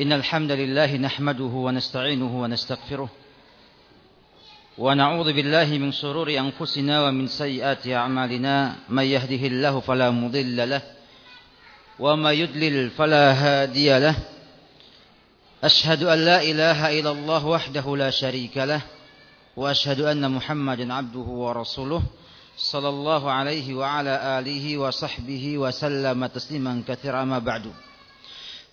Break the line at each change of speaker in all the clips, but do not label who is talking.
إن الحمد لله نحمده ونستعينه ونستغفره ونعوذ بالله من شرور أنفسنا ومن سيئات أعمالنا. من يهده الله فلا مضل له وما يدلل فلا هادي له. أشهد أن لا إله إلا الله وحده لا شريك له وأشهد أن محمدا عبده ورسوله صلى الله عليه وعلى آله وصحبه وسلم تسليما كثيرا. ما بعد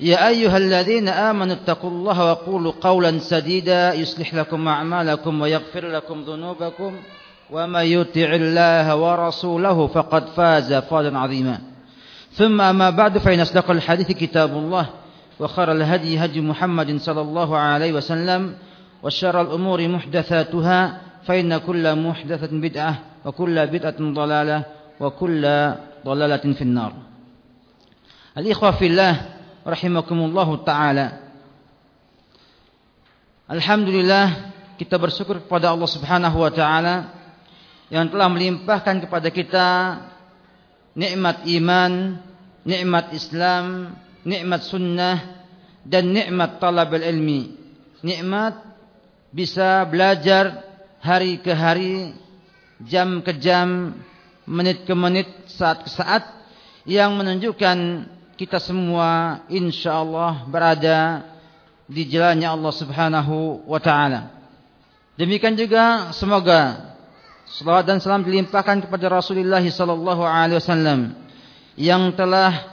يا أيها الذين آمنوا اتقوا الله وقولوا قولا سديدا يصلح لكم أعمالكم ويغفر لكم ذنوبكم وما يطع الله ورسوله فقد فاز فوزا عظيما. ثم أما بعد فإن أصدق الحديث كتاب الله وخير الهدي هدي محمد صلى الله عليه وسلم وشر الأمور محدثاتها فإن كل محدثة بدعة وكل بدعة ضلالة وكل ضلالة في النار. الإخوة في الله rahimakumullahu taala. Alhamdulillah kita bersyukur kepada Allah Subhanahu wa taala yang telah melimpahkan kepada kita nikmat iman, nikmat Islam, nikmat sunnah dan nikmat talabul ilmi. Nikmat bisa belajar hari ke hari, jam ke jam, menit ke menit, saat ke saat yang menunjukkan kita semua insyaallah berada di jalannya Allah Subhanahu wa taala. Demikian juga semoga salawat dan salam dilimpahkan kepada Rasulullah sallallahu alaihi wasallam yang telah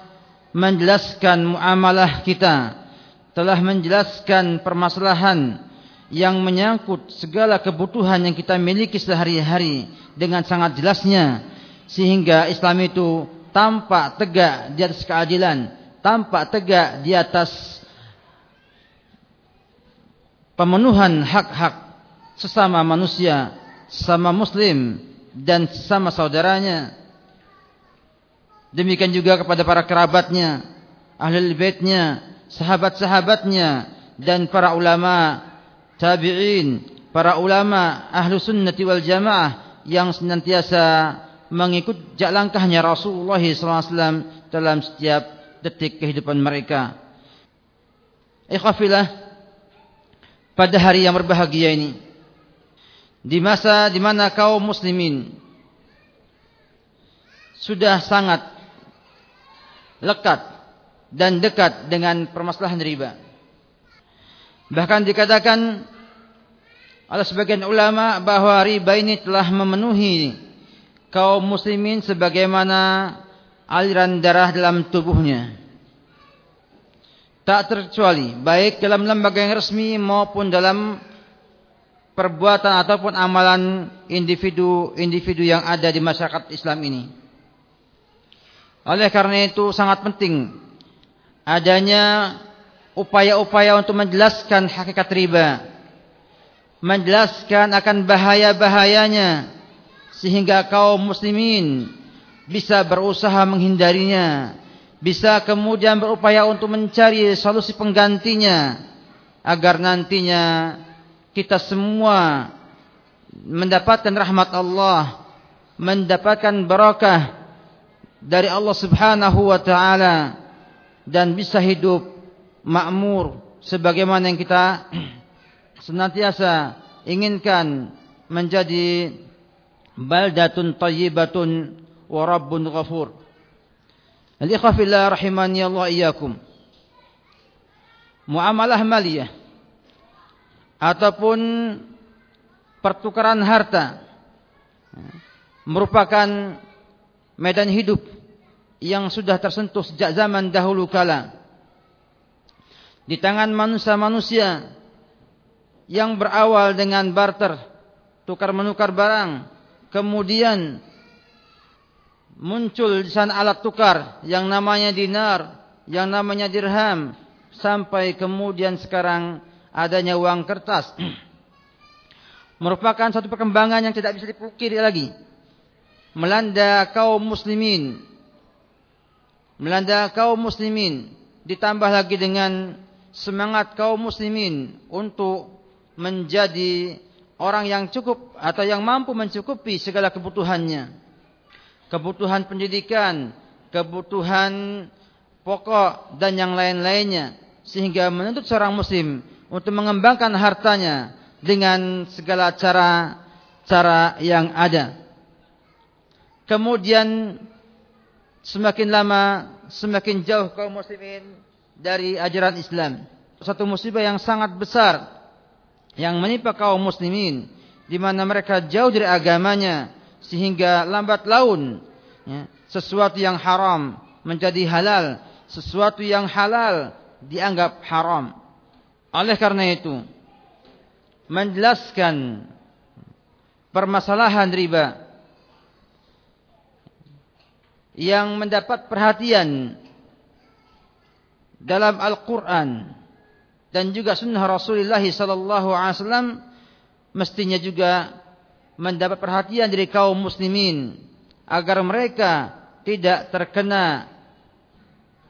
menjelaskan muamalah kita, telah menjelaskan permasalahan yang menyangkut segala kebutuhan yang kita miliki sehari-hari dengan sangat jelasnya sehingga Islam itu tampak tegak di atas keadilan, tampak tegak di atas pemenuhan hak-hak sesama manusia, sesama muslim dan sesama saudaranya. Demikian juga kepada para kerabatnya, ahli baitnya, sahabat-sahabatnya dan para ulama tabi'in, para ulama ahlu sunnati wal jamaah yang senantiasa mengikut langkahnya Rasulullah SAW dalam setiap detik kehidupan mereka. Ikhafillah pada hari yang berbahagia ini di masa di mana kaum muslimin sudah sangat lekat dan dekat dengan permasalahan riba. Bahkan dikatakan oleh sebagian ulama bahwa riba ini telah memenuhi kaum muslimin sebagaimana aliran darah dalam tubuhnya. Tak terkecuali baik dalam lembaga yang resmi maupun dalam perbuatan ataupun amalan individu-individu yang ada di masyarakat Islam ini. Oleh karena itu sangat penting adanya upaya-upaya untuk menjelaskan hakikat riba. Menjelaskan akan bahaya-bahayanya sehingga kaum muslimin bisa berusaha menghindarinya, bisa kemudian berupaya untuk mencari solusi penggantinya agar nantinya kita semua mendapatkan rahmat Allah, mendapatkan barakah dari Allah Subhanahu wa taala dan bisa hidup makmur sebagaimana yang kita senantiasa inginkan menjadi baldatun tayyibatun wa rabbun ghafur. Al-ikhwah fillah rahimani Allah iyyakum. Muamalah maliyah ataupun pertukaran harta merupakan medan hidup yang sudah tersentuh sejak zaman dahulu kala di tangan manusia-manusia yang berawal dengan barter tukar menukar barang kemudian muncul di sana alat tukar yang namanya dinar, yang namanya dirham, sampai kemudian sekarang adanya uang kertas. Merupakan satu perkembangan yang tidak bisa dipungkiri lagi. Melanda kaum muslimin. Melanda kaum muslimin. Ditambah lagi dengan semangat kaum muslimin untuk menjadi orang yang cukup atau yang mampu mencukupi segala kebutuhannya kebutuhan pendidikan kebutuhan pokok dan yang lain-lainnya sehingga menuntut seorang muslim untuk mengembangkan hartanya dengan segala cara cara yang ada. Kemudian semakin lama semakin jauh kaum muslimin dari ajaran Islam. Satu musibah yang sangat besar yang menimpa kaum muslimin di mana mereka jauh dari agamanya sehingga lambat laun ya, sesuatu yang haram menjadi halal, sesuatu yang halal dianggap haram. Oleh karena itu, menjelaskan permasalahan riba yang mendapat perhatian dalam Al-Quran dan juga sunnah Rasulullah sallallahu alaihi wasallam mestinya juga mendapat perhatian dari kaum muslimin agar mereka tidak terkena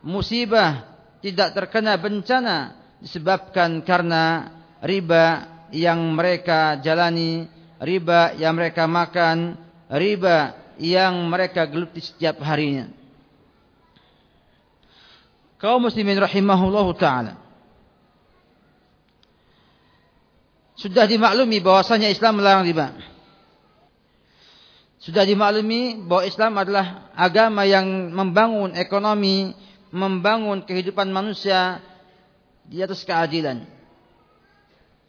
musibah, tidak terkena bencana disebabkan karena riba yang mereka jalani, riba yang mereka makan, riba yang mereka geluti setiap harinya. Kaum muslimin rahimahullahu taala. Sudah dimaklumi bahwasanya Islam melarang riba. Sudah dimaklumi bahwa Islam adalah agama yang membangun ekonomi, membangun kehidupan manusia di atas keadilan.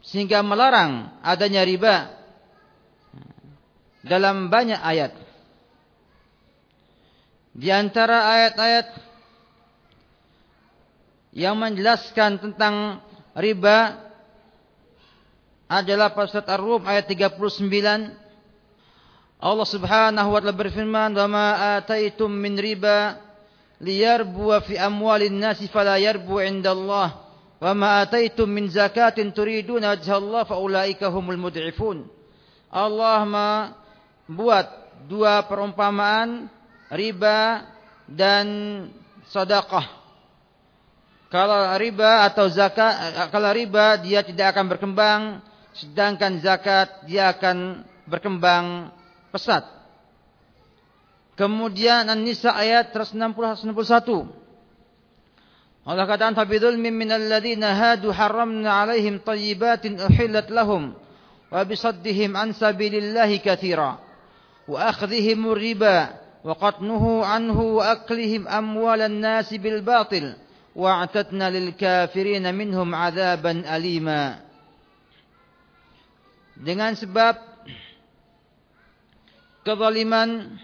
Sehingga melarang adanya riba dalam banyak ayat. Di antara ayat-ayat yang menjelaskan tentang riba adalah Surat Ar-Rum ayat 39 Allah Subhanahu wa taala berfirman, "Wa ma ataitum min riba liyarbu fi amwalin nasi fala yarbu 'inda Allah, wa ma ataitum min zakatin turiduna wajha Allah fa ulaika humul mud'ifun." Allah membuat dua perumpamaan riba dan sedekah. Kalau riba atau zakat, kalau riba dia tidak akan berkembang, sedangkan zakat dia akan berkembang pesat. Kemudian An-Nisa ayat 160 161. Allah katakan fabidulmin minal ladzina hadu haramna alaihim tayyibatin uhillat lahum wa bisaddihim an sabilillahi katsira wa akhdhihim riba wa qatnuhu anhu wa aklihim amwalan nasi bil batil wa a'tadna lil kafirin minhum adzaban alima dengan sebab kezaliman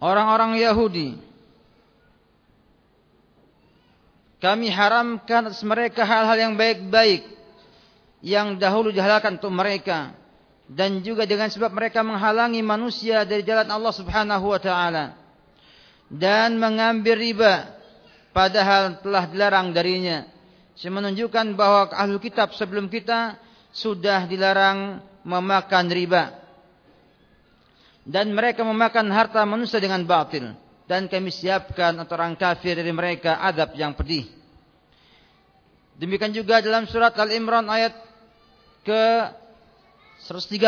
orang-orang Yahudi. Kami haramkan atas mereka hal-hal yang baik-baik yang dahulu dihalalkan untuk mereka dan juga dengan sebab mereka menghalangi manusia dari jalan Allah Subhanahu wa taala dan mengambil riba padahal telah dilarang darinya. Saya menunjukkan bahwa ahli kitab sebelum kita sudah dilarang memakan riba. Dan mereka memakan harta manusia dengan batil. Dan kami siapkan untuk orang kafir dari mereka adab yang pedih. Demikian juga dalam surat Al-Imran ayat ke 130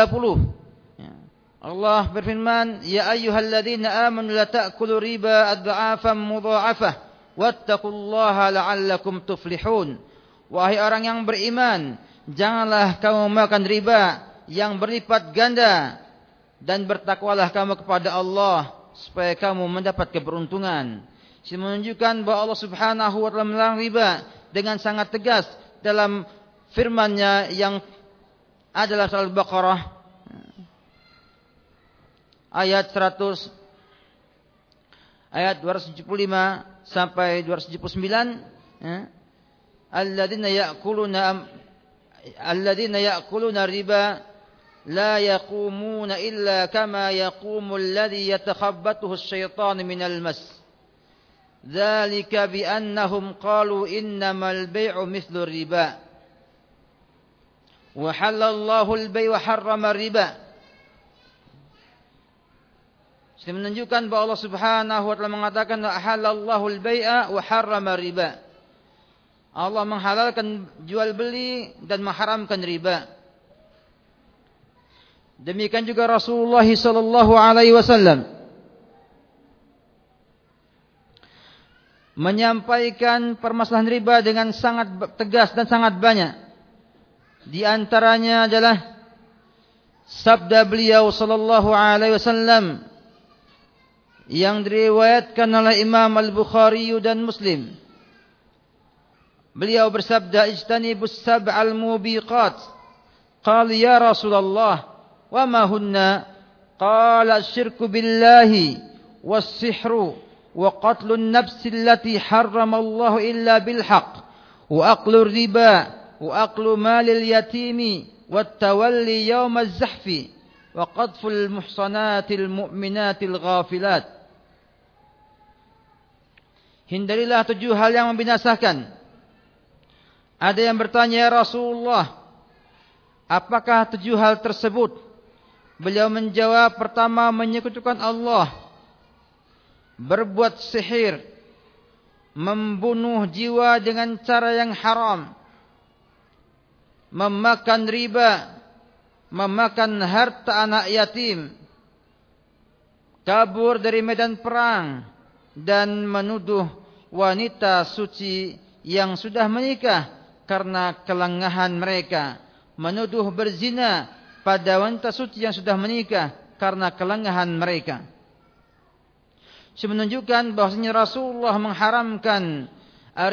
ya. Allah berfirman ya ayyuhalladzina amanu la ta'kulu riba adha'afan mudha'afah wattaqullaha la'allakum tuflihun wahai orang yang beriman janganlah kamu makan riba yang berlipat ganda dan bertakwalah kamu kepada Allah supaya kamu mendapat keberuntungan. Ini menunjukkan bahwa Allah Subhanahu wa taala melarang riba dengan sangat tegas dalam firman-Nya yang adalah surah Al-Baqarah ayat 100 ayat 275 sampai 279 ya. Alladzina ya'kuluna alladzina ya'kuluna riba لا يقومون إلا كما يقوم الذي يتخبطه الشيطان من المس dzalika bi annahum qalu innamal bai'u mithlu riba wa halallahu al-bai' wa Ini menunjukkan bahwa Allah Subhanahu wa taala mengatakan halallahu al-bai'a wa harrama riba. Allah menghalalkan jual beli dan mengharamkan riba. Demikian juga Rasulullah sallallahu alaihi wasallam menyampaikan permasalahan riba dengan sangat tegas dan sangat banyak. Di antaranya adalah sabda beliau sallallahu alaihi wasallam yang diriwayatkan oleh Imam Al-Bukhari dan Muslim. Beliau bersabda, "Ijtanibus sab'al mubiqat." Qal ya Rasulullah, "Wa ma hunna?" Qala asy-syirku billahi was-sihru wa qatlun nafsi allati harrama Allah illa bil haqq wa aqlu riba wa aqlu malil yatimi wat tawalli yawm az-zahfi wa qadful muhsanatil mu'minatil ghafilat Hindarilah tujuh hal yang membinasakan. Ada yang bertanya, ya Rasulullah, apakah tujuh hal tersebut? Beliau menjawab, pertama menyekutukan Allah, berbuat sihir, membunuh jiwa dengan cara yang haram, memakan riba, memakan harta anak yatim, kabur dari medan perang, dan menuduh wanita suci yang sudah menikah karena kelengahan mereka, menuduh berzina pada wanita suci yang sudah menikah karena kelengahan mereka. Menunjukkan bahwasanya Rasulullah mengharamkan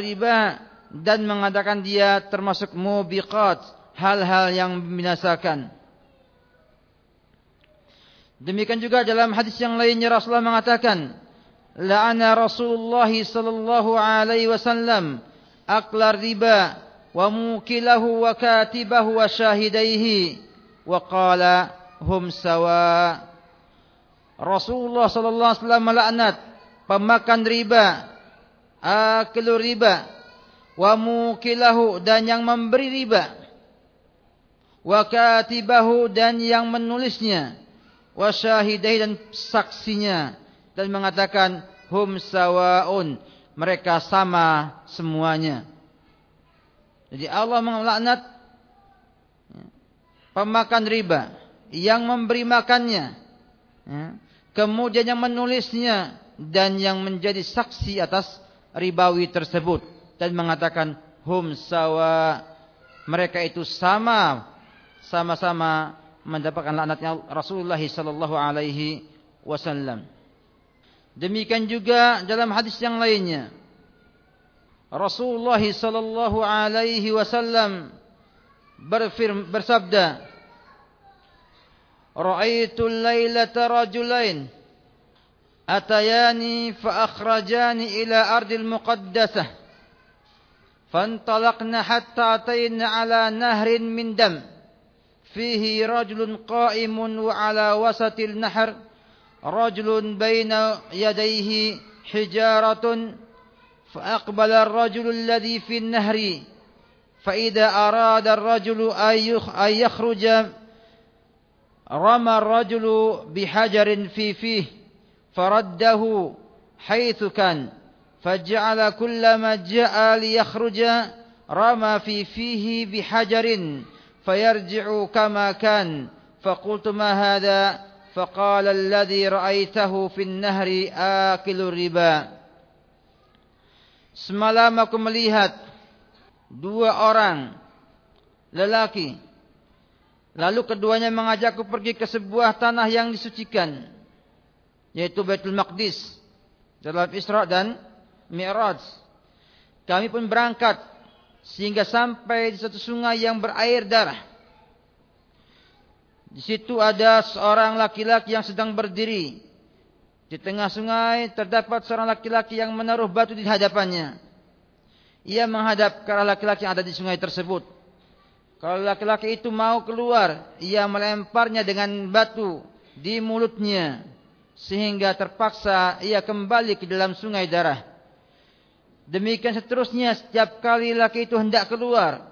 riba dan mengatakan dia termasuk mubiqat, hal-hal yang membinasakan. Demikian juga dalam hadis yang lainnya Rasulullah mengatakan, la'ana Rasulullah sallallahu alaihi wasallam akla riba wa mukilahu wa katibahu wa syahidaihi wa qala hum sawa. Rasulullah sallallahu alaihi wasallam melaknat pemakan riba ah, akilu riba wa mukilahu dan yang memberi riba wa katibahu dan yang menulisnya wa syahidai dan saksinya dan mengatakan hum sawaun. Mereka sama semuanya. Jadi Allah melaknat pemakan riba yang memberi makannya ya, kemudian yang menulisnya dan yang menjadi saksi atas ribawi tersebut dan mengatakan hum sawa mereka itu sama sama-sama mendapatkan laknatnya Rasulullah sallallahu alaihi wasallam Demikian juga dalam hadis yang lainnya. Rasulullah sallallahu alaihi wasallam bersabda, "Ra'aitu lailata rajulain atayani fa akhrajani ila ardil muqaddasah." فانطلقنا حتى أتينا على نهر من دم فيه رجل قائم وعلى وسط النهر رجل بين يديه حجارة فأقبل الرجل الذي في النهر فإذا أراد الرجل أن يخرج رمى الرجل بحجر في فيه فرده حيث كان فجعل كلما جاء ليخرج رمى في فيه بحجر فيرجع كما كان فقلت ما هذا؟ فقال الذي رأيته في النهر آكل الربا Semalam aku melihat dua orang lelaki. Lalu keduanya mengajakku pergi ke sebuah tanah yang disucikan. Yaitu Baitul Maqdis. Dalam Isra dan Mi'raj. Kami pun berangkat. Sehingga sampai di satu sungai yang berair darah. Di situ ada seorang laki-laki yang sedang berdiri. Di tengah sungai terdapat seorang laki-laki yang menaruh batu di hadapannya. Ia menghadap ke arah laki-laki yang ada di sungai tersebut. Kalau laki-laki itu mau keluar, ia melemparnya dengan batu di mulutnya. Sehingga terpaksa ia kembali ke dalam sungai darah. Demikian seterusnya setiap kali laki itu hendak keluar.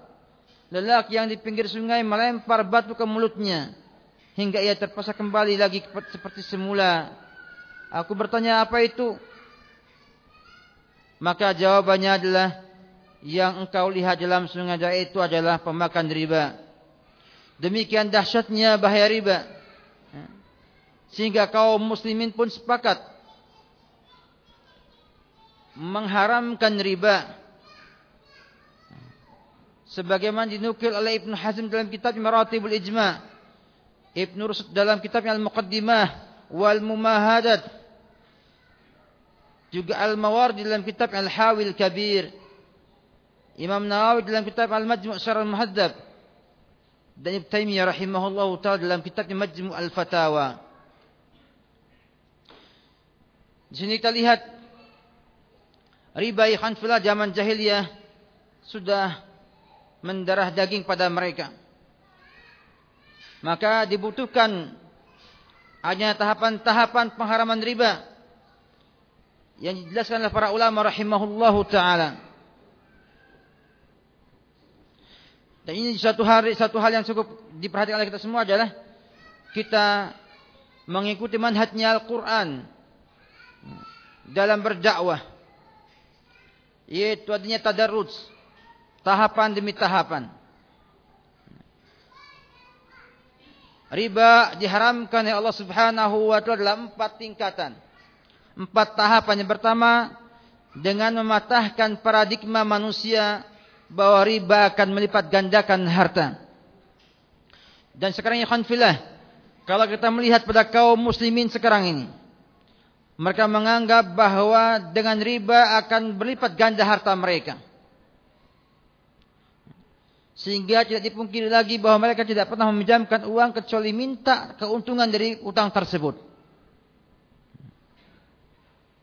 Lelaki yang di pinggir sungai melempar batu ke mulutnya. Hingga ia terpaksa kembali lagi seperti semula. Aku bertanya apa itu? Maka jawabannya adalah yang engkau lihat dalam sungai itu adalah pemakan riba. Demikian dahsyatnya bahaya riba. Sehingga kaum muslimin pun sepakat mengharamkan riba sebagaimana dinukil oleh Ibnu Hazm dalam kitab Maratibul Ijma Ibnu Rusd dalam kitabnya Al-Muqaddimah wal Mumahadat juga Al-Mawardi dalam kitab Al-Hawil Kabir Imam Nawawi dalam kitab Al-Majmu' Syarah Al-Muhaddab dan Ibnu Taimiyah rahimahullahu taala dalam kitabnya Majmu' Al-Fatawa di sini kita lihat riba Hanfilah zaman jahiliyah sudah mendarah daging pada mereka. Maka dibutuhkan hanya tahapan-tahapan pengharaman riba yang dijelaskan oleh para ulama rahimahullahu taala. Dan ini satu hari satu hal yang cukup diperhatikan oleh kita semua adalah kita mengikuti manhajnya Al-Qur'an dalam berdakwah yaitu adanya tadarruj tahapan demi tahapan riba diharamkan oleh Allah Subhanahu wa taala dalam empat tingkatan. Empat tahapan. Yang pertama dengan mematahkan paradigma manusia bahwa riba akan melipat gandakan harta. Dan sekarang ya khanfilah kalau kita melihat pada kaum muslimin sekarang ini mereka menganggap bahwa dengan riba akan berlipat ganda harta mereka. Sehingga tidak dipungkiri lagi bahwa mereka tidak pernah meminjamkan uang kecuali minta keuntungan dari utang tersebut.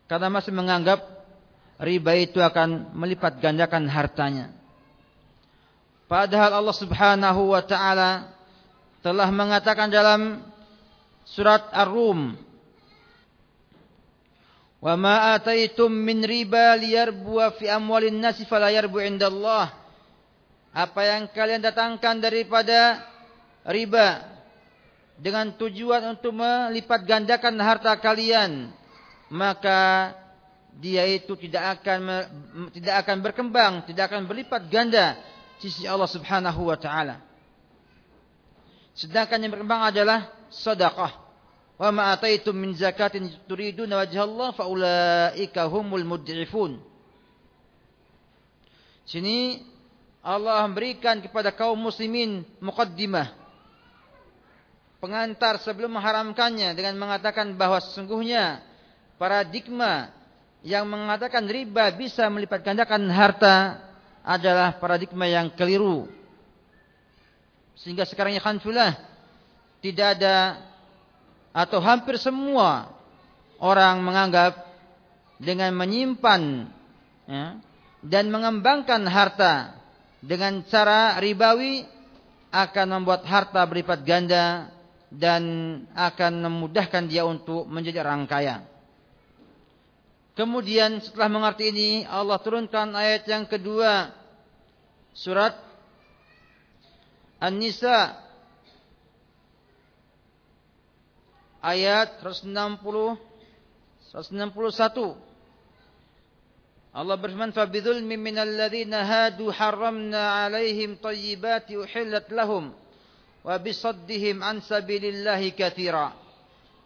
Karena masih menganggap riba itu akan melipat gandakan hartanya. Padahal Allah Subhanahu wa taala telah mengatakan dalam surat Ar-Rum Wa ma ataitum min riba liyarbu fi amwalin nasi fala yarbu indallah. Apa yang kalian datangkan daripada riba dengan tujuan untuk melipat gandakan harta kalian, maka dia itu tidak akan tidak akan berkembang, tidak akan berlipat ganda sisi Allah Subhanahu wa taala. Sedangkan yang berkembang adalah sedekah. Wa ma ataitum min zakatin turiduna wajha Allah fa ulaika humul mud'ifun. Sini Allah memberikan kepada kaum muslimin muqaddimah pengantar sebelum mengharamkannya dengan mengatakan bahwa sesungguhnya paradigma yang mengatakan riba bisa melipat gandakan harta adalah paradigma yang keliru. Sehingga sekarang ya tidak ada atau hampir semua orang menganggap dengan menyimpan ya, dan mengembangkan harta dengan cara ribawi akan membuat harta berlipat ganda dan akan memudahkan dia untuk menjadi orang kaya. Kemudian setelah mengerti ini Allah turunkan ayat yang kedua surat An-Nisa ayat 160 161 Allah berfirman فَبِذُلْمٍ مِّنَ الَّذِينَ هَادُوا حَرَّمْنَا عَلَيْهِمْ طَيِّبَاتِ أُحِلَّتْ لَهُمْ وَبِصَدِّهِمْ عَن سَبِيلِ اللَّهِ كَثِيرًا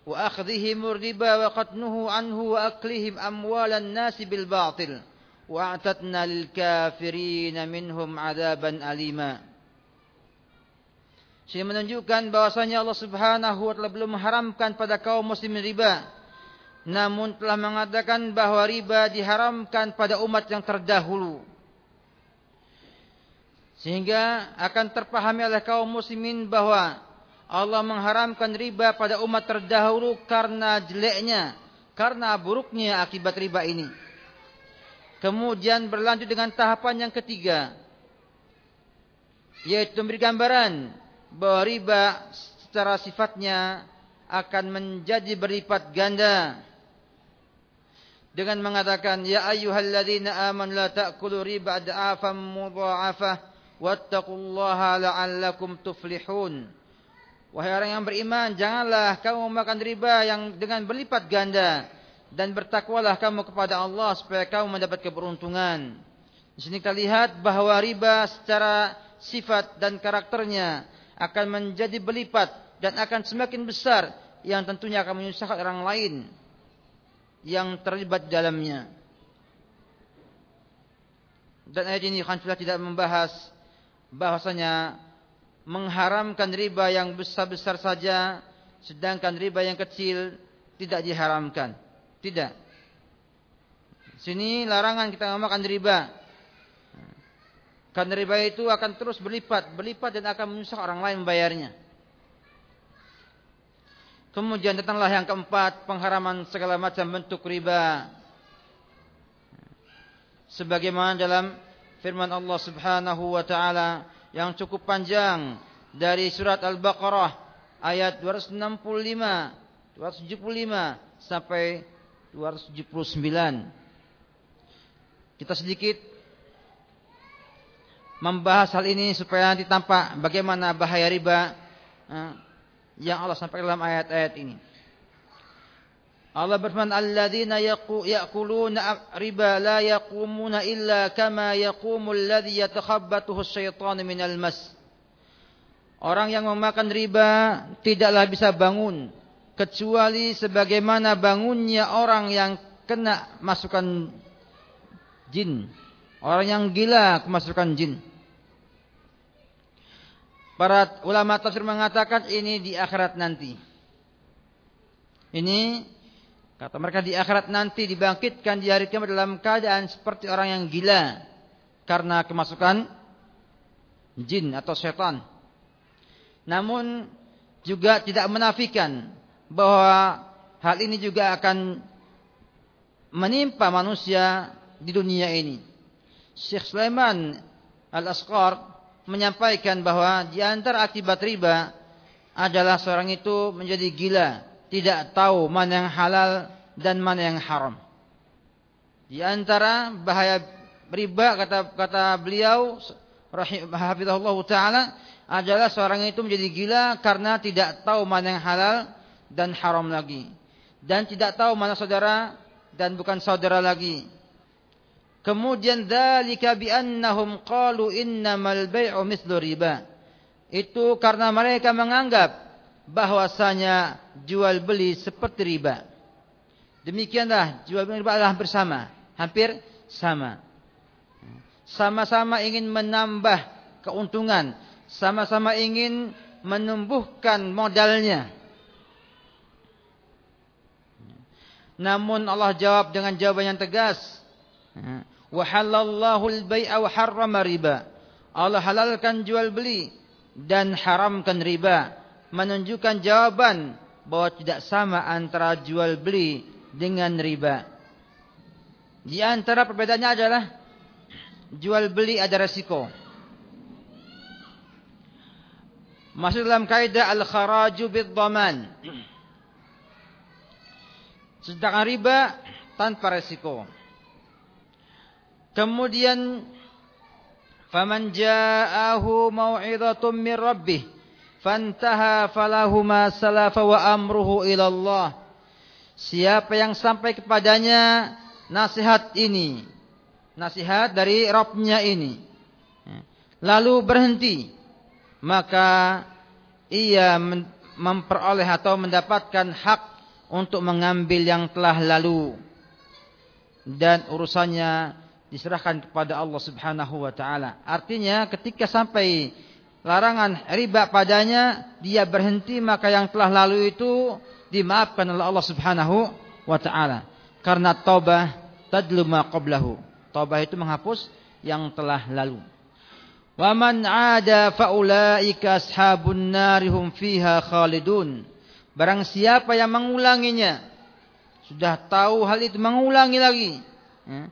وَأَخْذِهِمُ الرِّبَا وَقَتْنُهُ عَنْهُ وَأَكْلِهِمْ أَمْوَالَ النَّاسِ بِالْبَاطِلِ وَأَعْتَدْنَا لِلْكَافِرِينَ مِنْهُمْ عَذَابًا أَلِيمًا Sini menunjukkan bahwasanya Allah Subhanahu wa taala belum mengharamkan pada kaum muslimin riba. Namun telah mengatakan bahwa riba diharamkan pada umat yang terdahulu. Sehingga akan terpahami oleh kaum muslimin bahwa Allah mengharamkan riba pada umat terdahulu karena jeleknya, karena buruknya akibat riba ini. Kemudian berlanjut dengan tahapan yang ketiga, yaitu memberi gambaran bahwa riba secara sifatnya akan menjadi berlipat ganda dengan mengatakan ya ayyuhalladzina amanu la ta'kulu riba ad'afan mudha'afah wattaqullaha la'allakum tuflihun. Wahai orang yang beriman janganlah kamu makan riba yang dengan berlipat ganda dan bertakwalah kamu kepada Allah supaya kamu mendapat keberuntungan. Di sini kita lihat bahwa riba secara sifat dan karakternya akan menjadi berlipat dan akan semakin besar yang tentunya akan menyusahkan orang lain yang terlibat dalamnya. Dan ayat ini Khanfilah tidak membahas bahwasanya mengharamkan riba yang besar-besar saja sedangkan riba yang kecil tidak diharamkan. Tidak. Sini larangan kita memakan riba. Karena riba itu akan terus berlipat, berlipat dan akan menyusahkan orang lain membayarnya. Kemudian datanglah yang keempat, pengharaman segala macam bentuk riba. Sebagaimana dalam firman Allah Subhanahu wa taala yang cukup panjang dari surat Al-Baqarah ayat 265, 275 sampai 279. Kita sedikit membahas hal ini supaya nanti tampak bagaimana bahaya riba yang Allah sampaikan dalam ayat-ayat ini. Allah berfirman alladzina yaquluna riba la yaqumuna illa kama yaqumul ladzi yatakhabbathu asyaitanu minal mas. Orang yang memakan riba tidaklah bisa bangun kecuali sebagaimana bangunnya orang yang kena masukan jin. Orang yang gila kemasukan jin. Para ulama tafsir mengatakan ini di akhirat nanti. Ini kata mereka di akhirat nanti dibangkitkan di hari kiamat dalam keadaan seperti orang yang gila karena kemasukan jin atau setan. Namun juga tidak menafikan bahwa hal ini juga akan menimpa manusia di dunia ini. Syekh Sulaiman Al-Asqar menyampaikan bahwa di antara akibat riba adalah seorang itu menjadi gila, tidak tahu mana yang halal dan mana yang haram. Di antara bahaya riba kata kata beliau rahimahullah taala adalah seorang itu menjadi gila karena tidak tahu mana yang halal dan haram lagi dan tidak tahu mana saudara dan bukan saudara lagi Kemudian dzalika bi annahum qalu innamal bai'u mithlu riba. Itu karena mereka menganggap bahwasanya jual beli seperti riba. Demikianlah jual beli riba adalah bersama, hampir sama. Sama-sama ingin menambah keuntungan, sama-sama ingin menumbuhkan modalnya. Namun Allah jawab dengan jawaban yang tegas. Wa halallahu al-bai'a wa harrama riba. Allah halalkan jual beli dan haramkan riba. Menunjukkan jawaban bahwa tidak sama antara jual beli dengan riba. Di antara perbedaannya adalah jual beli ada resiko. Masuk dalam kaidah al-kharaju bid-dhaman. Sedangkan riba tanpa resiko. Kemudian faman ja'ahu mau'izatun min rabbih fantaha falahu ma salafa wa amruhu ila Allah. Siapa yang sampai kepadanya nasihat ini, nasihat dari Rabbnya ini, lalu berhenti, maka ia memperoleh atau mendapatkan hak untuk mengambil yang telah lalu dan urusannya diserahkan kepada Allah Subhanahu wa taala. Artinya ketika sampai larangan riba padanya, dia berhenti maka yang telah lalu itu dimaafkan oleh Allah Subhanahu wa taala. Karena taubah tadlu ma qablahu. Taubah itu menghapus yang telah lalu. Wa man 'ada faulaika ashabun narihum fiha khalidun. Barang siapa yang mengulanginya, sudah tahu hal itu mengulangi lagi, ya,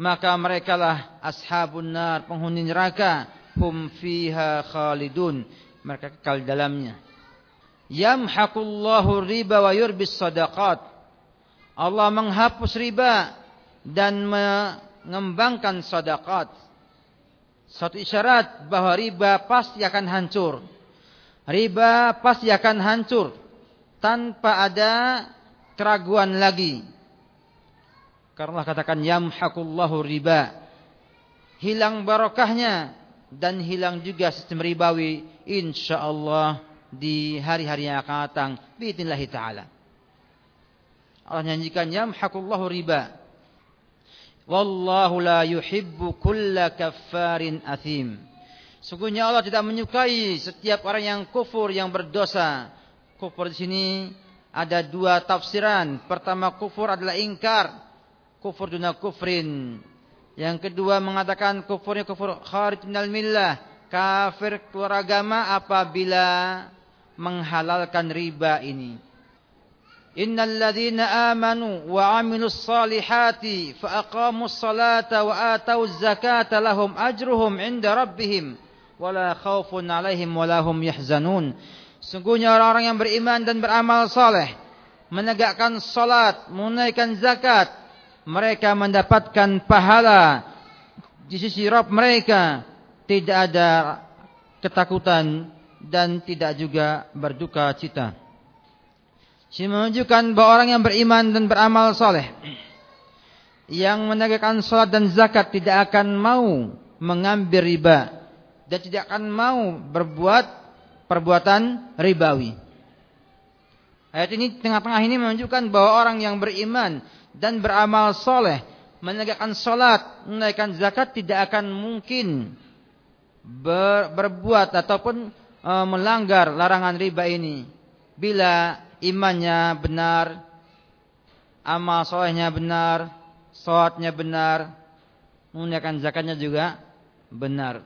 maka merekalah ashabun nar penghuni neraka hum fiha khalidun mereka kekal dalamnya yamhaqullahu riba wa yurbis sadaqat Allah menghapus riba dan mengembangkan sedekah. Satu isyarat bahwa riba pasti akan hancur. Riba pasti akan hancur tanpa ada keraguan lagi. Karena katakan yamhaqullahu riba. Hilang barokahnya dan hilang juga sistem ribawi insyaallah di hari-hari yang akan datang biidznillah taala. Allah nyanyikan yamhaqullahu riba. Wallahu la yuhibbu kulla kaffarin athim. Sungguhnya Allah tidak menyukai setiap orang yang kufur yang berdosa. Kufur di sini ada dua tafsiran. Pertama kufur adalah ingkar. Kufur duna kufrin. Yang kedua mengatakan kufurnya kufur kharij minal millah. Kafir keluar agama apabila menghalalkan riba ini. Innal ladzina amanu wa 'amilus salihati fa aqamus salata wa atauz zakata lahum ajruhum 'inda rabbihim wala khaufun 'alaihim wala hum yahzanun. Sungguhnya orang-orang yang beriman dan beramal saleh menegakkan salat, menunaikan zakat, mereka mendapatkan pahala di sisi Rabb mereka, tidak ada ketakutan dan tidak juga berduka cita. Ini menunjukkan bahwa orang yang beriman dan beramal soleh yang menegakkan salat dan zakat tidak akan mau mengambil riba dan tidak akan mau berbuat perbuatan ribawi. Ayat ini tengah-tengah ini menunjukkan bahwa orang yang beriman dan beramal soleh menegakkan salat, menaikkan zakat tidak akan mungkin ber, berbuat ataupun e, melanggar larangan riba ini bila imannya benar, amal solehnya benar, sholatnya benar, menunaikan zakatnya juga benar.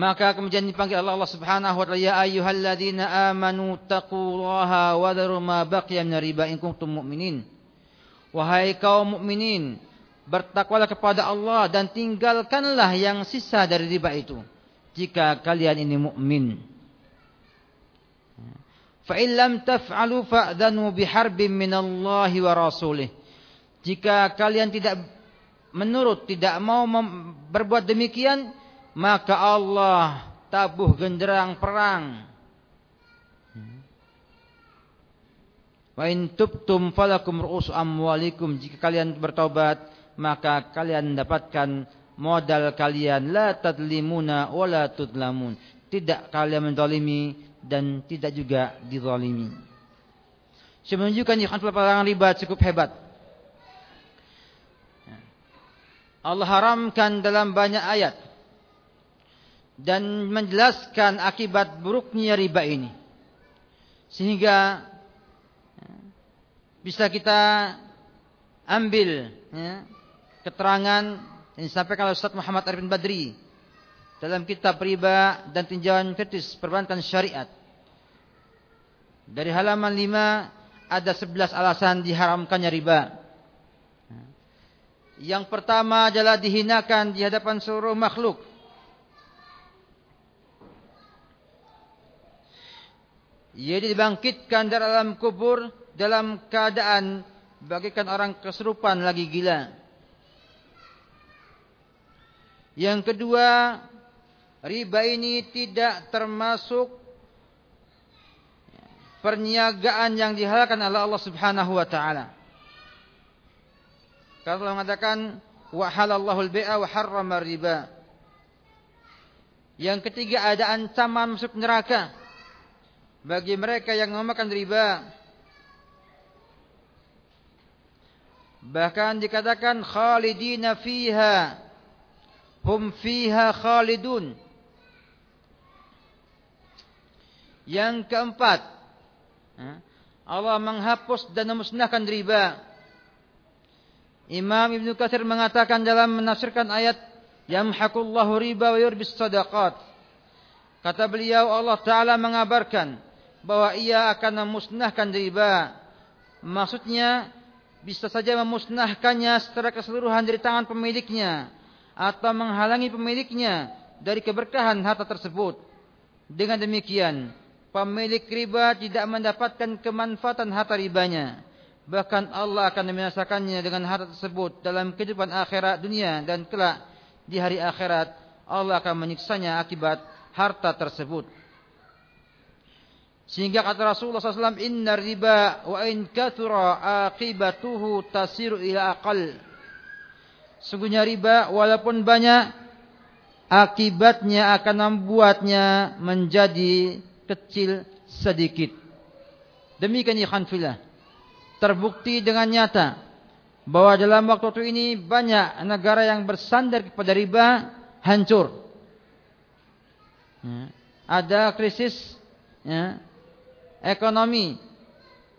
Maka kemudian dipanggil Allah, Allah Subhanahu wa taala, "Ya ayyuhalladzina amanu taqullaha wa dharu ma baqiya min riba in kuntum mu'minin." Wahai kaum mukminin, bertakwalah kepada Allah dan tinggalkanlah yang sisa dari riba itu jika kalian ini mukmin. Fa in lam taf'alu fa'dhanu biharbin minallahi wa rasulih. Jika kalian tidak menurut tidak mau berbuat demikian, maka Allah tabuh genderang perang. Wa in tubtum falakum ru'us amwalikum jika kalian bertobat maka kalian mendapatkan modal kalian la tadlimuna wa la tudlamun tidak kalian mendolimi dan tidak juga dizalimi. Saya menunjukkan ikhwan pelarangan riba cukup hebat. Allah haramkan dalam banyak ayat dan menjelaskan akibat buruknya riba ini. Sehingga bisa kita ambil ya, keterangan yang disampaikan oleh Ustaz Muhammad Arifin Badri dalam kitab riba dan tinjauan kritis perbankan syariat. Dari halaman 5 ada 11 alasan diharamkannya riba. Yang pertama adalah dihinakan di hadapan seluruh makhluk. Ia dibangkitkan dari alam kubur dalam keadaan bagikan orang keserupan lagi gila. Yang kedua, riba ini tidak termasuk perniagaan yang dihalalkan oleh Allah Subhanahu wa taala. Karena Allah mengatakan wa halallahu al-bai'a wa harrama riba. Yang ketiga ada ancaman masuk neraka bagi mereka yang memakan riba. Bahkan dikatakan khalidina fiha hum fiha khalidun Yang keempat, Allah menghapus dan memusnahkan riba. Imam Ibn Katsir mengatakan dalam menafsirkan ayat yamhaqullahu riba wa yurbis sadaqat. Kata beliau Allah taala mengabarkan bahwa ia akan memusnahkan riba. Maksudnya bisa saja memusnahkannya secara keseluruhan dari tangan pemiliknya atau menghalangi pemiliknya dari keberkahan harta tersebut. Dengan demikian, pemilik riba tidak mendapatkan kemanfaatan harta ribanya. Bahkan Allah akan membinasakannya dengan harta tersebut dalam kehidupan akhirat dunia dan kelak di hari akhirat Allah akan menyiksanya akibat harta tersebut. Sehingga kata Rasulullah SAW, Inna riba wa in kathura akibatuhu tasiru ila aqal. Sungguhnya riba walaupun banyak, akibatnya akan membuatnya menjadi kecil sedikit. Demikian ikhwan filah terbukti dengan nyata bahwa dalam waktu ini banyak negara yang bersandar kepada riba hancur. Ya. Ada krisis ya, ekonomi.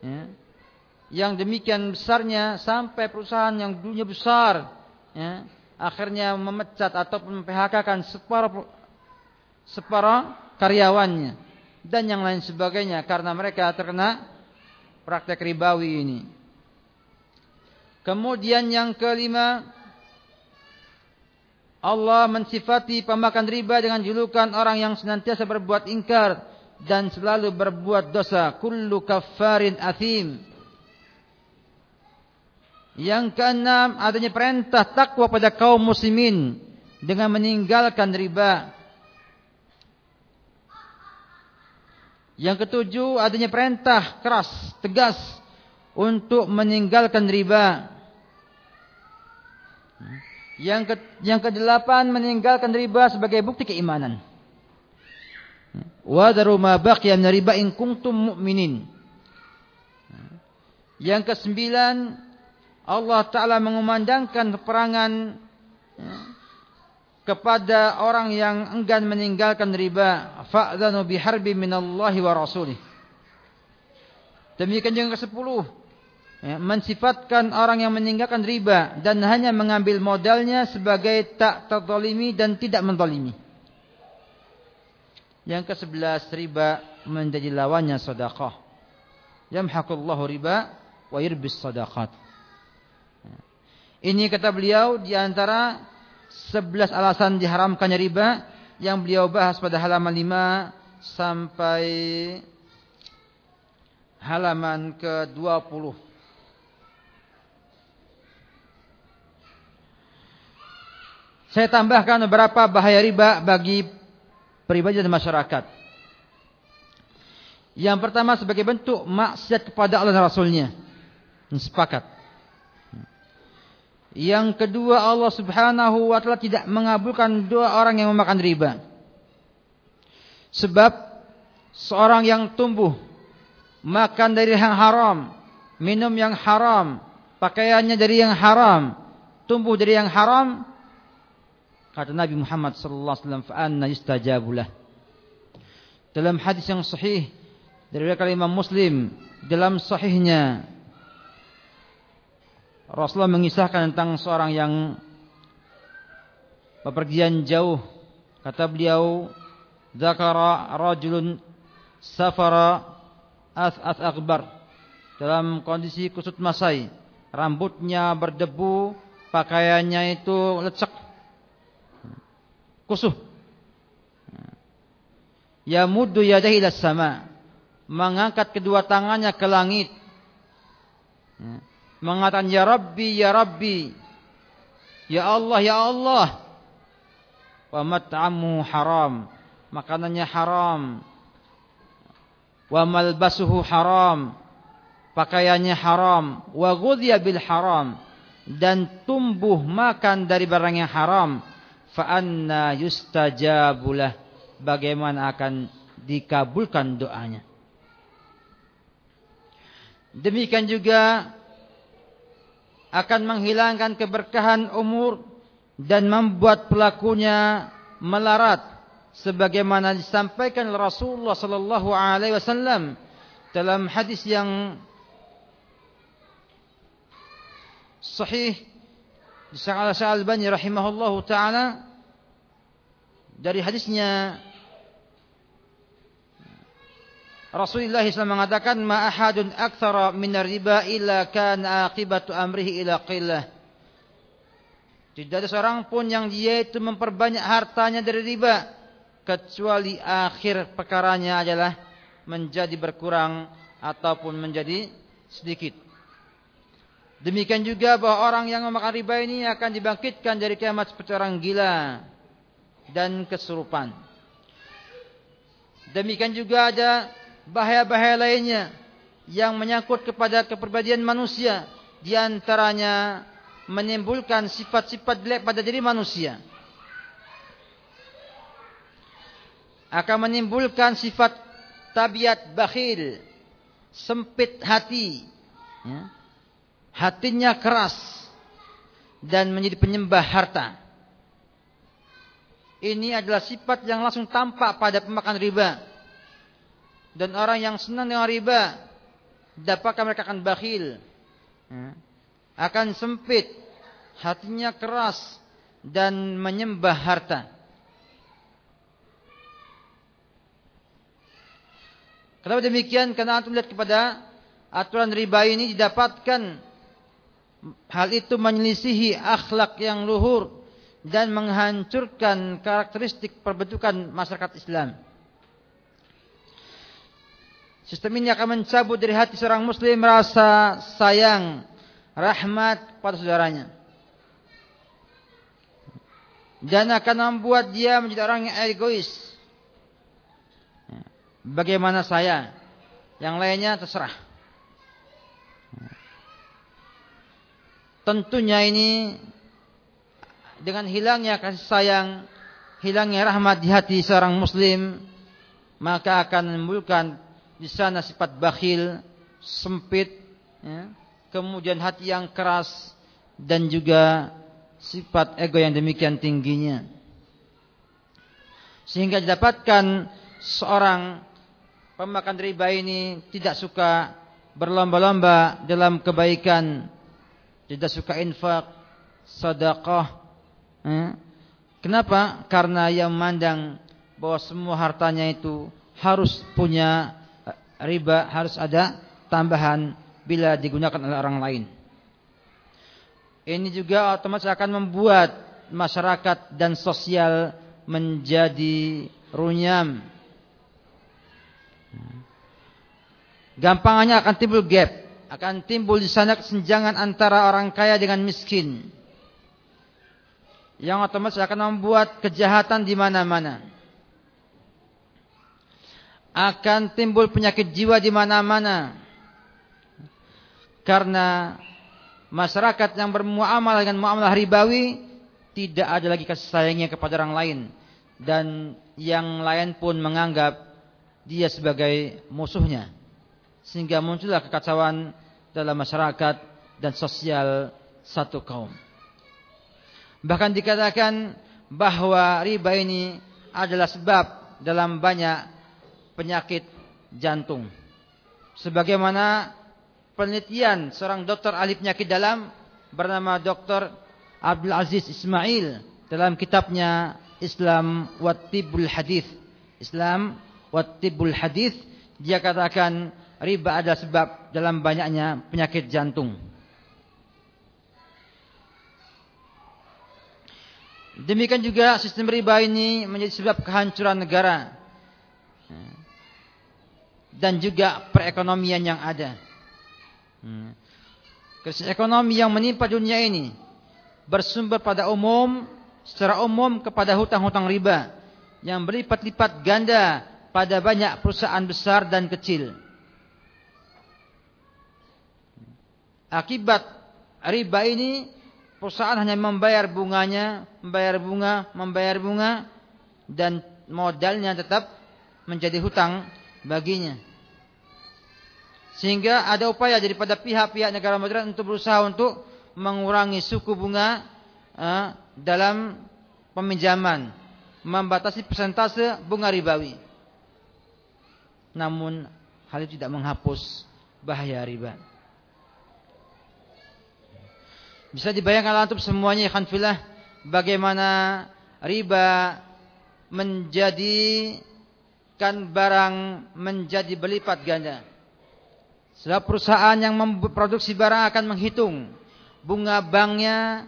Ya, yang demikian besarnya sampai perusahaan yang dunia besar ya, akhirnya memecat ataupun memphk-kan separuh karyawannya dan yang lain sebagainya karena mereka terkena praktek ribawi ini. Kemudian yang kelima, Allah mensifati pemakan riba dengan julukan orang yang senantiasa berbuat ingkar dan selalu berbuat dosa. Kullu kaffarin athim. Yang keenam, adanya perintah takwa pada kaum muslimin dengan meninggalkan riba. Yang ketujuh, adanya perintah keras, tegas untuk meninggalkan riba. Yang ke, yang kedelapan meninggalkan riba sebagai bukti keimanan. Wa daru ma baqiya min riba in kuntum mu'minin. Yang kesembilan Allah Ta'ala mengumandangkan peperangan kepada orang yang enggan meninggalkan riba. Fa'dhanu biharbi minallahi wa rasulih. Demikian yang ke-10 ya, mensifatkan orang yang meninggalkan riba dan hanya mengambil modalnya sebagai tak terzalimi dan tidak menzalimi yang ke-11 riba menjadi lawannya sedekah yamhaqullahu riba wa yurbis sadaqat ini kata beliau di antara Sebelas alasan diharamkannya riba yang beliau bahas pada halaman 5 sampai halaman ke-20. Saya tambahkan beberapa bahaya riba bagi pribadi dan masyarakat. Yang pertama sebagai bentuk maksiat kepada Allah dan Rasulnya. Sepakat. Yang kedua Allah subhanahu wa ta'ala tidak mengabulkan doa orang yang memakan riba. Sebab seorang yang tumbuh makan dari yang haram, minum yang haram, pakaiannya dari yang haram, tumbuh dari yang haram, kata Nabi Muhammad sallallahu alaihi wasallam, "Fa anna yustajabulah." Dalam hadis yang sahih dari Imam Muslim dalam sahihnya Rasulullah mengisahkan tentang seorang yang bepergian jauh. Kata beliau, Zakara rajulun safara as-as akbar. Dalam kondisi kusut masai. Rambutnya berdebu, pakaiannya itu lecek. Kusuh. Ya muddu yadahi sama. Mengangkat kedua tangannya ke langit. Mengatakan ya Rabbi ya Rabbi. Ya Allah ya Allah. Wa mat'amu haram. Makanannya haram. Wa malbasuhu haram. Pakaiannya haram. Wa ghudhiya bil haram. Dan tumbuh makan dari barang yang haram fa anna yustajabulah bagaimana akan dikabulkan doanya. Demikian juga akan menghilangkan keberkahan umur dan membuat pelakunya melarat. Sebagaimana disampaikan Rasulullah sallallahu alaihi wasallam dalam hadis yang sahih disahal Al-Albani rahimahullahu taala dari hadisnya Rasulullah SAW mengatakan ma ahadun aktsara min riba illa kana aqibatu amrihi ila qillah. Tidak ada seorang pun yang dia itu memperbanyak hartanya dari riba kecuali akhir perkaranya adalah menjadi berkurang ataupun menjadi sedikit. Demikian juga bahwa orang yang memakan riba ini akan dibangkitkan dari kiamat seperti orang gila dan kesurupan. Demikian juga ada bahaya-bahaya lainnya yang menyangkut kepada kepribadian manusia, di antaranya menimbulkan sifat-sifat jelek pada diri manusia. Akan menimbulkan sifat tabiat bakhil, sempit hati, ya. Hatinya keras dan menjadi penyembah harta. Ini adalah sifat yang langsung tampak pada pemakan riba. Dan orang yang senang dengan riba, dapatkan mereka akan bakhil, ya. akan sempit, hatinya keras dan menyembah harta. Kenapa demikian? Karena antum lihat kepada aturan riba ini didapatkan hal itu menyelisihi akhlak yang luhur dan menghancurkan karakteristik perbentukan masyarakat Islam. Sistem ini akan mencabut dari hati seorang muslim rasa sayang, rahmat pada saudaranya. Dan akan membuat dia menjadi orang yang egois Bagaimana saya? Yang lainnya terserah. Tentunya ini dengan hilangnya kasih sayang, hilangnya rahmat di hati seorang muslim, maka akan menimbulkan di sana sifat bakhil, sempit, ya, kemudian hati yang keras dan juga sifat ego yang demikian tingginya. Sehingga didapatkan seorang pemakan riba ini tidak suka berlomba-lomba dalam kebaikan, tidak suka infak, sedekah. Eh? Kenapa? Karena ia memandang bahwa semua hartanya itu harus punya eh, riba, harus ada tambahan bila digunakan oleh orang lain. Ini juga otomatis akan membuat masyarakat dan sosial menjadi runyam Gampangannya akan timbul gap, akan timbul di sana kesenjangan antara orang kaya dengan miskin. Yang otomatis akan membuat kejahatan di mana-mana. Akan timbul penyakit jiwa di mana-mana. Karena masyarakat yang bermuamalah dengan muamalah ribawi tidak ada lagi kasih sayangnya kepada orang lain dan yang lain pun menganggap dia sebagai musuhnya. Sehingga muncullah kekacauan dalam masyarakat dan sosial satu kaum. Bahkan dikatakan bahwa riba ini adalah sebab dalam banyak penyakit jantung. Sebagaimana penelitian seorang dokter ahli penyakit dalam bernama Dr. Abdul Aziz Ismail dalam kitabnya Islam wa Tibul Hadis. Islam Wattibul hadis dia katakan riba ada sebab dalam banyaknya penyakit jantung. Demikian juga sistem riba ini menjadi sebab kehancuran negara dan juga perekonomian yang ada. Krisis ekonomi yang menimpa dunia ini bersumber pada umum secara umum kepada hutang-hutang riba yang berlipat-lipat ganda pada banyak perusahaan besar dan kecil. Akibat riba ini perusahaan hanya membayar bunganya, membayar bunga, membayar bunga dan modalnya tetap menjadi hutang baginya. Sehingga ada upaya daripada pihak-pihak negara modern untuk berusaha untuk mengurangi suku bunga uh, dalam peminjaman, membatasi persentase bunga ribawi. Namun hal itu tidak menghapus bahaya riba. Bisa dibayangkan untuk semuanya ikhwan filah bagaimana riba menjadikan barang menjadi berlipat ganda. Sebab perusahaan yang memproduksi barang akan menghitung bunga banknya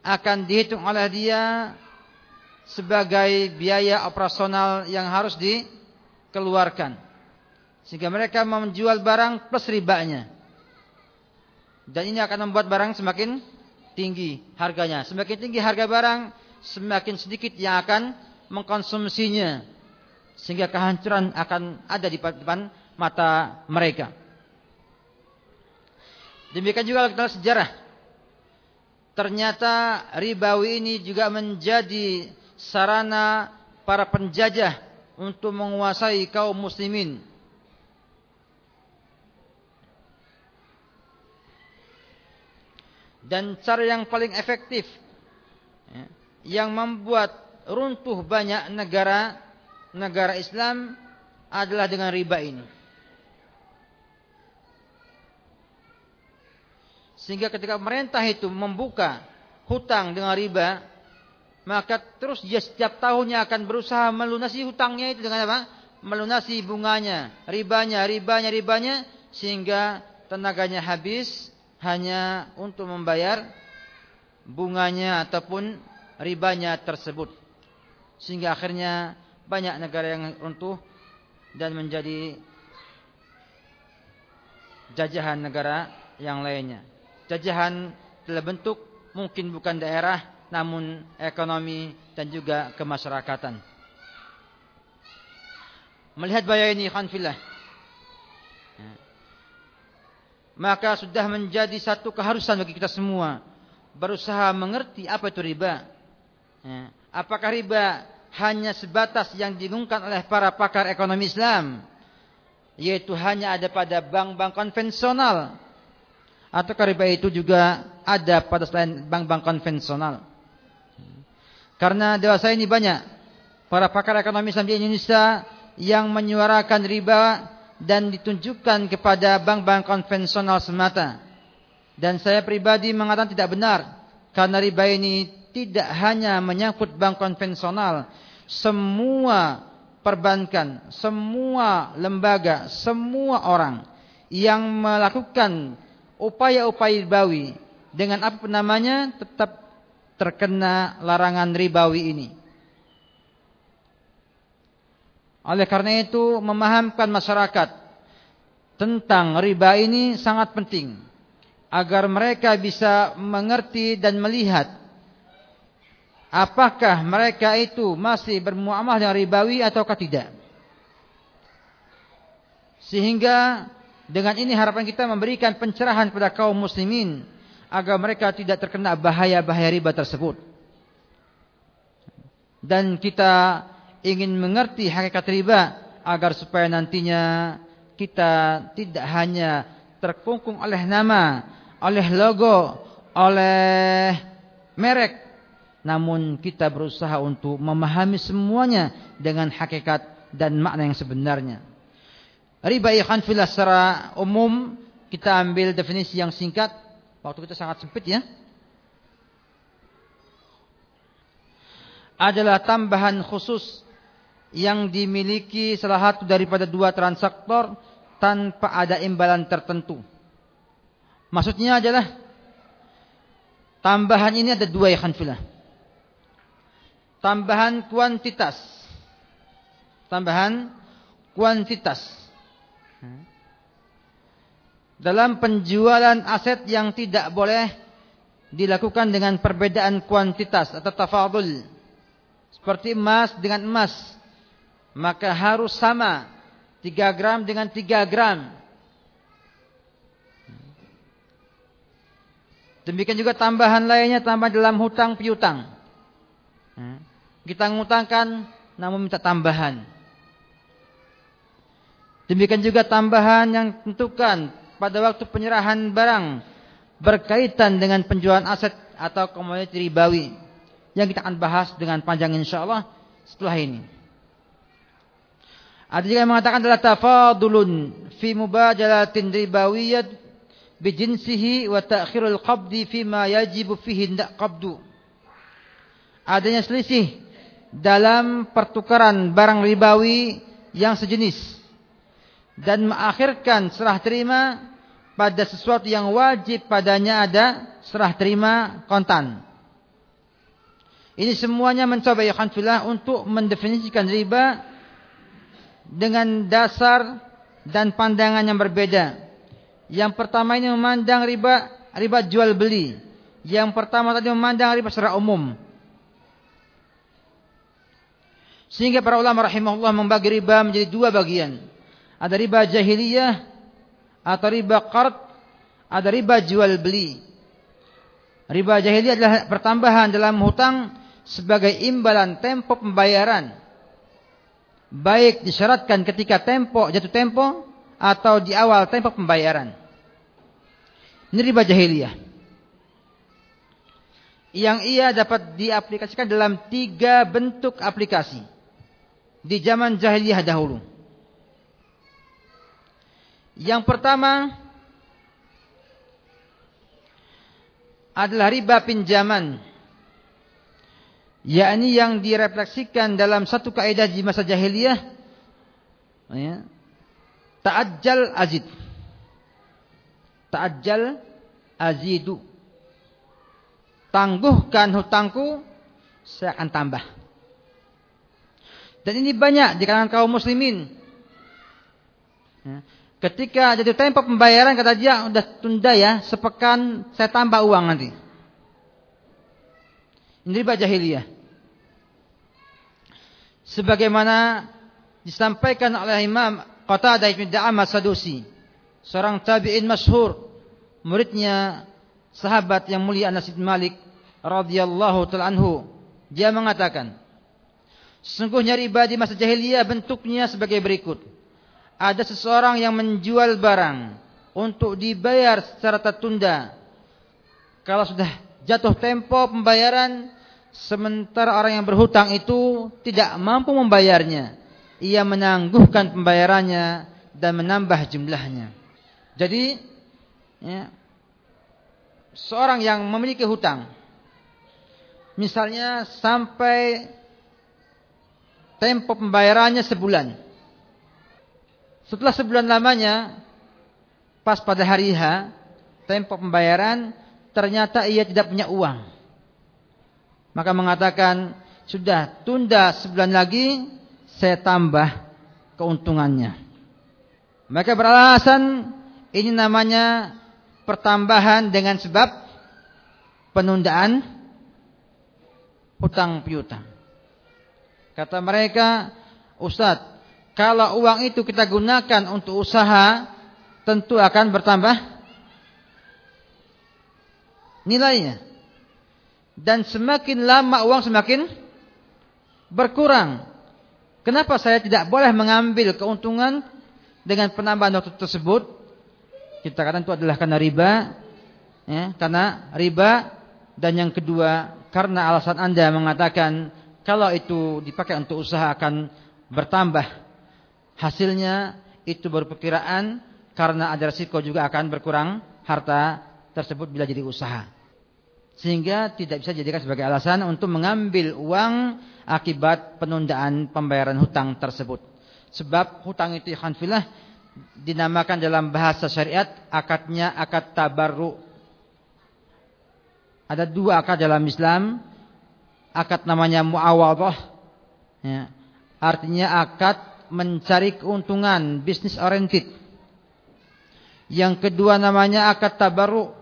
akan dihitung oleh dia sebagai biaya operasional yang harus di keluarkan. Sehingga mereka menjual barang plus ribanya. Dan ini akan membuat barang semakin tinggi harganya. Semakin tinggi harga barang, semakin sedikit yang akan mengkonsumsinya. Sehingga kehancuran akan ada di depan mata mereka. Demikian juga kita sejarah. Ternyata ribawi ini juga menjadi sarana para penjajah untuk menguasai kaum muslimin. Dan cara yang paling efektif ya, yang membuat runtuh banyak negara negara Islam adalah dengan riba ini. Sehingga ketika pemerintah itu membuka hutang dengan riba, maka terus dia setiap tahunnya akan berusaha melunasi hutangnya itu dengan apa? Melunasi bunganya, ribanya, ribanya, ribanya sehingga tenaganya habis hanya untuk membayar bunganya ataupun ribanya tersebut. Sehingga akhirnya banyak negara yang runtuh dan menjadi jajahan negara yang lainnya. Jajahan dalam bentuk mungkin bukan daerah namun ekonomi dan juga kemasyarakatan. Melihat bahaya ini khanfillah. Ya. Maka sudah menjadi satu keharusan bagi kita semua berusaha mengerti apa itu riba. Ya. Apakah riba hanya sebatas yang diumumkan oleh para pakar ekonomi Islam yaitu hanya ada pada bank-bank konvensional atau riba itu juga ada pada selain bank-bank konvensional. Karena dewasa ini banyak para pakar ekonomi Islam di Indonesia yang menyuarakan riba dan ditunjukkan kepada bank-bank konvensional semata. Dan saya pribadi mengatakan tidak benar karena riba ini tidak hanya menyangkut bank konvensional, semua perbankan, semua lembaga, semua orang yang melakukan upaya-upaya ribawi dengan apa namanya tetap terkena larangan ribawi ini. Oleh karena itu memahamkan masyarakat tentang riba ini sangat penting agar mereka bisa mengerti dan melihat apakah mereka itu masih bermuamalah dengan ribawi ataukah tidak. Sehingga dengan ini harapan kita memberikan pencerahan pada kaum muslimin agar mereka tidak terkena bahaya-bahaya riba tersebut. Dan kita ingin mengerti hakikat riba agar supaya nantinya kita tidak hanya terkungkung oleh nama, oleh logo, oleh merek, namun kita berusaha untuk memahami semuanya dengan hakikat dan makna yang sebenarnya. Riba ikhwan filah secara umum kita ambil definisi yang singkat Waktu kita sangat sempit ya. Adalah tambahan khusus yang dimiliki salah satu daripada dua transaktor tanpa ada imbalan tertentu. Maksudnya adalah tambahan ini ada dua ya khanfilah. Tambahan kuantitas. Tambahan kuantitas dalam penjualan aset yang tidak boleh dilakukan dengan perbedaan kuantitas atau tafadul. Seperti emas dengan emas. Maka harus sama. 3 gram dengan 3 gram. Demikian juga tambahan lainnya tambah dalam hutang piutang. Kita ngutangkan namun minta tambahan. Demikian juga tambahan yang tentukan pada waktu penyerahan barang berkaitan dengan penjualan aset atau komoditi ribawi yang kita akan bahas dengan panjang insyaallah setelah ini. Ada juga yang mengatakan adalah tafadulun fi mubadalatin ribawiyyah bijinsihi wa ta'khirul qabdi fi ma yajibu fihi qabdu. Adanya selisih dalam pertukaran barang ribawi yang sejenis dan mengakhirkan serah terima pada sesuatu yang wajib padanya ada serah terima kontan. Ini semuanya mencoba ya untuk mendefinisikan riba dengan dasar dan pandangan yang berbeda. Yang pertama ini memandang riba riba jual beli. Yang pertama tadi memandang riba secara umum. Sehingga para ulama rahimahullah membagi riba menjadi dua bagian. Ada riba jahiliyah atau riba qard, ada riba jual beli. Riba jahiliyah adalah pertambahan dalam hutang sebagai imbalan tempo pembayaran. Baik disyaratkan ketika tempo jatuh tempo atau di awal tempo pembayaran. Ini riba jahiliyah. Yang ia dapat diaplikasikan dalam tiga bentuk aplikasi di zaman jahiliyah dahulu. Yang pertama adalah riba pinjaman. Yakni yang direfleksikan dalam satu kaidah di masa jahiliyah ya, ta'ajjal azid. Ta'ajjal azidu. Tangguhkan hutangku, saya akan tambah. Dan ini banyak di kalangan kaum muslimin. Ya. Ketika jadi tempo pembayaran kata dia udah tunda ya sepekan saya tambah uang nanti. Riba jahiliyah. Sebagaimana disampaikan oleh Imam Qatadah bin Da'amah Sadusi, seorang tabi'in masyhur, muridnya sahabat yang mulia Anas bin Malik radhiyallahu taala anhu. Dia mengatakan, Sesungguhnya riba di masa jahiliyah bentuknya sebagai berikut. Ada seseorang yang menjual barang untuk dibayar secara tertunda. Kalau sudah jatuh tempo pembayaran, sementara orang yang berhutang itu tidak mampu membayarnya. Ia menangguhkan pembayarannya dan menambah jumlahnya. Jadi, ya, seorang yang memiliki hutang, misalnya sampai tempo pembayarannya sebulan. Setelah sebulan lamanya, pas pada hari H, tempo pembayaran, ternyata ia tidak punya uang. Maka mengatakan, sudah tunda sebulan lagi, saya tambah keuntungannya. Maka beralasan, ini namanya pertambahan dengan sebab penundaan hutang piutang. Kata mereka, Ustadz, kalau uang itu kita gunakan untuk usaha, tentu akan bertambah nilainya. Dan semakin lama uang semakin berkurang. Kenapa saya tidak boleh mengambil keuntungan dengan penambahan waktu tersebut? Kita katakan itu adalah karena riba, ya, karena riba dan yang kedua karena alasan anda mengatakan kalau itu dipakai untuk usaha akan bertambah hasilnya itu baru perkiraan karena ada risiko juga akan berkurang harta tersebut bila jadi usaha sehingga tidak bisa dijadikan sebagai alasan untuk mengambil uang akibat penundaan pembayaran hutang tersebut. Sebab hutang itu khanfilah dinamakan dalam bahasa syariat akadnya akad tabarru. Ada dua akad dalam Islam. Akad namanya muawadhah ya. artinya akad mencari keuntungan bisnis oriented. Yang kedua namanya akad tabarru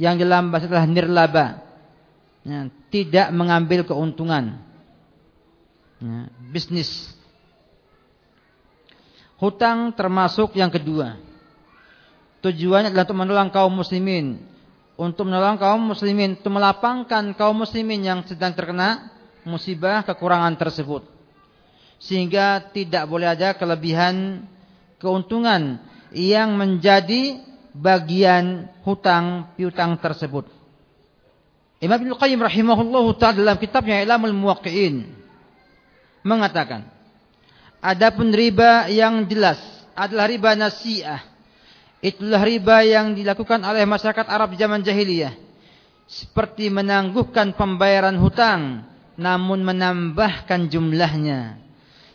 yang dalam bahasa adalah nirlaba ya. tidak mengambil keuntungan ya. bisnis hutang termasuk yang kedua tujuannya adalah untuk menolong kaum muslimin untuk menolong kaum muslimin, untuk melapangkan kaum muslimin yang sedang terkena musibah kekurangan tersebut. Sehingga tidak boleh ada kelebihan keuntungan yang menjadi bagian hutang piutang tersebut. Imam Ibnu Qayyim rahimahullahu taala dalam kitabnya Ilamul Muwaqqi'in mengatakan, adapun riba yang jelas adalah riba nasi'ah Itulah riba yang dilakukan oleh masyarakat Arab zaman jahiliyah. Seperti menangguhkan pembayaran hutang. Namun menambahkan jumlahnya.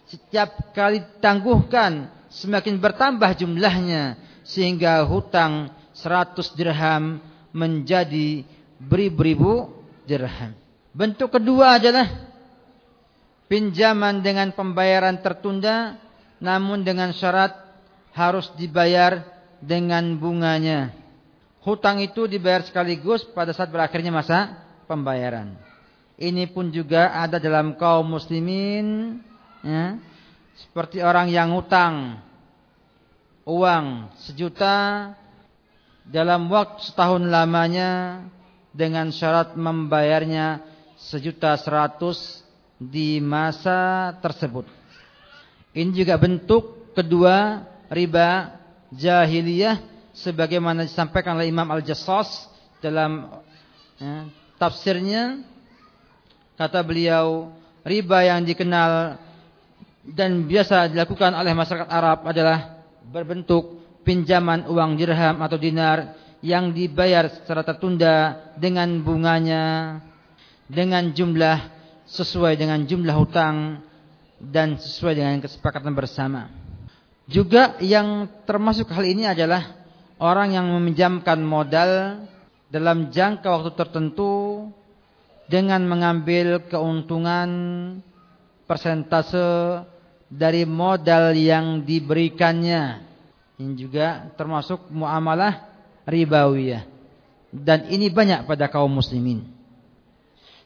Setiap kali ditangguhkan. Semakin bertambah jumlahnya. Sehingga hutang 100 dirham menjadi beribu-ribu dirham. Bentuk kedua adalah pinjaman dengan pembayaran tertunda namun dengan syarat harus dibayar dengan bunganya. hutang itu dibayar sekaligus pada saat berakhirnya masa pembayaran. Ini pun juga ada dalam kaum muslimin ya, seperti orang yang hutang uang sejuta dalam waktu setahun lamanya dengan syarat membayarnya sejuta seratus di masa tersebut. Ini juga bentuk kedua riba jahiliyah sebagaimana disampaikan oleh Imam Al-Jassas dalam ya, tafsirnya kata beliau riba yang dikenal dan biasa dilakukan oleh masyarakat Arab adalah berbentuk pinjaman uang dirham atau dinar yang dibayar secara tertunda dengan bunganya dengan jumlah sesuai dengan jumlah hutang dan sesuai dengan kesepakatan bersama. Juga yang termasuk hal ini adalah orang yang meminjamkan modal dalam jangka waktu tertentu dengan mengambil keuntungan persentase dari modal yang diberikannya. Ini juga termasuk muamalah ribawiyah. Dan ini banyak pada kaum muslimin.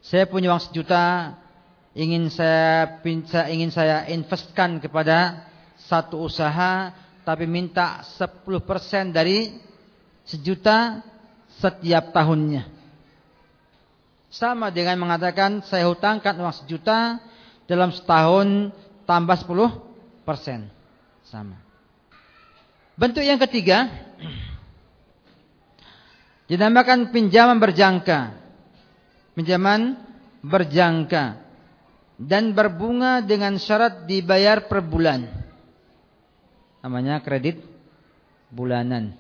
Saya punya uang sejuta, ingin saya ingin saya investkan kepada satu usaha, tapi minta 10% dari sejuta setiap tahunnya. Sama dengan mengatakan saya hutangkan uang sejuta dalam setahun tambah 10 persen. Sama. Bentuk yang ketiga dinamakan pinjaman berjangka. Pinjaman berjangka dan berbunga dengan syarat dibayar per bulan. Namanya kredit bulanan.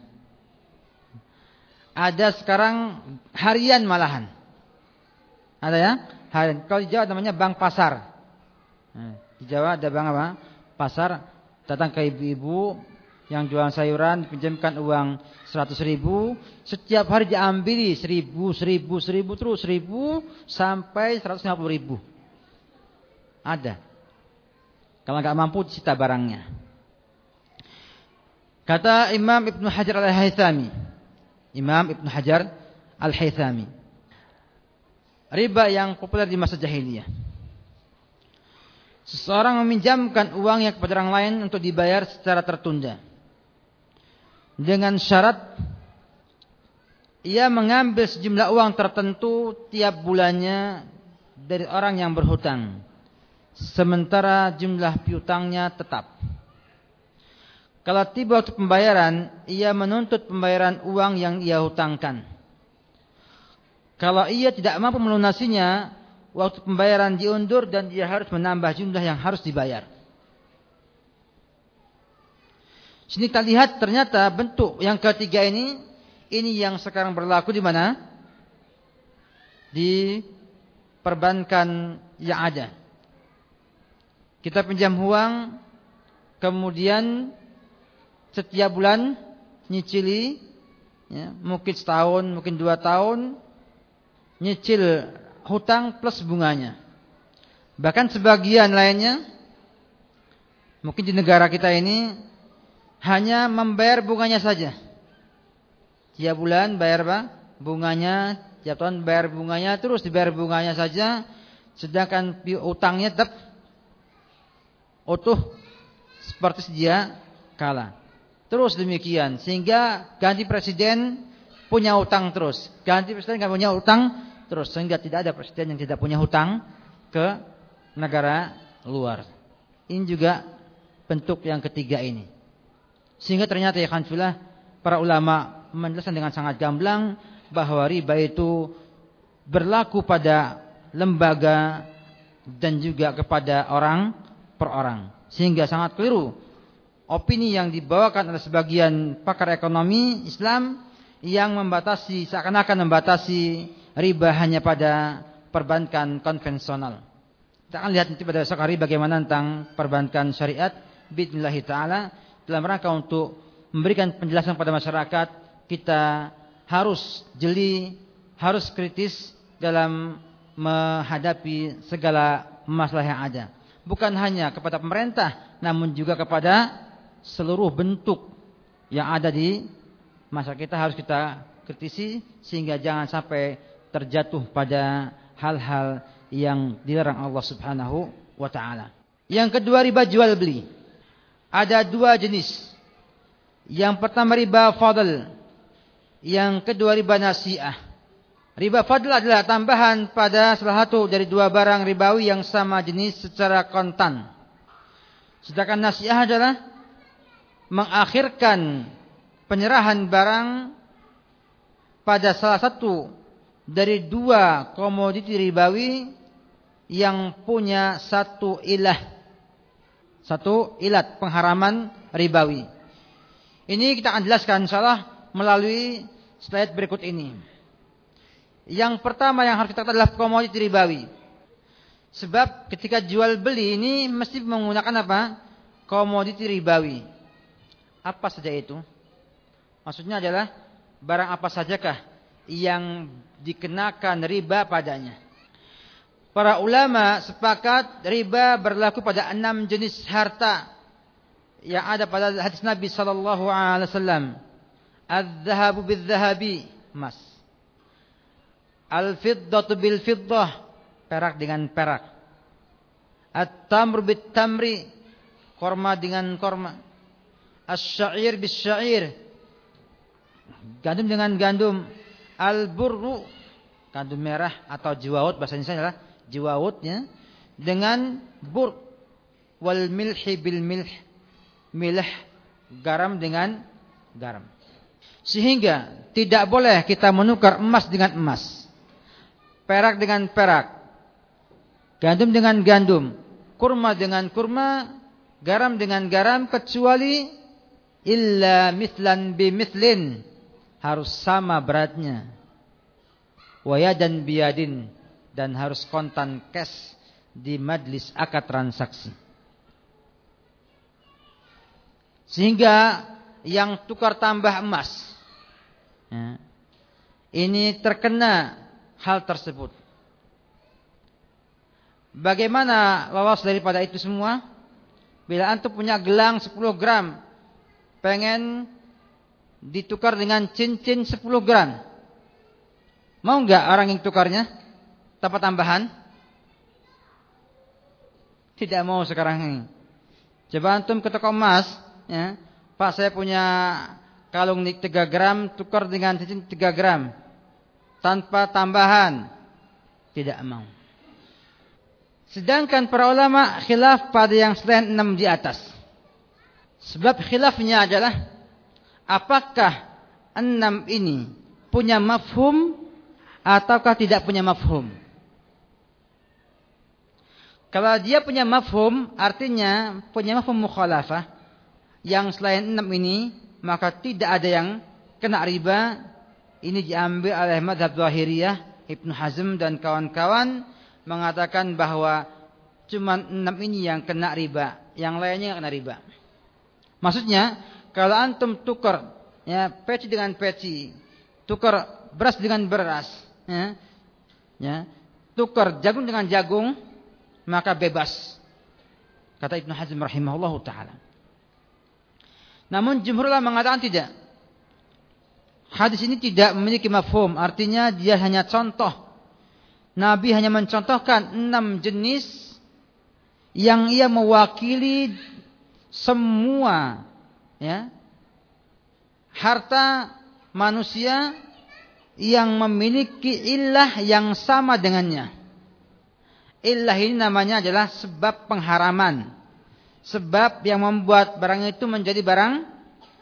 Ada sekarang harian malahan. Ada ya? Kalau di Jawa namanya bank pasar. Di Jawa ada bank apa? Pasar. Datang ke ibu-ibu yang jualan sayuran, pinjamkan uang 100 ribu. Setiap hari diambil 1000, 1000, 1000 terus 1000 sampai 150 ribu. Ada. Kalau nggak mampu disita barangnya. Kata Imam Ibn Hajar Al-Haythami. Imam Ibn Hajar Al-Haythami riba yang populer di masa jahiliyah. Seseorang meminjamkan uangnya kepada orang lain untuk dibayar secara tertunda. Dengan syarat ia mengambil sejumlah uang tertentu tiap bulannya dari orang yang berhutang. Sementara jumlah piutangnya tetap. Kalau tiba waktu pembayaran, ia menuntut pembayaran uang yang ia hutangkan. Kalau ia tidak mampu melunasinya, waktu pembayaran diundur dan dia harus menambah jumlah yang harus dibayar. Sini kita lihat ternyata bentuk yang ketiga ini, ini yang sekarang berlaku di mana? Di perbankan yang ada. Kita pinjam uang, kemudian setiap bulan nyicili, ya, mungkin setahun, mungkin dua tahun, nyicil hutang plus bunganya. Bahkan sebagian lainnya mungkin di negara kita ini hanya membayar bunganya saja. Tiap bulan bayar apa? Bunganya, tiap tahun bayar bunganya terus dibayar bunganya saja sedangkan utangnya tetap utuh seperti sedia kala. Terus demikian sehingga ganti presiden punya utang terus. Ganti presiden kan punya utang terus sehingga tidak ada presiden yang tidak punya hutang ke negara luar. Ini juga bentuk yang ketiga ini. Sehingga ternyata ya khanfillah para ulama menjelaskan dengan sangat gamblang bahwa riba itu berlaku pada lembaga dan juga kepada orang per orang. Sehingga sangat keliru opini yang dibawakan oleh sebagian pakar ekonomi Islam yang membatasi seakan-akan membatasi riba hanya pada perbankan konvensional. Kita akan lihat nanti pada besok hari bagaimana tentang perbankan syariat bismillah taala dalam rangka untuk memberikan penjelasan pada masyarakat kita harus jeli, harus kritis dalam menghadapi segala masalah yang ada. Bukan hanya kepada pemerintah, namun juga kepada seluruh bentuk yang ada di masyarakat kita harus kita kritisi sehingga jangan sampai terjatuh pada hal-hal yang dilarang Allah Subhanahu wa taala. Yang kedua riba jual beli. Ada dua jenis. Yang pertama riba fadl. Yang kedua riba nasiah. Riba fadl adalah tambahan pada salah satu dari dua barang ribawi yang sama jenis secara kontan. Sedangkan nasiah adalah mengakhirkan penyerahan barang pada salah satu dari dua komoditi ribawi yang punya satu ilah satu ilat pengharaman ribawi. Ini kita akan jelaskan insyaallah melalui slide berikut ini. Yang pertama yang harus kita ketahui adalah komoditi ribawi. Sebab ketika jual beli ini mesti menggunakan apa? Komoditi ribawi. Apa saja itu? Maksudnya adalah barang apa sajakah yang dikenakan riba padanya. Para ulama sepakat riba berlaku pada enam jenis harta yang ada pada hadis Nabi sallallahu alaihi wasallam. Az-zahabu bil-zahabi, emas. Al-fiddatu bil-fiddah, perak dengan perak. At-tamr bit-tamri, korma dengan korma. As-syair bis-syair, gandum dengan gandum. Al-burru, gandum merah atau jiwawut bahasa Indonesia adalah jiwawutnya dengan bur wal milhi bil milh milh garam dengan garam. Sehingga tidak boleh kita menukar emas dengan emas. Perak dengan perak. Gandum dengan gandum. Kurma dengan kurma. Garam dengan garam kecuali illa mislan bi mislin harus sama beratnya wayadan biadin dan harus kontan cash di majlis akad transaksi. Sehingga yang tukar tambah emas ya, ini terkena hal tersebut. Bagaimana lolos daripada itu semua? Bila antum punya gelang 10 gram, pengen ditukar dengan cincin 10 gram. Mau enggak orang yang tukarnya? tanpa tambahan? Tidak mau sekarang ini. Coba antum ke toko emas, ya. Pak saya punya kalung 3 gram tukar dengan cincin 3 gram tanpa tambahan. Tidak mau. Sedangkan para ulama khilaf pada yang selain 6 di atas. Sebab khilafnya adalah apakah 6 ini punya mafhum ataukah tidak punya mafhum. Kalau dia punya mafhum, artinya punya mafhum mukhalafah. Yang selain enam ini, maka tidak ada yang kena riba. Ini diambil oleh madhab Zahiriyah, Ibn Hazm dan kawan-kawan. Mengatakan bahwa cuma enam ini yang kena riba. Yang lainnya kena riba. Maksudnya, kalau antum tukar ya, peci dengan peci. Tukar beras dengan beras. Ya, ya, tukar jagung dengan jagung maka bebas. Kata Ibnu Hazm rahimahullah taala. Namun jumhur ulama mengatakan tidak. Hadis ini tidak memiliki mafhum, artinya dia hanya contoh. Nabi hanya mencontohkan enam jenis yang ia mewakili semua ya harta manusia yang memiliki ilah yang sama dengannya. Illah ini namanya adalah sebab pengharaman. Sebab yang membuat barang itu menjadi barang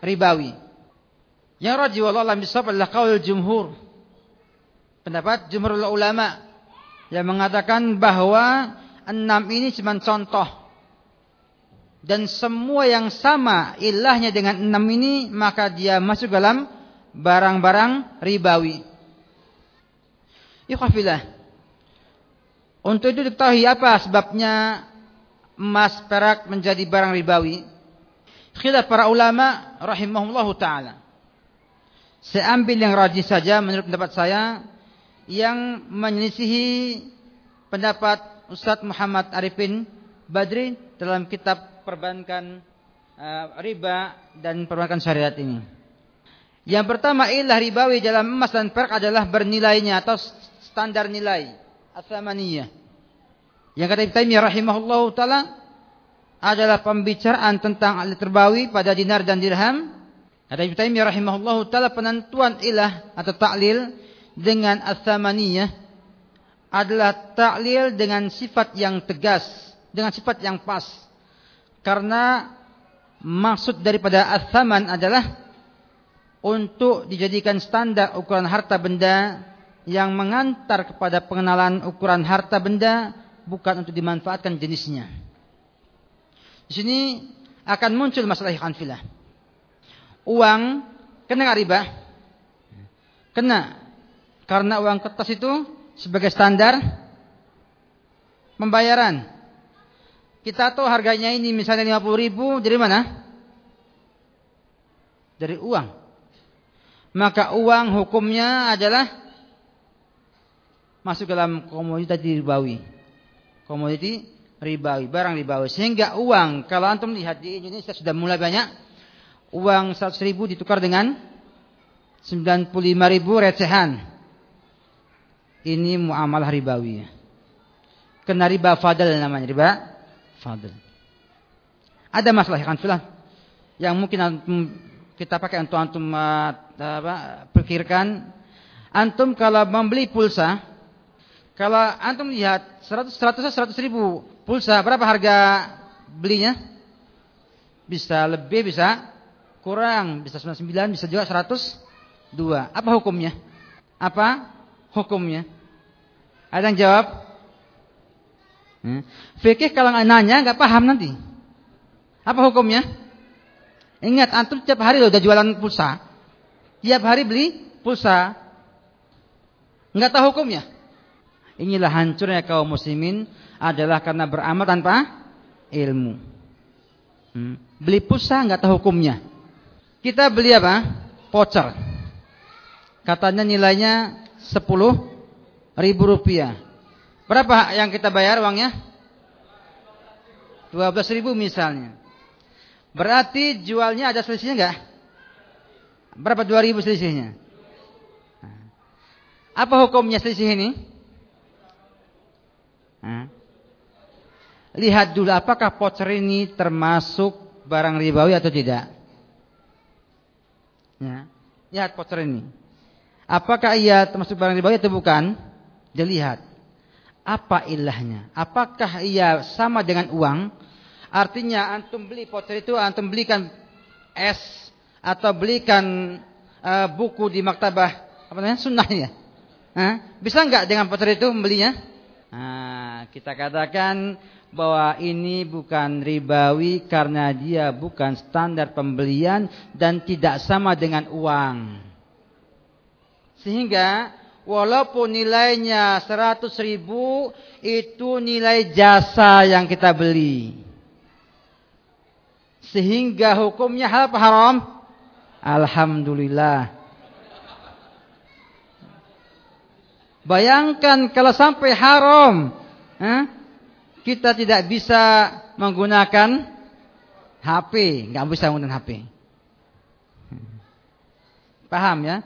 ribawi. Yang raji wallahu adalah kaul jumhur. Pendapat jumhur ulama yang mengatakan bahwa enam ini cuma contoh. Dan semua yang sama ilahnya dengan enam ini maka dia masuk dalam barang-barang ribawi. Ikhwafillah. Untuk itu diketahui apa sebabnya emas perak menjadi barang ribawi. Khilaf para ulama rahimahullah taala. Saya ambil yang rajih saja menurut pendapat saya yang menyelisihi pendapat Ustadz Muhammad Arifin Badri dalam kitab perbankan uh, riba dan perbankan syariat ini. Yang pertama ilah ribawi dalam emas dan perak adalah bernilainya atau standar nilai athamaniyah. Yang kata Ibnu Taimiyah rahimahullahu taala adalah pembicaraan tentang alat terbawi pada dinar dan dirham. Kata Ibnu Taimiyah rahimahullahu taala penentuan ilah atau taklil dengan athamaniyah adalah taklil dengan sifat yang tegas, dengan sifat yang pas. Karena maksud daripada athaman adalah untuk dijadikan standar ukuran harta benda yang mengantar kepada pengenalan ukuran harta benda bukan untuk dimanfaatkan jenisnya. Di sini akan muncul masalah hanfilah. Uang kena riba? Kena. Karena uang kertas itu sebagai standar pembayaran. Kita tahu harganya ini misalnya 50 ribu dari mana? Dari uang maka uang hukumnya adalah masuk dalam komoditas ribawi. Komoditi ribawi, barang ribawi. Sehingga uang, kalau antum lihat di Indonesia sudah mulai banyak, uang 100 ribu ditukar dengan 95 ribu recehan. Ini muamalah ribawi. Kena riba fadl namanya, riba fadl. Ada masalah kan yang mungkin kita pakai untuk antum uh, apa, pikirkan. Antum kalau membeli pulsa, kalau antum lihat 100 100 100 ribu pulsa, berapa harga belinya? Bisa lebih, bisa kurang, bisa 99, bisa juga 102. Apa hukumnya? Apa hukumnya? Ada yang jawab? Hmm. Fikih kalau nggak nanya nggak paham nanti. Apa hukumnya? Ingat antum tiap hari loh udah jualan pulsa. Tiap hari beli pulsa. Enggak tahu hukumnya. Inilah hancurnya kaum muslimin adalah karena beramal tanpa ilmu. Hmm. Beli pulsa enggak tahu hukumnya. Kita beli apa? Voucher. Katanya nilainya 10 ribu rupiah. Berapa yang kita bayar uangnya? 12 ribu misalnya. Berarti jualnya ada selisihnya enggak? Berapa 2000 selisihnya? Apa hukumnya selisih ini? Lihat dulu apakah voucher ini termasuk barang ribawi atau tidak. Ya. Lihat voucher ini. Apakah ia termasuk barang ribawi atau bukan? Dilihat. Apa ilahnya? Apakah ia sama dengan uang? Artinya antum beli voucher itu antum belikan es atau belikan uh, buku di maktabah apa namanya sunnahnya. Hah? Bisa nggak dengan voucher itu membelinya? Nah, kita katakan bahwa ini bukan ribawi karena dia bukan standar pembelian dan tidak sama dengan uang. Sehingga walaupun nilainya 100 ribu itu nilai jasa yang kita beli. Sehingga hukumnya halal apa haram? Alhamdulillah. Bayangkan kalau sampai haram, eh, kita tidak bisa menggunakan HP, nggak bisa menggunakan HP. Paham ya?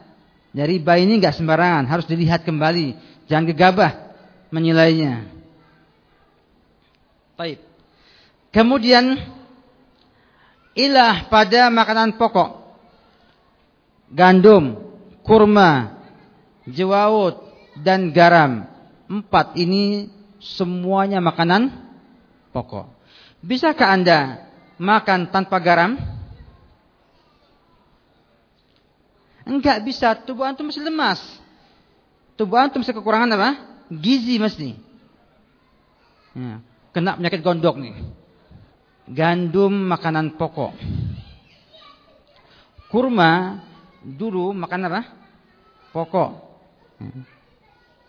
Jadi bayi ini nggak sembarangan, harus dilihat kembali, jangan gegabah menilainya. Baik. Kemudian ilah pada makanan pokok. Gandum, kurma, jewawut, dan garam. Empat ini semuanya makanan pokok. Bisakah Anda makan tanpa garam? Enggak bisa, tubuh antum masih lemas. Tubuh antum masih kekurangan apa? Gizi mesti. Ya, kena penyakit gondok nih gandum makanan pokok. Kurma dulu makan apa? Pokok.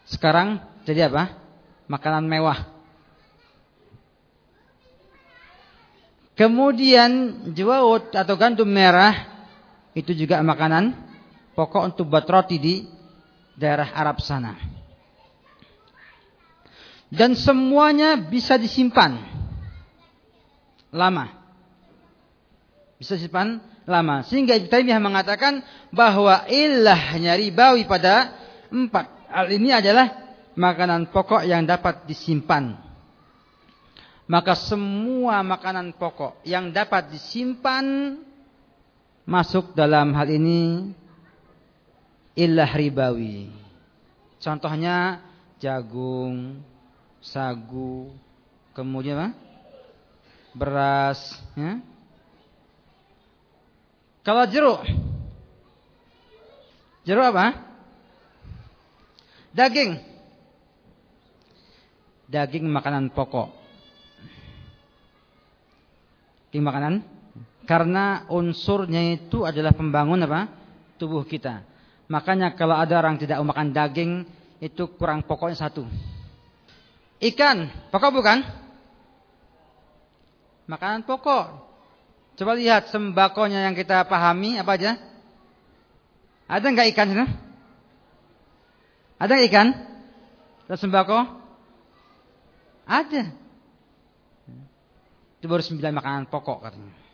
Sekarang jadi apa? Makanan mewah. Kemudian jawut atau gandum merah itu juga makanan pokok untuk buat roti di daerah Arab sana. Dan semuanya bisa disimpan lama. Bisa simpan lama. Sehingga Ibnu Taimiyah mengatakan bahwa ilahnya ribawi pada empat. Hal ini adalah makanan pokok yang dapat disimpan. Maka semua makanan pokok yang dapat disimpan masuk dalam hal ini ilah ribawi. Contohnya jagung, sagu, kemudian apa? beras. Ya. Kalau jeruk, jeruk apa? Daging, daging makanan pokok. Daging makanan karena unsurnya itu adalah pembangun apa? tubuh kita. Makanya kalau ada orang tidak makan daging itu kurang pokoknya satu. Ikan, pokok bukan? Makanan pokok. Coba lihat sembakonya yang kita pahami apa aja? Ada nggak ikan sana? Ada nggak ikan? Dan sembako? Ada. Itu baru sembilan makanan pokok katanya.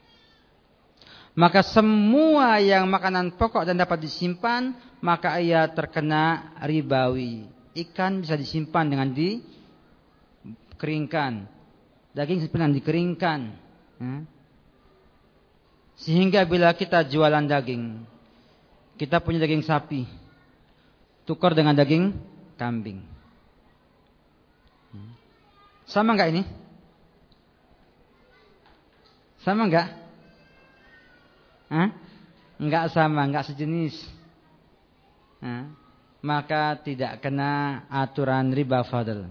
Maka semua yang makanan pokok dan dapat disimpan, maka ia terkena ribawi. Ikan bisa disimpan dengan di dikeringkan. Daging sebenarnya dikeringkan. Ya. Sehingga bila kita jualan daging, kita punya daging sapi, tukar dengan daging kambing. Sama enggak ini? Sama enggak? Hah? Enggak sama, enggak sejenis. Hah? Maka tidak kena aturan riba fadl.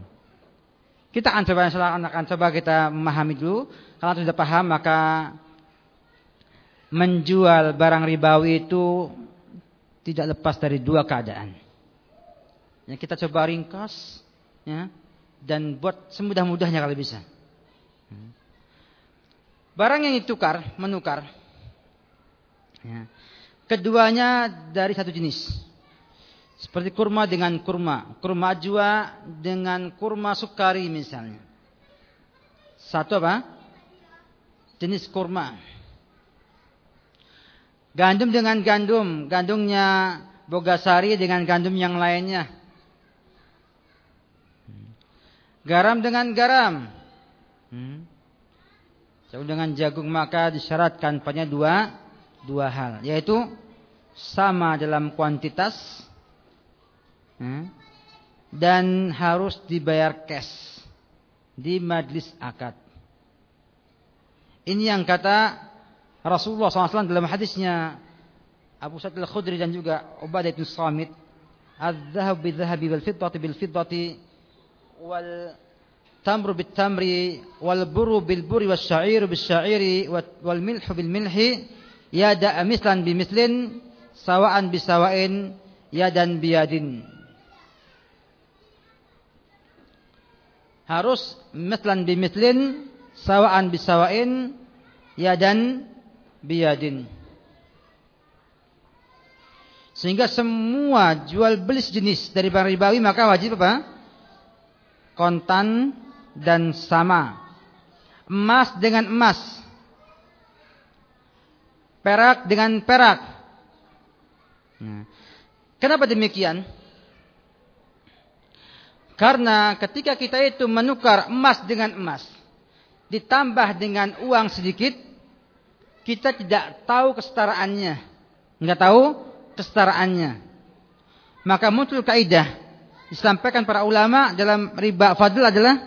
Kita akan coba akan coba kita memahami dulu. Kalau sudah paham maka menjual barang ribawi itu tidak lepas dari dua keadaan. Ya, kita coba ringkas ya, dan buat semudah-mudahnya kalau bisa. Barang yang ditukar, menukar. Ya, keduanya dari satu jenis. Seperti kurma dengan kurma. Kurma ajwa dengan kurma sukari misalnya. Satu apa? Jenis kurma. Gandum dengan gandum. Gandumnya bogasari dengan gandum yang lainnya. Garam dengan garam. Hmm. dengan jagung maka disyaratkan pada dua dua hal yaitu sama dalam kuantitas hmm, dan harus dibayar cash di majlis akad. Ini yang kata Rasulullah SAW dalam hadisnya Abu Sa'id al-Khudri dan juga Ubadah bin Samit Al-Zahab bil-Zahabi wal-Fiddati bil-Fiddati wal-Tamru bil-Tamri wal-Buru bil-Buri wal-Sya'iru bil-Sya'iri wal-Milhu bil-Milhi ya da mislan bimislin sawaan bisawain ya dan biadin harus mislan bimislin sawaan bisawain ya dan biadin sehingga semua jual beli jenis dari barang ribawi maka wajib apa? kontan dan sama. Emas dengan emas perak dengan perak nah, kenapa demikian karena ketika kita itu menukar emas dengan emas, ditambah dengan uang sedikit, kita tidak tahu kesetaraannya. Enggak tahu kesetaraannya. Maka muncul kaidah disampaikan para ulama dalam riba fadl adalah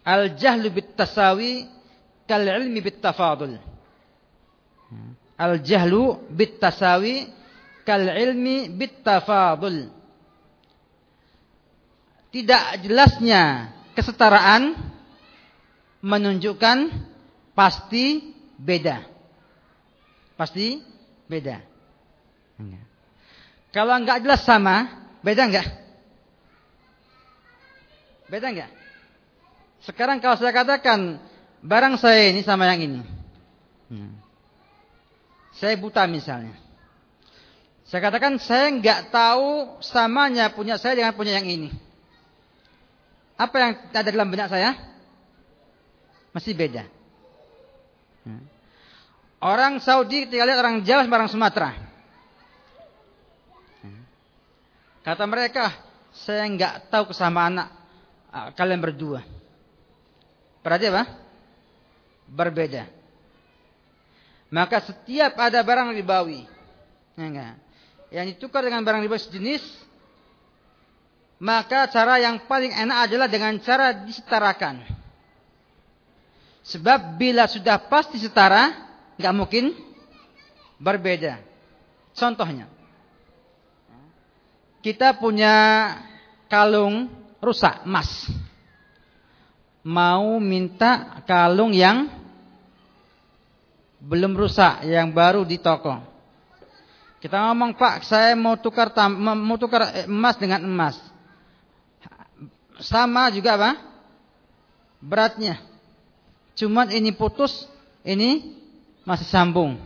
al jahlu bit tasawi kal ilmi bit tafadul. Al jahlu bit tasawi kal ilmi bit tafadul tidak jelasnya kesetaraan menunjukkan pasti beda. Pasti beda. Kalau enggak jelas sama, beda enggak? Beda enggak? Sekarang kalau saya katakan barang saya ini sama yang ini. Saya buta misalnya. Saya katakan saya enggak tahu samanya punya saya dengan punya yang ini. Apa yang ada dalam benak saya? Masih beda. Orang Saudi ketika lihat orang Jawa sama orang Sumatera. Kata mereka, saya nggak tahu kesamaan anak ah, kalian berdua. Berarti apa? Berbeda. Maka setiap ada barang ribawi, ya yang ditukar dengan barang ribawi sejenis, maka cara yang paling enak adalah dengan cara disetarakan. Sebab bila sudah pasti setara, nggak mungkin berbeda. Contohnya, kita punya kalung rusak emas. Mau minta kalung yang belum rusak, yang baru di toko. Kita ngomong, Pak, saya mau tukar mau tukar emas dengan emas sama juga apa? Beratnya. Cuman ini putus, ini masih sambung.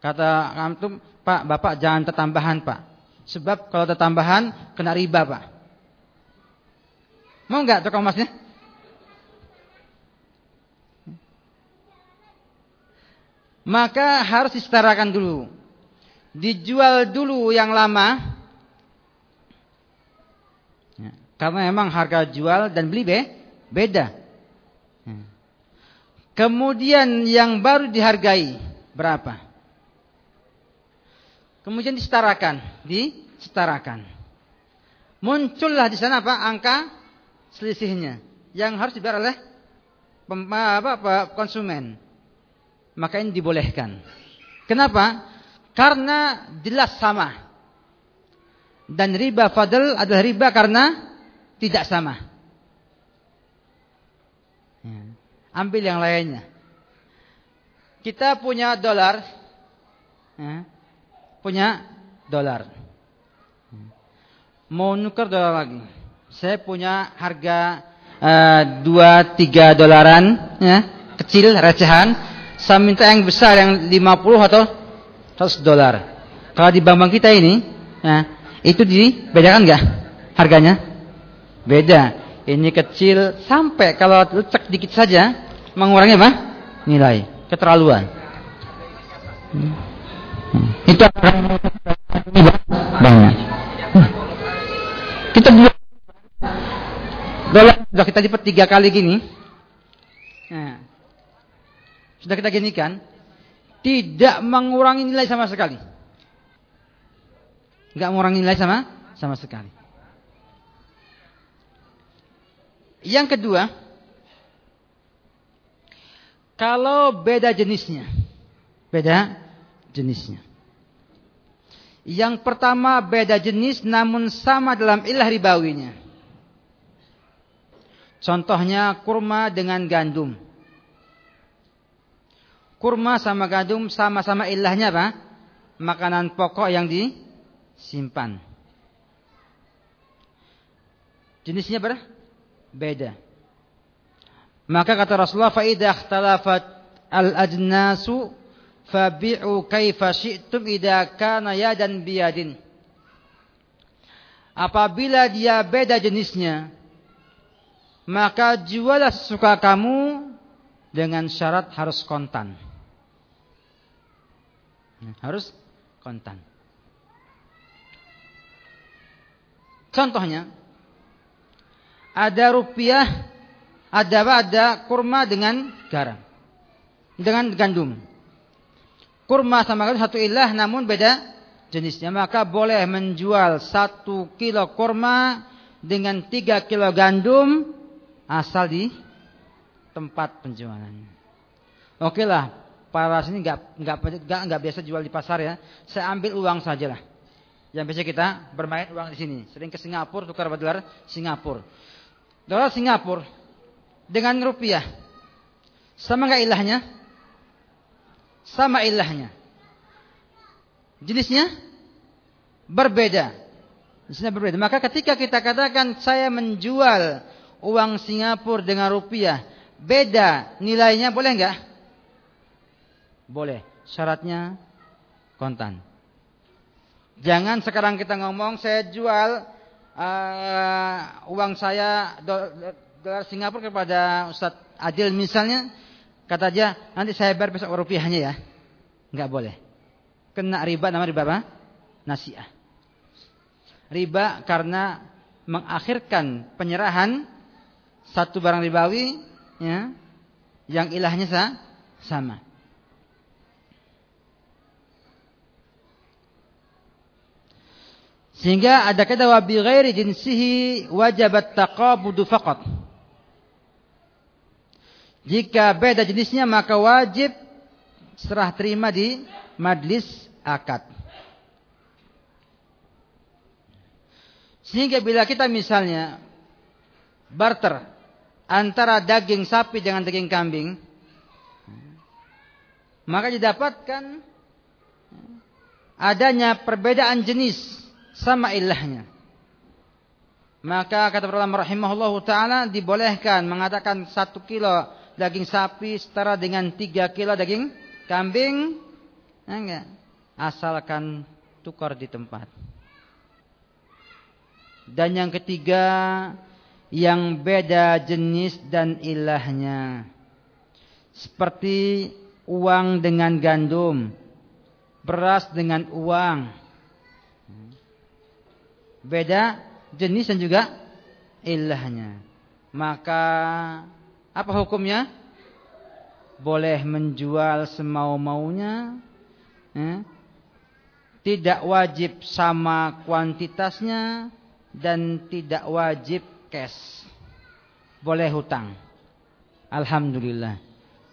Kata antum, Pak, Bapak jangan tertambahan, Pak. Sebab kalau tertambahan kena riba, Pak. Mau nggak tukang emasnya? Maka harus disetarakan dulu. Dijual dulu yang lama, Karena memang harga jual dan beli be, beda. Hmm. Kemudian yang baru dihargai berapa? Kemudian disetarakan, disetarakan. Muncullah di sana apa? Angka selisihnya yang harus dibayar oleh apa, konsumen. Maka ini dibolehkan. Kenapa? Karena jelas sama. Dan riba fadl adalah riba karena tidak sama. Ya. Ambil yang lainnya. Kita punya dolar, ya. punya dolar. Mau nuker dolar lagi. Saya punya harga uh, dua tiga dolaran, ya, kecil recehan. Saya minta yang besar yang 50 atau 100 dolar. Kalau di bank-bank kita ini, ya, itu dibedakan nggak harganya? Beda. Ini kecil sampai kalau lecek dikit saja mengurangi apa? Nilai. Keterlaluan. Hmm. Hmm. Itu banyak. Hmm. Kita dolar sudah kita lipat tiga kali gini. Nah, sudah kita ginikan, tidak mengurangi nilai sama sekali. Enggak mengurangi nilai sama sama sekali. Yang kedua, kalau beda jenisnya, beda jenisnya. Yang pertama beda jenis namun sama dalam ilah ribawinya. Contohnya kurma dengan gandum. Kurma sama gandum sama-sama ilahnya apa? Makanan pokok yang disimpan. Jenisnya berapa? beda. Maka kata Rasulullah fa idza ikhtalafat al-ajnasu fabi'u kaifa syi'tum idza kana yadan biyadin. Apabila dia beda jenisnya, maka jualah sesuka kamu dengan syarat harus kontan. Harus kontan. Contohnya, ada rupiah, ada? Ada kurma dengan garam. Dengan gandum. Kurma sama gandum satu ilah namun beda jenisnya. Maka boleh menjual satu kilo kurma dengan tiga kilo gandum asal di tempat penjualannya. Oke lah, para sini nggak nggak nggak nggak biasa jual di pasar ya. Saya ambil uang saja lah. Yang biasa kita bermain uang di sini. Sering ke Singapura tukar dolar Singapura. Dolar Singapura dengan rupiah. Sama nggak ilahnya? Sama ilahnya. Jenisnya berbeda. Jenisnya berbeda. Maka ketika kita katakan saya menjual uang Singapura dengan rupiah, beda nilainya boleh nggak? Boleh. Syaratnya kontan. Jangan sekarang kita ngomong saya jual uh, uang saya dolar Singapura kepada Ustadz Adil misalnya kata dia nanti saya bayar besok rupiahnya ya. Enggak boleh. Kena riba nama riba apa? Nasiah. Riba karena mengakhirkan penyerahan satu barang ribawi ya, yang ilahnya sama. Sehingga ada kata wa bi ghairi jinsihi wajabat taqabudu faqat. Jika beda jenisnya maka wajib serah terima di majlis akad. Sehingga bila kita misalnya barter antara daging sapi dengan daging kambing, maka didapatkan adanya perbedaan jenis sama ilahnya. Maka kata ulama rahimahullah taala dibolehkan mengatakan satu kilo daging sapi setara dengan tiga kilo daging kambing, enggak. Asalkan tukar di tempat. Dan yang ketiga yang beda jenis dan ilahnya. Seperti uang dengan gandum, beras dengan uang, beda jenis dan juga ilahnya. Maka apa hukumnya? Boleh menjual semau-maunya. Eh? Tidak wajib sama kuantitasnya dan tidak wajib cash. Boleh hutang. Alhamdulillah.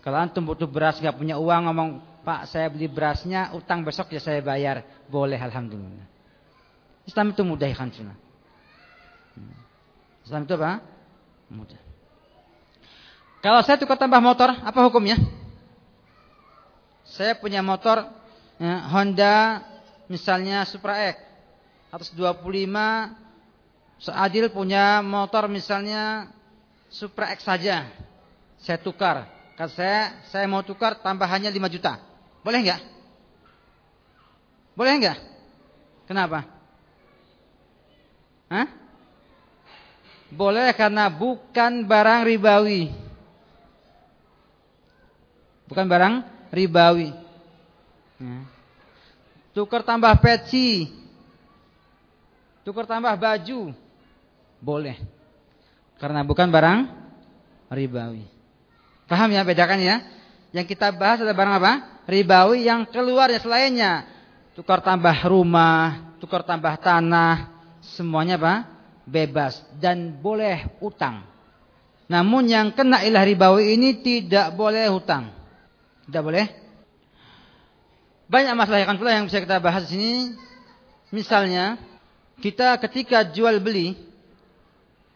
Kalau antum butuh beras nggak punya uang ngomong Pak saya beli berasnya utang besok ya saya bayar. Boleh alhamdulillah. Islam itu mudah ya kan sunnah. Islam itu apa? Mudah. Kalau saya tukar tambah motor, apa hukumnya? Saya punya motor ya, Honda misalnya Supra X 125 Seadil punya motor misalnya Supra X saja. Saya tukar. Kata saya, saya mau tukar tambahannya 5 juta. Boleh enggak? Boleh enggak? Kenapa? Hah? Boleh karena bukan barang ribawi. Bukan barang ribawi. Ya. Tukar tambah peci. Tukar tambah baju. Boleh. Karena bukan barang ribawi. Paham ya bedakan ya? Yang kita bahas adalah barang apa? Ribawi yang keluar ya selainnya. Tukar tambah rumah, tukar tambah tanah, semuanya apa? Bebas dan boleh utang. Namun yang kena ilah ribawi ini tidak boleh hutang. Tidak boleh. Banyak masalah yang yang bisa kita bahas di sini. Misalnya, kita ketika jual beli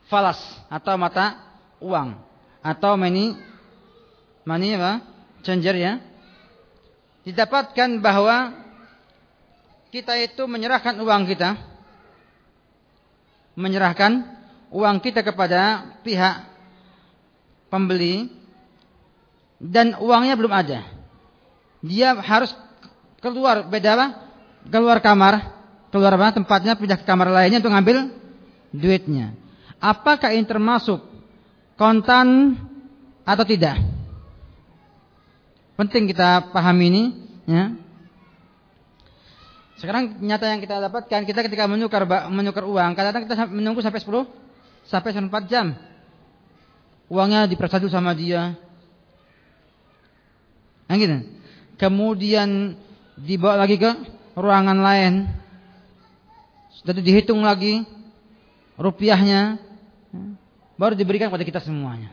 falas atau mata uang atau money money apa? changer ya. Didapatkan bahwa kita itu menyerahkan uang kita menyerahkan uang kita kepada pihak pembeli dan uangnya belum ada. Dia harus keluar beda apa? Keluar kamar, keluar apa? Tempatnya pindah ke kamar lainnya untuk ngambil duitnya. Apakah ini termasuk kontan atau tidak? Penting kita pahami ini, ya. Sekarang nyata yang kita dapatkan, kita ketika menukar menukar uang, kadang-kadang kita menunggu sampai 10 sampai 4 jam. Uangnya dipersatu sama dia. Nah, gitu. Kemudian dibawa lagi ke ruangan lain. Sudah dihitung lagi rupiahnya. Baru diberikan kepada kita semuanya.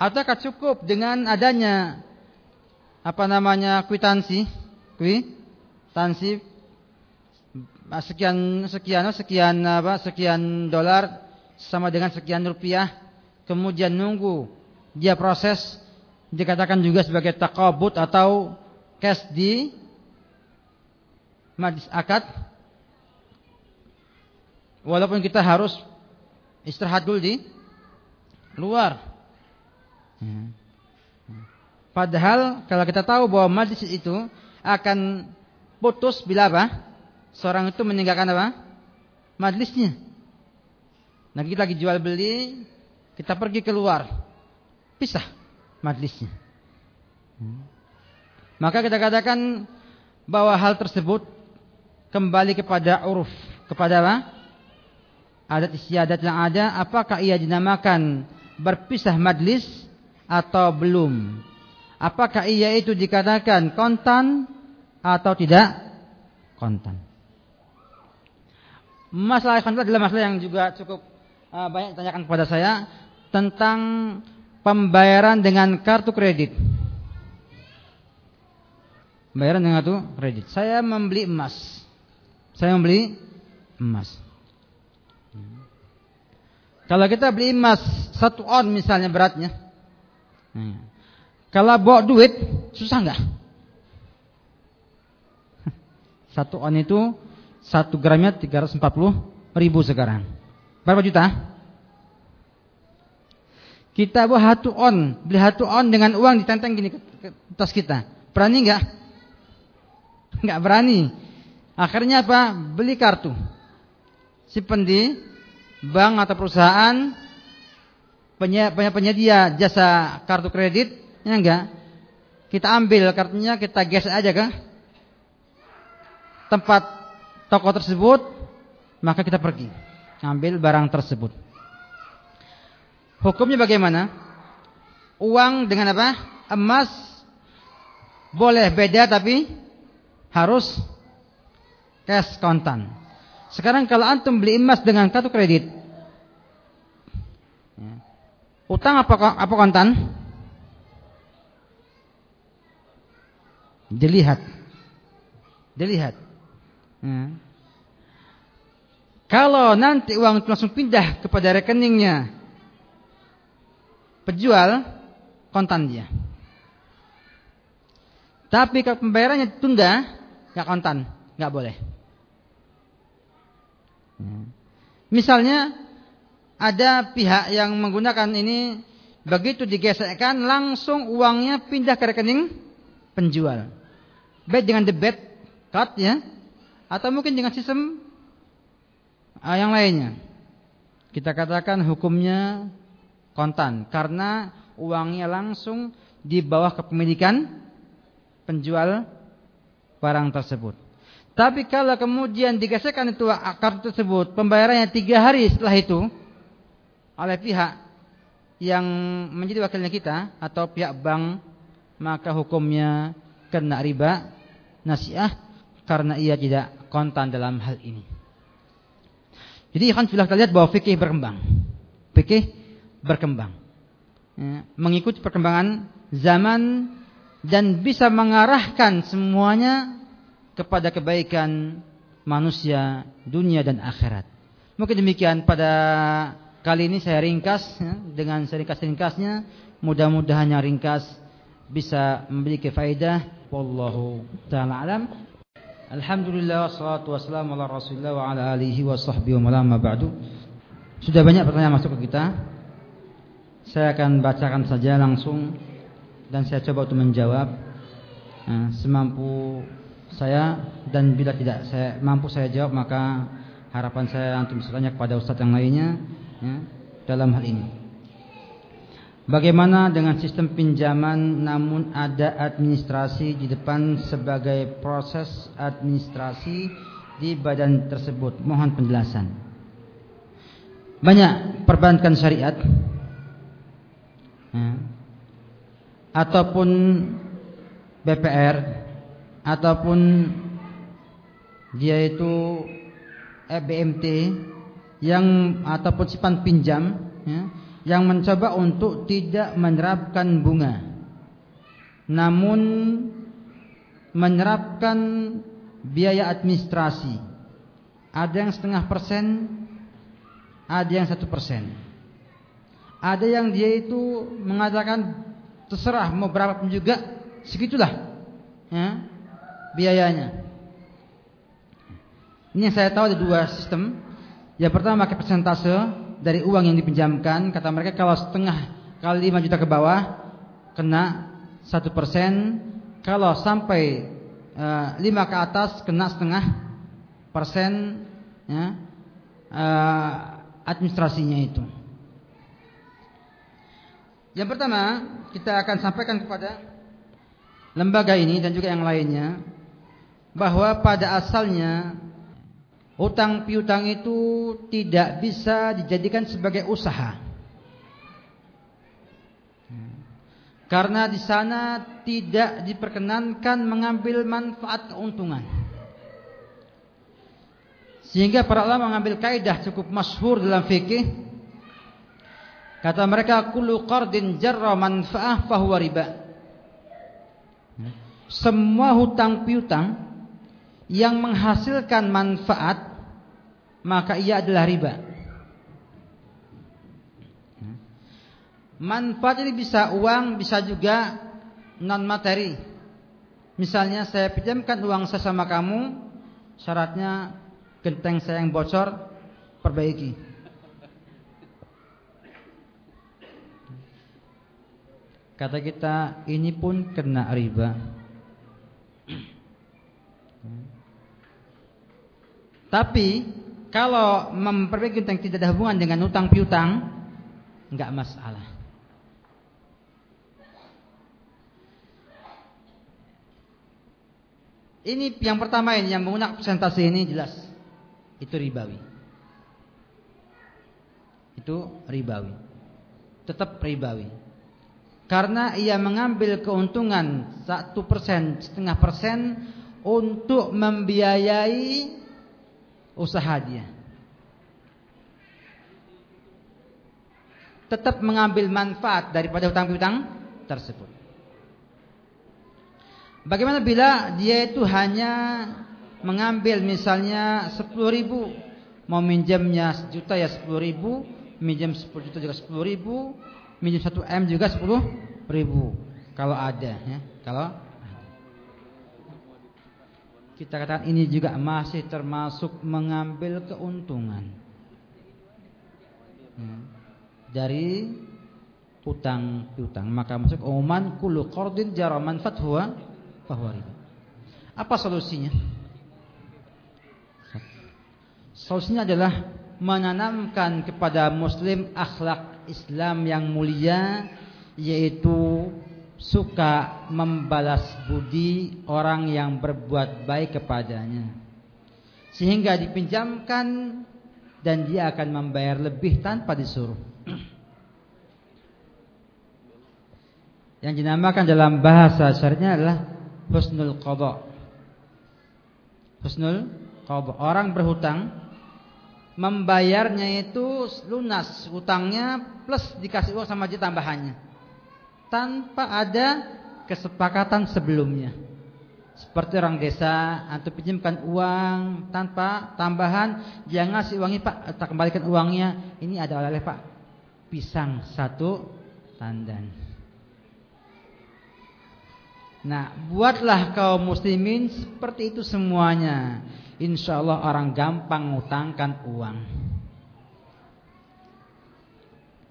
Ataukah cukup dengan adanya apa namanya kwitansi tansi sekian sekian sekian apa sekian dolar sama dengan sekian rupiah. Kemudian nunggu dia proses dikatakan juga sebagai takabut atau cash di majlis akad. Walaupun kita harus istirahat dulu di luar. Hmm. padahal kalau kita tahu bahwa majlis itu akan putus bila apa? Seorang itu meninggalkan apa? Majlisnya. Nah kita lagi jual beli, kita pergi keluar.
pisah majlisnya. Hmm. Maka kita katakan bahwa hal tersebut kembali kepada uruf, kepada apa? Adat istiadat yang ada, apakah ia dinamakan berpisah majlis atau belum? Apakah ia itu dikatakan kontan atau tidak kontan? Masalah kontan adalah masalah yang juga cukup uh, banyak ditanyakan kepada saya tentang pembayaran dengan kartu kredit. Pembayaran dengan kartu kredit. Saya membeli emas. Saya membeli emas. Kalau kita beli emas satu on misalnya beratnya. Kalau bawa duit susah nggak? Satu on itu satu gramnya 340 ribu sekarang. Berapa juta? Kita bawa satu on, beli satu on dengan uang ditenteng gini ke, tas kita. Berani nggak? Nggak berani. Akhirnya apa? Beli kartu. Si pendi bank atau perusahaan penyedia jasa kartu kredit, ya enggak? Kita ambil kartunya, kita gesek aja ke tempat toko tersebut, maka kita pergi ambil barang tersebut. Hukumnya bagaimana? Uang dengan apa? Emas boleh beda tapi harus cash kontan. Sekarang kalau antum beli emas dengan kartu kredit, ya. utang apa apa kontan? Dilihat, dilihat. Ya. Kalau nanti uang itu langsung pindah kepada rekeningnya penjual, kontan dia. Tapi kalau pembayarannya tunda, nggak kontan, nggak boleh. Misalnya ada pihak yang menggunakan ini begitu digesekkan langsung uangnya pindah ke rekening penjual. Baik dengan debit card ya atau mungkin dengan sistem uh, yang lainnya. Kita katakan hukumnya kontan karena uangnya langsung di bawah kepemilikan penjual barang tersebut. Tapi kalau kemudian digeserkan itu kartu tersebut, pembayarannya tiga hari setelah itu oleh pihak yang menjadi wakilnya kita atau pihak bank, maka hukumnya kena riba nasiah karena ia tidak kontan dalam hal ini. Jadi akan sudah kita lihat bahwa fikih berkembang. Fikih berkembang. Ya, mengikuti perkembangan zaman dan bisa mengarahkan semuanya kepada kebaikan manusia dunia dan akhirat. Mungkin demikian pada kali ini saya ringkas ya, dengan seringkas-ringkasnya. Mudah-mudahan yang ringkas bisa memiliki faedah. Wallahu taala alam. Alhamdulillah wassalatu wassalamu ala Rasulillah wa ala alihi wa sahbihi wa ma ba'du. Sudah banyak pertanyaan masuk ke kita. Saya akan bacakan saja langsung dan saya coba untuk menjawab nah, semampu saya dan bila tidak saya mampu saya jawab maka harapan saya antum bisa tanya kepada ustaz yang lainnya ya, dalam hal ini. Bagaimana dengan sistem pinjaman namun ada administrasi di depan sebagai proses administrasi di badan tersebut? Mohon penjelasan. Banyak perbankan syariat ya, ataupun BPR ataupun dia itu EBMT yang ataupun simpan pinjam ya, yang mencoba untuk tidak menerapkan bunga namun menerapkan biaya administrasi ada yang setengah persen ada yang satu persen ada yang dia itu mengatakan terserah mau berapa pun juga segitulah ya, biayanya. Ini yang saya tahu ada dua sistem. Yang pertama pakai persentase dari uang yang dipinjamkan. Kata mereka kalau setengah kali 5 juta ke bawah kena satu persen. Kalau sampai eh, 5 ke atas kena setengah persen ya, uh, administrasinya itu. Yang pertama, kita akan sampaikan kepada lembaga ini dan juga yang lainnya bahwa pada asalnya utang piutang itu tidak bisa dijadikan sebagai usaha. Karena di sana tidak diperkenankan mengambil manfaat keuntungan. Sehingga para ulama mengambil kaidah cukup masyhur dalam fikih. Kata mereka kullu qardin jarra manfaah fahuwa riba. Semua hutang piutang yang menghasilkan manfaat maka ia adalah riba. Manfaat ini bisa uang, bisa juga non materi. Misalnya saya pinjamkan uang saya sama kamu, syaratnya genteng saya yang bocor, perbaiki. Kata kita ini pun kena riba. Tapi kalau memperbaiki genteng tidak ada hubungan dengan utang piutang, enggak masalah. Ini yang pertama ini yang menggunakan presentasi ini jelas itu ribawi. Itu ribawi. Tetap ribawi. Karena ia mengambil keuntungan satu persen, setengah persen untuk membiayai usaha dia. Tetap mengambil manfaat daripada hutang-hutang tersebut. Bagaimana bila dia itu hanya mengambil misalnya 10 ribu mau minjamnya sejuta ya 10 ribu minjam 10 juta juga 10 ribu minjam 1 M juga 10 ribu kalau ada ya kalau kita katakan ini juga masih termasuk mengambil keuntungan ya. dari utang piutang maka masuk umuman kullu qardin jara manfaat huwa fahuwa riba. Apa solusinya? Solusinya adalah menanamkan kepada muslim akhlak Islam yang mulia yaitu suka membalas budi orang yang berbuat baik kepadanya. Sehingga dipinjamkan dan dia akan membayar lebih tanpa disuruh. Yang dinamakan dalam bahasa syariatnya adalah husnul qadha. Husnul qadha. Orang berhutang membayarnya itu lunas hutangnya plus dikasih uang sama aja tambahannya. Tanpa ada kesepakatan sebelumnya. Seperti orang desa, antum pinjamkan uang tanpa tambahan, jangan ngasih uangnya Pak, tak kembalikan uangnya. Ini ada oleh Pak, pisang satu tandan. Nah, buatlah kaum muslimin seperti itu semuanya. Insya Allah orang gampang ngutangkan uang.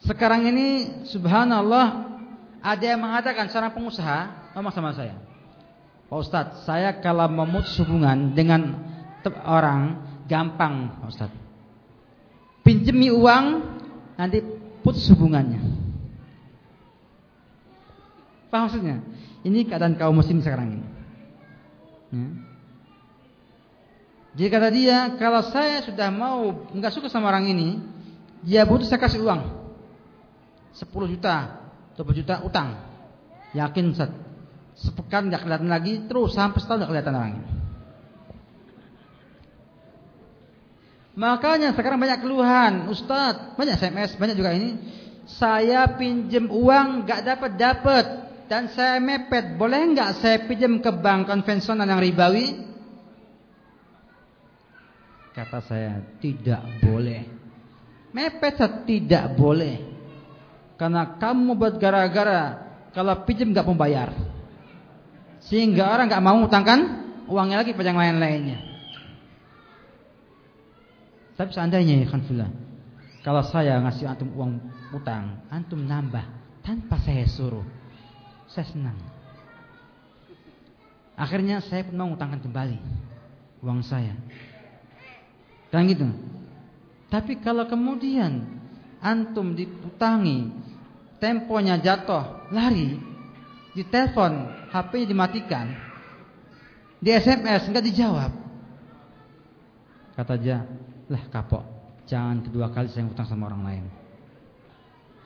Sekarang ini subhanallah ada yang mengatakan seorang pengusaha ngomong sama saya. Pak Ustadz, saya kalau memutus hubungan dengan orang gampang Pak Ustadz. Pinjemi uang nanti putus hubungannya. Apa maksudnya? Ini keadaan kaum muslim sekarang ini. Ya. Jadi kata dia, kalau saya sudah mau nggak suka sama orang ini, dia butuh saya kasih uang 10 juta, 20 juta utang. Yakin set, sepekan nggak kelihatan lagi, terus sampai setahun nggak kelihatan ini. Makanya sekarang banyak keluhan, Ustadz, banyak SMS, banyak juga ini. Saya pinjem uang nggak dapat dapat, dan saya mepet, boleh nggak saya pinjam ke bank konvensional yang ribawi? Kata saya, tidak boleh. Mepet tidak boleh. Karena kamu buat gara-gara kalau pinjam nggak membayar. Sehingga orang nggak mau utangkan uangnya lagi pada yang lain-lainnya. Tapi seandainya ya Khanfullah, kalau saya ngasih antum uang utang, antum nambah tanpa saya suruh saya senang. Akhirnya saya pun mau utangkan kembali uang saya. Dan gitu. Tapi kalau kemudian antum diutangi temponya jatuh, lari, ditelepon, HP-nya dimatikan, di SMS nggak dijawab. Kata dia, lah kapok, jangan kedua kali saya utang sama orang lain.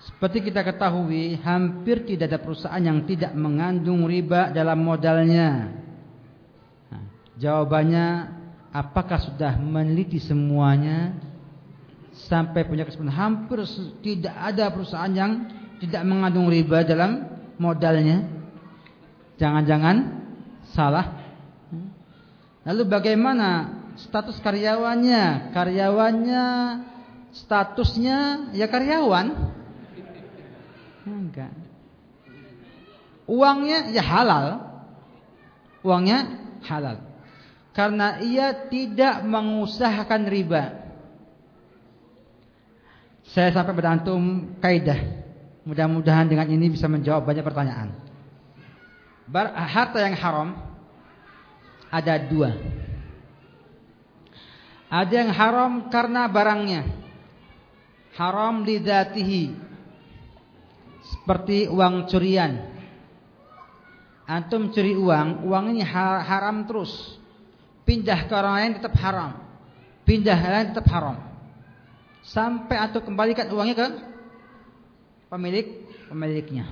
Seperti kita ketahui, hampir tidak ada perusahaan yang tidak mengandung riba dalam modalnya. Nah, jawabannya, apakah sudah meneliti semuanya sampai punya kesempatan? Hampir tidak ada perusahaan yang tidak mengandung riba dalam modalnya. Jangan-jangan salah. Lalu bagaimana status karyawannya? Karyawannya statusnya ya karyawan Enggak. Uangnya ya halal. Uangnya halal. Karena ia tidak mengusahakan riba. Saya sampai pada antum kaidah. Mudah-mudahan dengan ini bisa menjawab banyak pertanyaan. Bar harta yang haram ada dua. Ada yang haram karena barangnya. Haram lidatihi seperti uang curian. Antum curi uang, uang ini haram terus. Pindah ke orang lain tetap haram. Pindah ke lain tetap haram. Sampai antum kembalikan uangnya ke pemilik pemiliknya.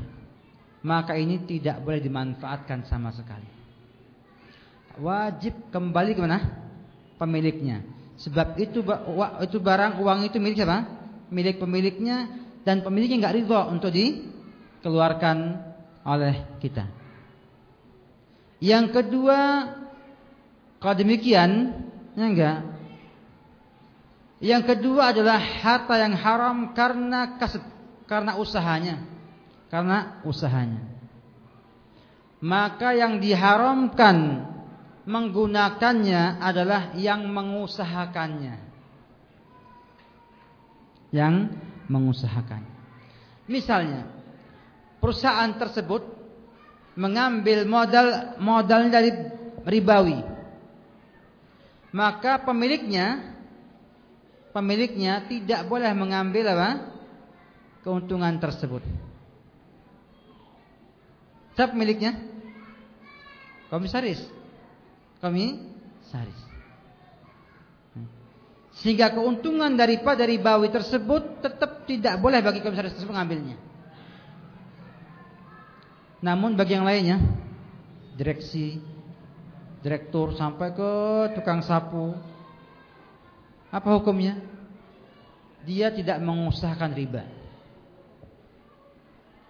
Maka ini tidak boleh dimanfaatkan sama sekali. Wajib kembali ke mana? Pemiliknya. Sebab itu itu barang uang itu milik siapa? Milik pemiliknya dan pemiliknya nggak ridho untuk di dikeluarkan oleh kita. Yang kedua, kalau demikian, ya enggak. Yang kedua adalah harta yang haram karena kasut, karena usahanya. Karena usahanya. Maka yang diharamkan menggunakannya adalah yang mengusahakannya. Yang mengusahakannya. Misalnya, perusahaan tersebut mengambil modal modal dari ribawi maka pemiliknya pemiliknya tidak boleh mengambil apa keuntungan tersebut. Siapa pemiliknya? Komisaris. Komisaris. Sehingga keuntungan daripada ribawi tersebut tetap tidak boleh bagi komisaris tersebut mengambilnya. Namun bagi yang lainnya, direksi, direktur sampai ke tukang sapu, apa hukumnya? Dia tidak mengusahakan riba.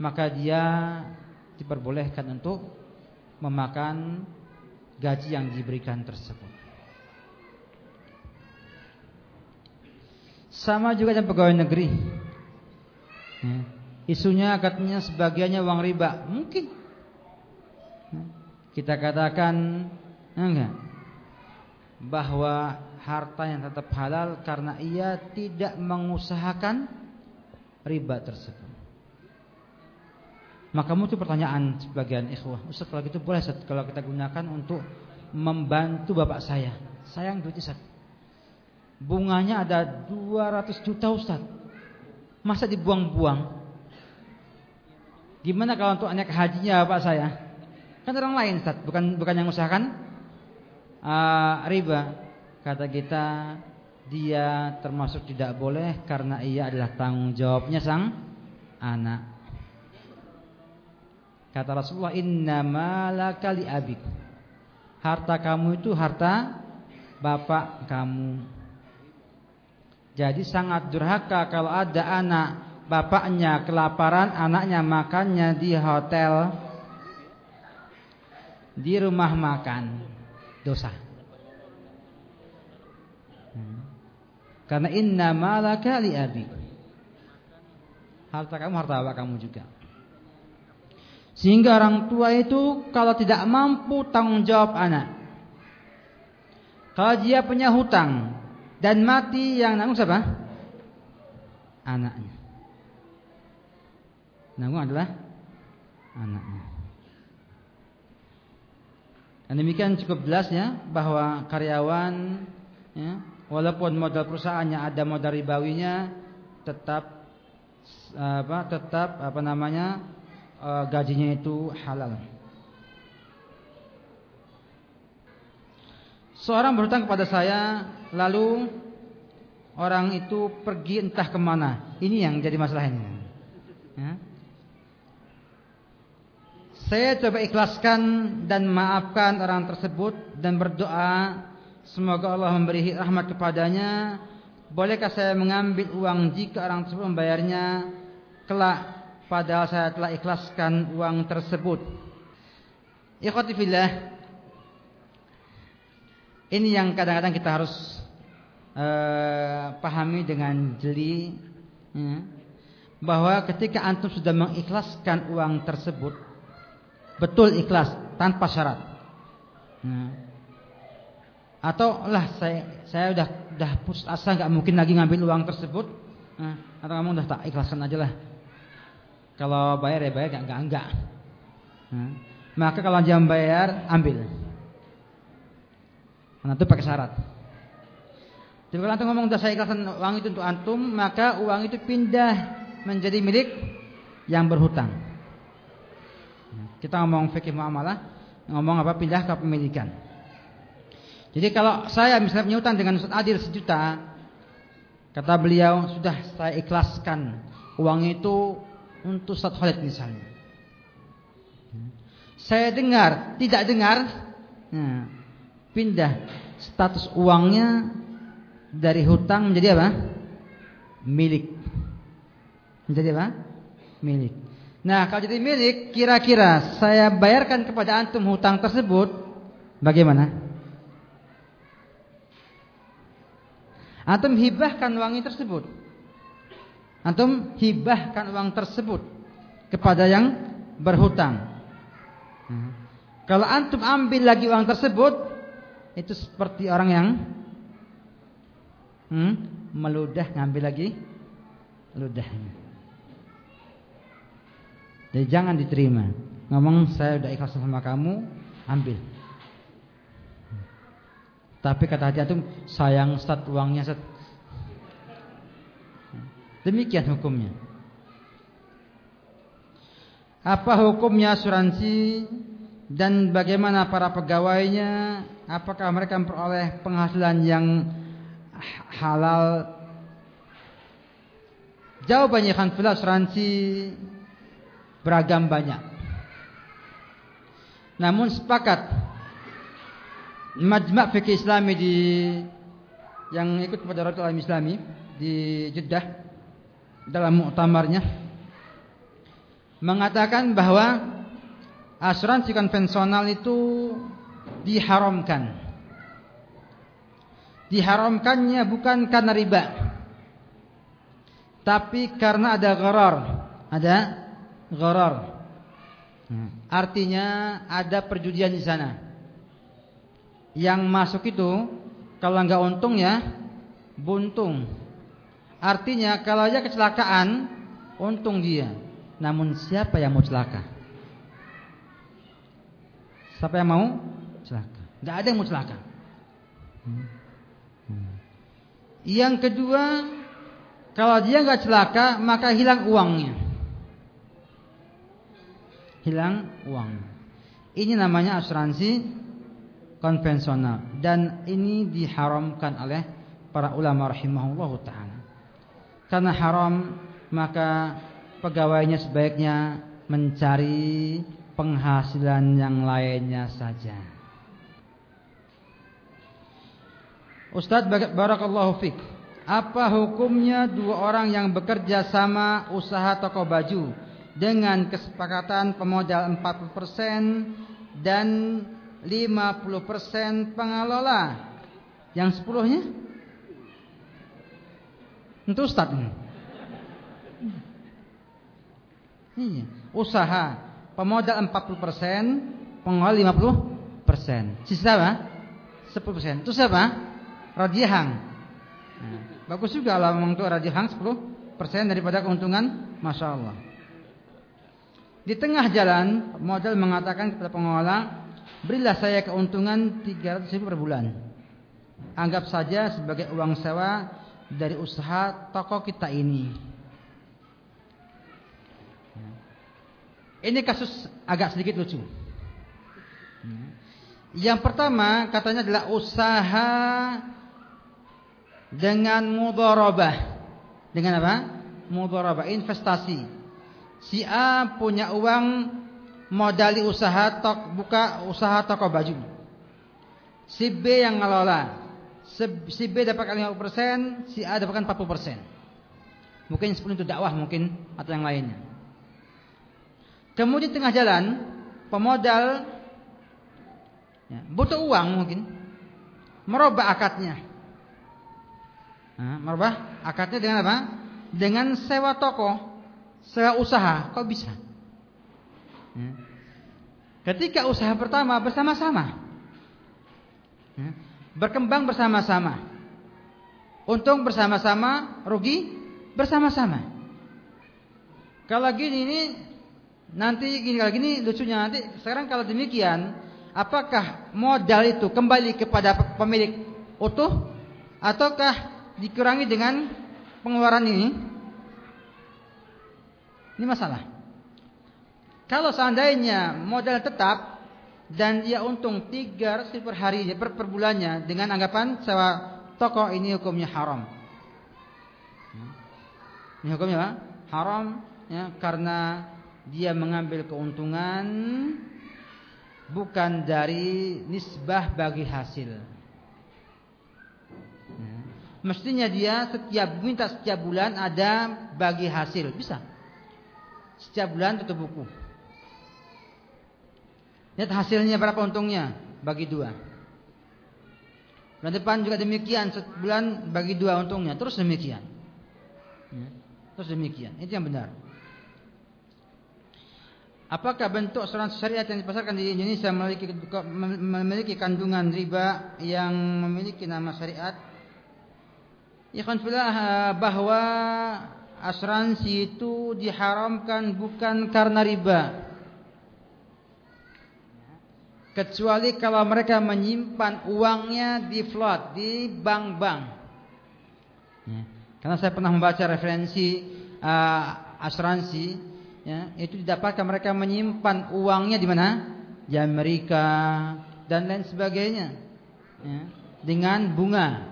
Maka dia diperbolehkan untuk memakan gaji yang diberikan tersebut. Sama juga dengan pegawai negeri. Ya Isunya katanya sebagiannya uang riba. Mungkin. Kita katakan enggak bahwa harta yang tetap halal karena ia tidak mengusahakan riba tersebut. Maka muncul pertanyaan sebagian ikhwah, Ustaz kalau gitu boleh Ustaz kalau kita gunakan untuk membantu bapak saya. Sayang duit Ustaz. Bunganya ada 200 juta Ustaz. Masa dibuang-buang? Gimana kalau untuk anak hajinya bapak saya? Kan orang lain Ustaz, bukan bukan yang usahakan uh, riba. Kata kita dia termasuk tidak boleh karena ia adalah tanggung jawabnya sang anak. Kata Rasulullah, "Inna malaka li abik." Harta kamu itu harta bapak kamu. Jadi sangat durhaka kalau ada anak bapaknya kelaparan, anaknya makannya di hotel, di rumah makan, dosa. Hmm. Karena inna malaka li abi. Harta kamu harta bapak kamu juga. Sehingga orang tua itu kalau tidak mampu tanggung jawab anak. Kalau dia punya hutang dan mati yang nanggung siapa? Anaknya nanggung adalah anaknya. Dan demikian cukup jelas ya bahwa karyawan ya, walaupun modal perusahaannya ada modal ribawinya tetap apa tetap apa namanya uh, gajinya itu halal. Seorang berhutang kepada saya, lalu orang itu pergi entah ke mana. Ini yang jadi masalah ini. Ya. Saya coba ikhlaskan dan maafkan orang tersebut dan berdoa semoga Allah memberi rahmat kepadanya. Bolehkah saya mengambil uang jika orang tersebut membayarnya kelak padahal saya telah ikhlaskan uang tersebut? Ikhwati fillah, ini yang kadang-kadang kita harus uh, pahami dengan jeli ya, bahwa ketika antum sudah mengikhlaskan uang tersebut betul ikhlas tanpa syarat. Ya. Atau lah saya saya udah udah putus asa nggak mungkin lagi ngambil uang tersebut. Nah, atau kamu udah tak ikhlaskan aja lah. Kalau bayar ya bayar enggak enggak enggak. Nah, maka kalau jam bayar ambil. Nah, itu pakai syarat. Jadi kalau antum ngomong saya ikhlaskan uang itu untuk antum, maka uang itu pindah menjadi milik yang berhutang. Kita ngomong fikih muamalah, ngomong apa pindah ke pemilikan. Jadi kalau saya misalnya punya utang dengan Ustaz Adil sejuta, kata beliau sudah saya ikhlaskan uang itu untuk Ustaz Khalid misalnya. Saya dengar, tidak dengar, nah, pindah status uangnya dari hutang menjadi apa? Milik. Menjadi apa? Milik. Nah, kalau jadi milik, kira-kira saya bayarkan kepada antum hutang tersebut, bagaimana? Antum hibahkan uang tersebut. Antum hibahkan uang tersebut kepada yang berhutang. Hmm. Kalau antum ambil lagi uang tersebut, itu seperti orang yang hmm, meludah ngambil lagi ludahnya. Jadi jangan diterima. Ngomong saya udah ikhlas sama kamu, ambil. Tapi kata hati antum sayang stat uangnya set. Demikian hukumnya. Apa hukumnya asuransi dan bagaimana para pegawainya apakah mereka memperoleh penghasilan yang halal? Jawabannya kan asuransi beragam banyak. Namun sepakat Majma' Fikih Islami di yang ikut pada Alam Islami di Jeddah dalam muktamarnya mengatakan bahwa asuransi konvensional itu diharamkan. Diharamkannya bukan karena riba. Tapi karena ada gharar. Ada gharar. Hmm. Artinya ada perjudian di sana. Yang masuk itu kalau nggak untung ya buntung. Artinya kalau aja kecelakaan untung dia. Namun siapa yang mau celaka? Siapa yang mau celaka. Gak ada yang mau celaka. Hmm. Hmm. Yang kedua, kalau dia nggak celaka, maka hilang uangnya. Hilang uang. Ini namanya asuransi konvensional dan ini diharamkan oleh para ulama rahimahullah taala. Karena haram, maka pegawainya sebaiknya mencari penghasilan yang lainnya saja. Ustaz barakallahu fik. Apa hukumnya dua orang yang bekerja sama usaha toko baju dengan kesepakatan pemodal 40% dan 50% pengelola? Yang sepuluhnya? Untuk Ustaz. Iya, usaha Pemodal 40%, pengawal 50%. Sisa apa? 10%. Itu siapa? Rajihang. Nah, bagus juga lah untuk Rajihang 10% daripada keuntungan, Masya Allah. Di tengah jalan, modal mengatakan kepada pengelola, berilah saya keuntungan 300 ribu per bulan. Anggap saja sebagai uang sewa dari usaha toko kita ini. Ini kasus agak sedikit lucu. Yang pertama katanya adalah usaha dengan mudharabah. Dengan apa? Mudharabah, investasi. Si A punya uang modali usaha tok buka usaha toko baju. Si B yang ngelola. Si B dapatkan 50%, si A dapatkan 40%. Mungkin 10 itu dakwah mungkin atau yang lainnya. Kemudian tengah jalan pemodal ya, butuh uang mungkin merubah akadnya. Nah, merubah akadnya dengan apa? Dengan sewa toko, sewa usaha. Kok bisa? Ya. Ketika usaha pertama bersama-sama, ya, berkembang bersama-sama, untung bersama-sama, rugi bersama-sama. Kalau gini ini Nanti gini kalau gini lucunya nanti sekarang kalau demikian, apakah modal itu kembali kepada pemilik utuh ataukah dikurangi dengan pengeluaran ini? Ini masalah. Kalau seandainya modal tetap dan dia untung 300 per hari per, per bulannya dengan anggapan sewa toko ini hukumnya haram. Ini hukumnya apa? Haram ya karena dia mengambil keuntungan bukan dari nisbah bagi hasil. Ya. Mestinya dia setiap minta setiap bulan ada bagi hasil, bisa. Setiap bulan tutup buku. Lihat hasilnya berapa untungnya, bagi dua. Bulan depan juga demikian, sebulan bagi dua untungnya, terus demikian. Ya. Terus demikian, itu yang benar. Apakah bentuk asuransi syariat yang dipasarkan di Indonesia memiliki, memiliki kandungan riba yang memiliki nama syariat? Ikhwan filah bahwa asuransi itu diharamkan bukan karena riba. Kecuali kalau mereka menyimpan uangnya di float, di bank-bank. Ya. Karena saya pernah membaca referensi uh, asuransi ya, itu didapatkan mereka menyimpan uangnya di mana? Di Amerika dan lain sebagainya. Ya, dengan bunga.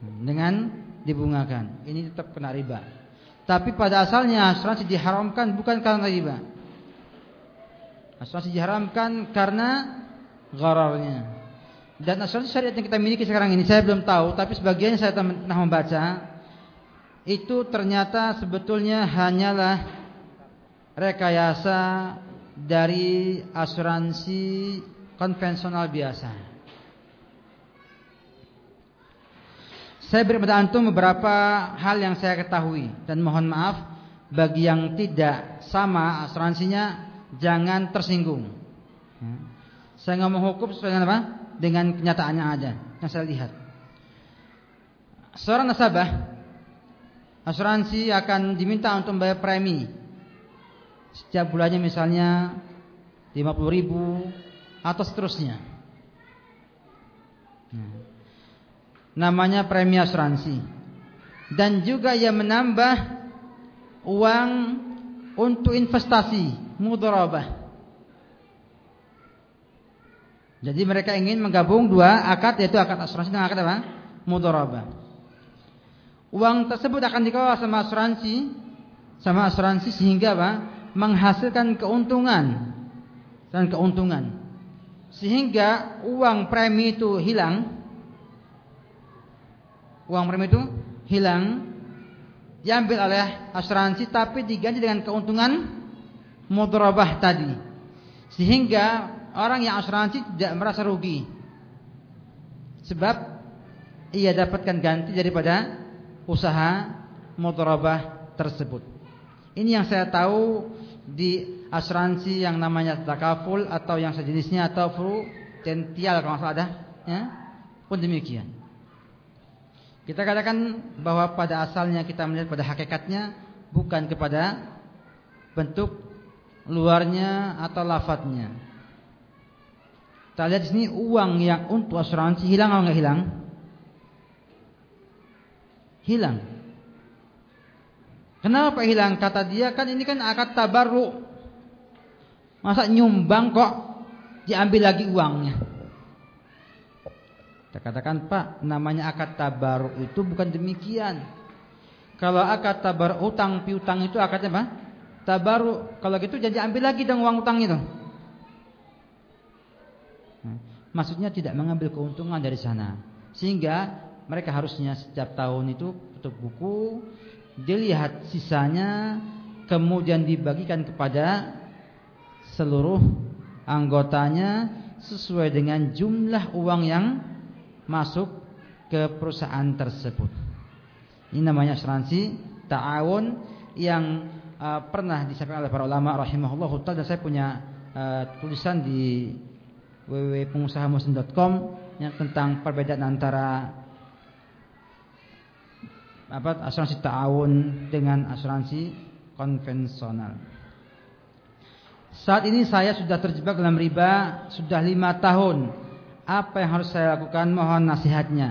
Dengan dibungakan. Ini tetap kena riba. Tapi pada asalnya asuransi diharamkan bukan karena riba. Asuransi diharamkan karena ghararnya. Dan asuransi syariat yang kita miliki sekarang ini saya belum tahu, tapi sebagian saya pernah membaca itu ternyata sebetulnya hanyalah rekayasa dari asuransi konvensional biasa. Saya beri pada antum beberapa hal yang saya ketahui dan mohon maaf bagi yang tidak sama asuransinya jangan tersinggung. Ya. Saya nggak mau hukum sesuai dengan apa? Dengan kenyataannya ada yang saya lihat. Seorang nasabah asuransi akan diminta untuk membayar premi setiap bulannya misalnya 50 ribu atau seterusnya. Hmm. Namanya premi asuransi. Dan juga ia menambah uang untuk investasi, mudharabah. Jadi mereka ingin menggabung dua akad yaitu akad asuransi dan akad apa? Mudharabah. Uang tersebut akan dikelola sama asuransi sama asuransi sehingga apa? menghasilkan keuntungan dan keuntungan sehingga uang premi itu hilang uang premi itu hilang diambil oleh asuransi tapi diganti dengan keuntungan mudharabah tadi. Sehingga orang yang asuransi tidak merasa rugi. Sebab ia dapatkan ganti daripada usaha mudharabah tersebut. Ini yang saya tahu di asuransi yang namanya takaful atau yang sejenisnya atau prudential kalau ada ya? Pun demikian. Kita katakan bahwa pada asalnya kita melihat pada hakikatnya bukan kepada bentuk luarnya atau lafadznya kita lihat sini uang yang untuk asuransi hilang atau enggak hilang hilang Kenapa hilang kata dia kan ini kan akad tabarru. Masa nyumbang kok diambil lagi uangnya? Kita katakan Pak, namanya akad tabaruk itu bukan demikian. Kalau akad tabar utang piutang itu akadnya apa? Tabaruk. Kalau gitu jadi ambil lagi dong uang utang itu. Maksudnya tidak mengambil keuntungan dari sana. Sehingga mereka harusnya setiap tahun itu tutup buku, dilihat sisanya, kemudian dibagikan kepada seluruh anggotanya sesuai dengan jumlah uang yang masuk ke perusahaan tersebut. Ini namanya asuransi ta'awun yang uh, pernah disampaikan oleh para ulama rahimahullah dan saya punya uh, tulisan di www.pengusahamuslim.com yang tentang perbedaan antara apa asuransi ta'awun dengan asuransi konvensional. Saat ini saya sudah terjebak dalam riba sudah lima tahun. Apa yang harus saya lakukan? Mohon nasihatnya.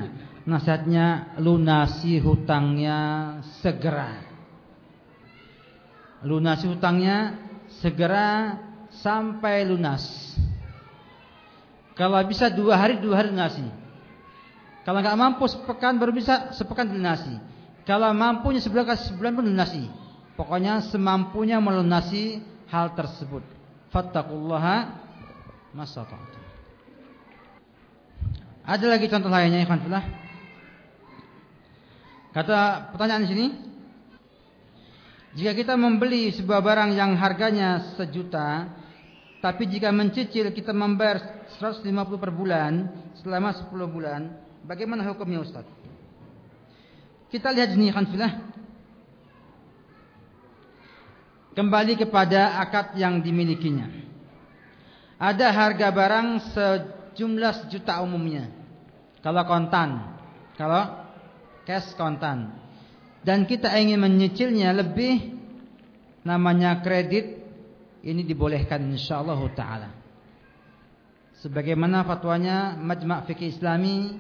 Nasihatnya lunasi hutangnya segera. Lunasi hutangnya segera sampai lunas. Kalau bisa dua hari dua hari lunasi. Kalau nggak mampu sepekan baru bisa sepekan lunasi. Kalau mampunya sebulan sebulan pun lunasi. Pokoknya semampunya melunasi hal tersebut. Fattakullaha masata'tum. Ada lagi contoh lainnya ikhwan. Kata pertanyaan di sini, jika kita membeli sebuah barang yang harganya sejuta, tapi jika mencicil kita membayar 150 per bulan selama 10 bulan, bagaimana hukumnya Ustaz? Kita lihat sini khanfilah. Kembali kepada akad yang dimilikinya. Ada harga barang sejumlah sejuta umumnya. Kalau kontan, kalau cash kontan. Dan kita ingin menyicilnya lebih namanya kredit ini dibolehkan insyaallah taala. Sebagaimana fatwanya Majma' Fikih Islami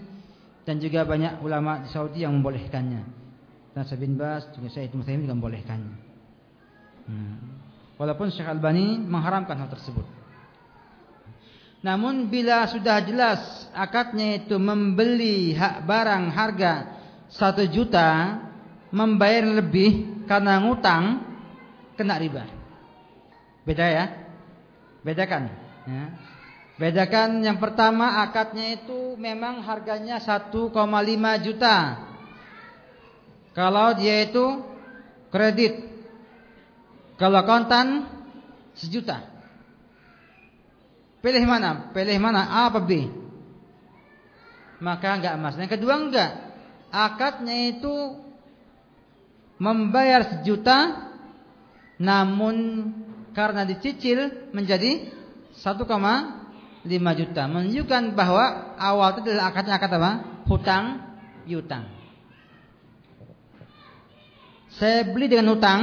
dan juga banyak ulama di Saudi yang membolehkannya. Dan bin Bas juga Syekh Muslim juga membolehkannya. Hmm. Walaupun Syekh Albani mengharamkan hal tersebut. Namun bila sudah jelas akadnya itu membeli hak barang harga satu juta, membayar lebih karena ngutang, kena riba. Beda ya? Bedakan. Ya. Bedakan yang pertama akadnya itu memang harganya 1,5 juta. Kalau dia itu kredit. Kalau kontan sejuta. Pilih mana? Pilih mana? A apa B? Maka enggak mas. Yang kedua enggak. Akadnya itu membayar sejuta namun karena dicicil menjadi 1,5 5 juta menunjukkan bahwa awal itu adalah akadnya akad apa? Hutang yutang. Saya beli dengan hutang,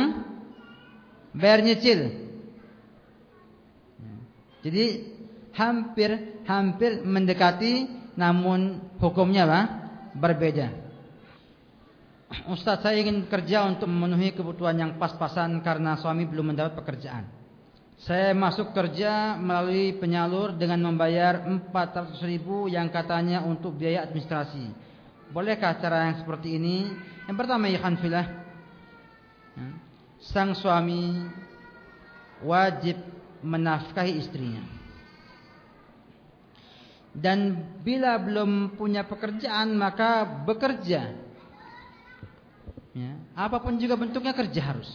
bayar nyicil. Jadi hampir hampir mendekati namun hukumnya apa? berbeda. Ustaz saya ingin kerja untuk memenuhi kebutuhan yang pas-pasan karena suami belum mendapat pekerjaan. Saya masuk kerja melalui penyalur dengan membayar 400 ribu yang katanya untuk biaya administrasi. Bolehkah cara yang seperti ini? Yang pertama ya filah. Ya. Sang suami wajib menafkahi istrinya. Dan bila belum punya pekerjaan maka bekerja. Apa pun juga bentuknya kerja harus.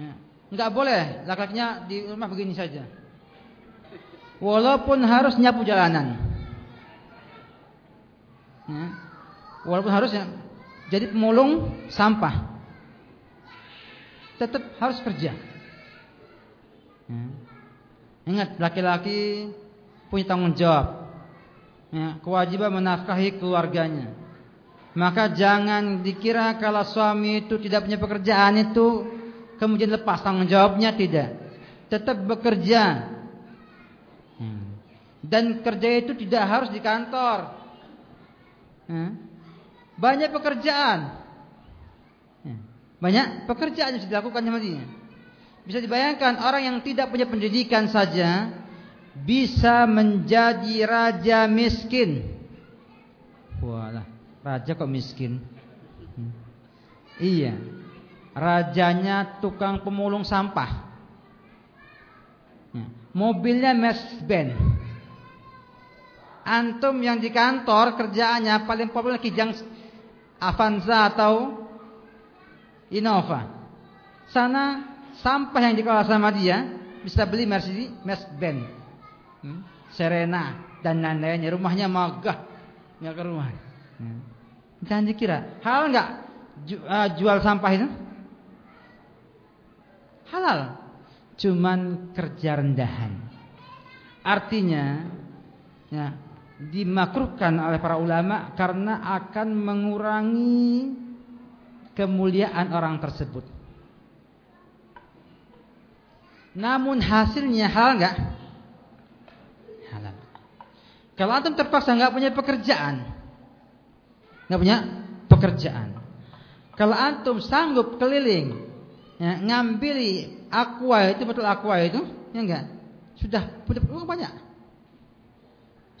Ya. Enggak boleh laki-lakinya di rumah begini saja. Walaupun harus nyapu jalanan. Ya. Walaupun harus ya, jadi pemulung sampah. Tetap harus kerja. Ya. Ingat laki-laki punya tanggung jawab. Ya, kewajiban menafkahi keluarganya. Maka jangan dikira kalau suami itu tidak punya pekerjaan itu kemudian lepas tanggung jawabnya tidak. Tetap bekerja. Hmm. Dan kerja itu tidak harus di kantor. Hmm. Banyak pekerjaan. Hmm. Banyak pekerjaan yang dilakukan sama dia. Bisa dibayangkan orang yang tidak punya pendidikan saja bisa menjadi raja miskin. Walah, raja kok miskin? Hmm. Iya. Rajanya tukang pemulung sampah. Ya. Mobilnya Mercedes-Benz. Antum yang di kantor kerjaannya paling populer kijang Avanza atau Innova. Sana sampah yang dikelola sama dia bisa beli Mercedes Benz, hmm? Serena dan lain-lainnya. Rumahnya megah, ke rumah. Hmm. Jangan dikira hal nggak uh, jual sampah itu? Halal, cuman kerja rendahan. Artinya, ya, dimakruhkan oleh para ulama karena akan mengurangi kemuliaan orang tersebut. Namun hasilnya halal enggak? Halal. Kalau antum terpaksa enggak punya pekerjaan, enggak punya pekerjaan. Kalau antum sanggup keliling, ya, ngambil aqua itu betul aqua itu, ya enggak? Sudah punya uang banyak.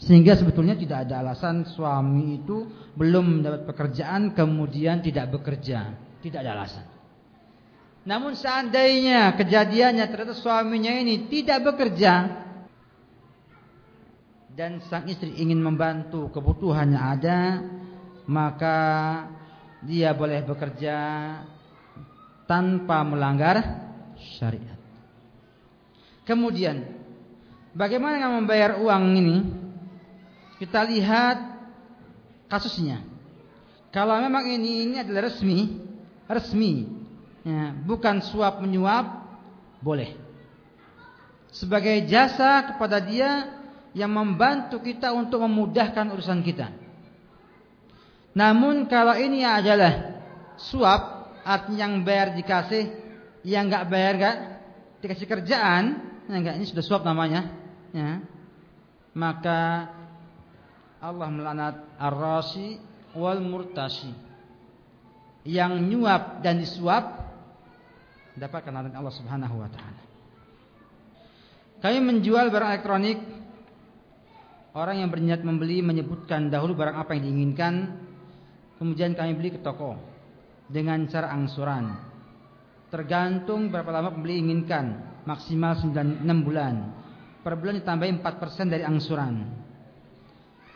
Sehingga sebetulnya tidak ada alasan suami itu belum mendapat pekerjaan kemudian tidak bekerja. Tidak ada alasan. Namun seandainya kejadiannya ternyata suaminya ini tidak bekerja dan sang istri ingin membantu kebutuhannya ada, maka dia boleh bekerja tanpa melanggar syariat. Kemudian, bagaimana membayar uang ini? Kita lihat kasusnya. Kalau memang ini ini adalah resmi, resmi ya, bukan suap menyuap boleh sebagai jasa kepada dia yang membantu kita untuk memudahkan urusan kita. Namun kalau ini adalah suap artinya yang bayar dikasih, yang nggak bayar nggak dikasih kerjaan, ya enggak ini sudah suap namanya, ya. Maka Allah melaknat ar-rasi wal murtasi. Yang nyuap dan disuap dapatkan larangan Allah Subhanahu wa taala. Kami menjual barang elektronik Orang yang berniat membeli menyebutkan dahulu barang apa yang diinginkan Kemudian kami beli ke toko Dengan cara angsuran. Tergantung berapa lama pembeli inginkan. Maksimal 9, 6 bulan. Per bulan ditambahi 4% dari angsuran.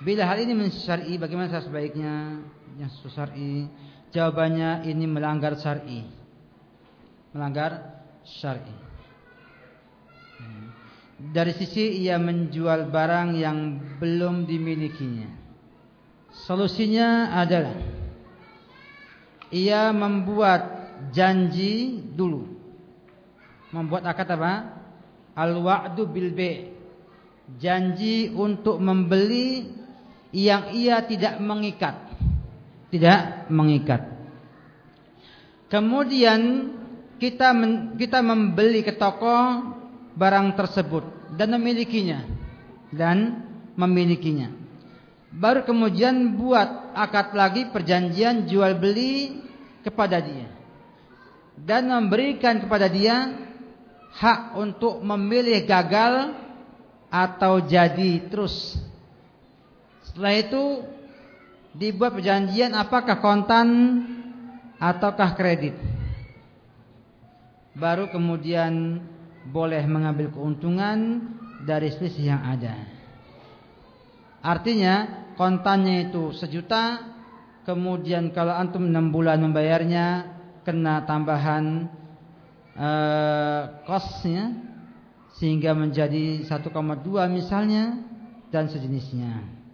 Bila hal ini mensyari bagaimana cara sebaiknya? Yang syari Jawabannya ini melanggar syari. Melanggar syar'i. Dari sisi ia menjual barang yang belum dimilikinya. Solusinya adalah ia membuat janji dulu. Membuat akad apa? Al-wa'du bil Janji untuk membeli yang ia tidak mengikat. Tidak mengikat. Kemudian kita men, kita membeli ke toko barang tersebut dan memilikinya dan memilikinya. Baru kemudian buat akad lagi perjanjian jual beli kepada dia dan memberikan kepada dia hak untuk memilih gagal atau jadi terus. Setelah itu dibuat perjanjian apakah kontan ataukah kredit baru kemudian boleh mengambil keuntungan dari selisih yang ada. Artinya kontannya itu sejuta, kemudian kalau antum enam bulan membayarnya kena tambahan eh, kosnya sehingga menjadi 1,2 misalnya dan sejenisnya.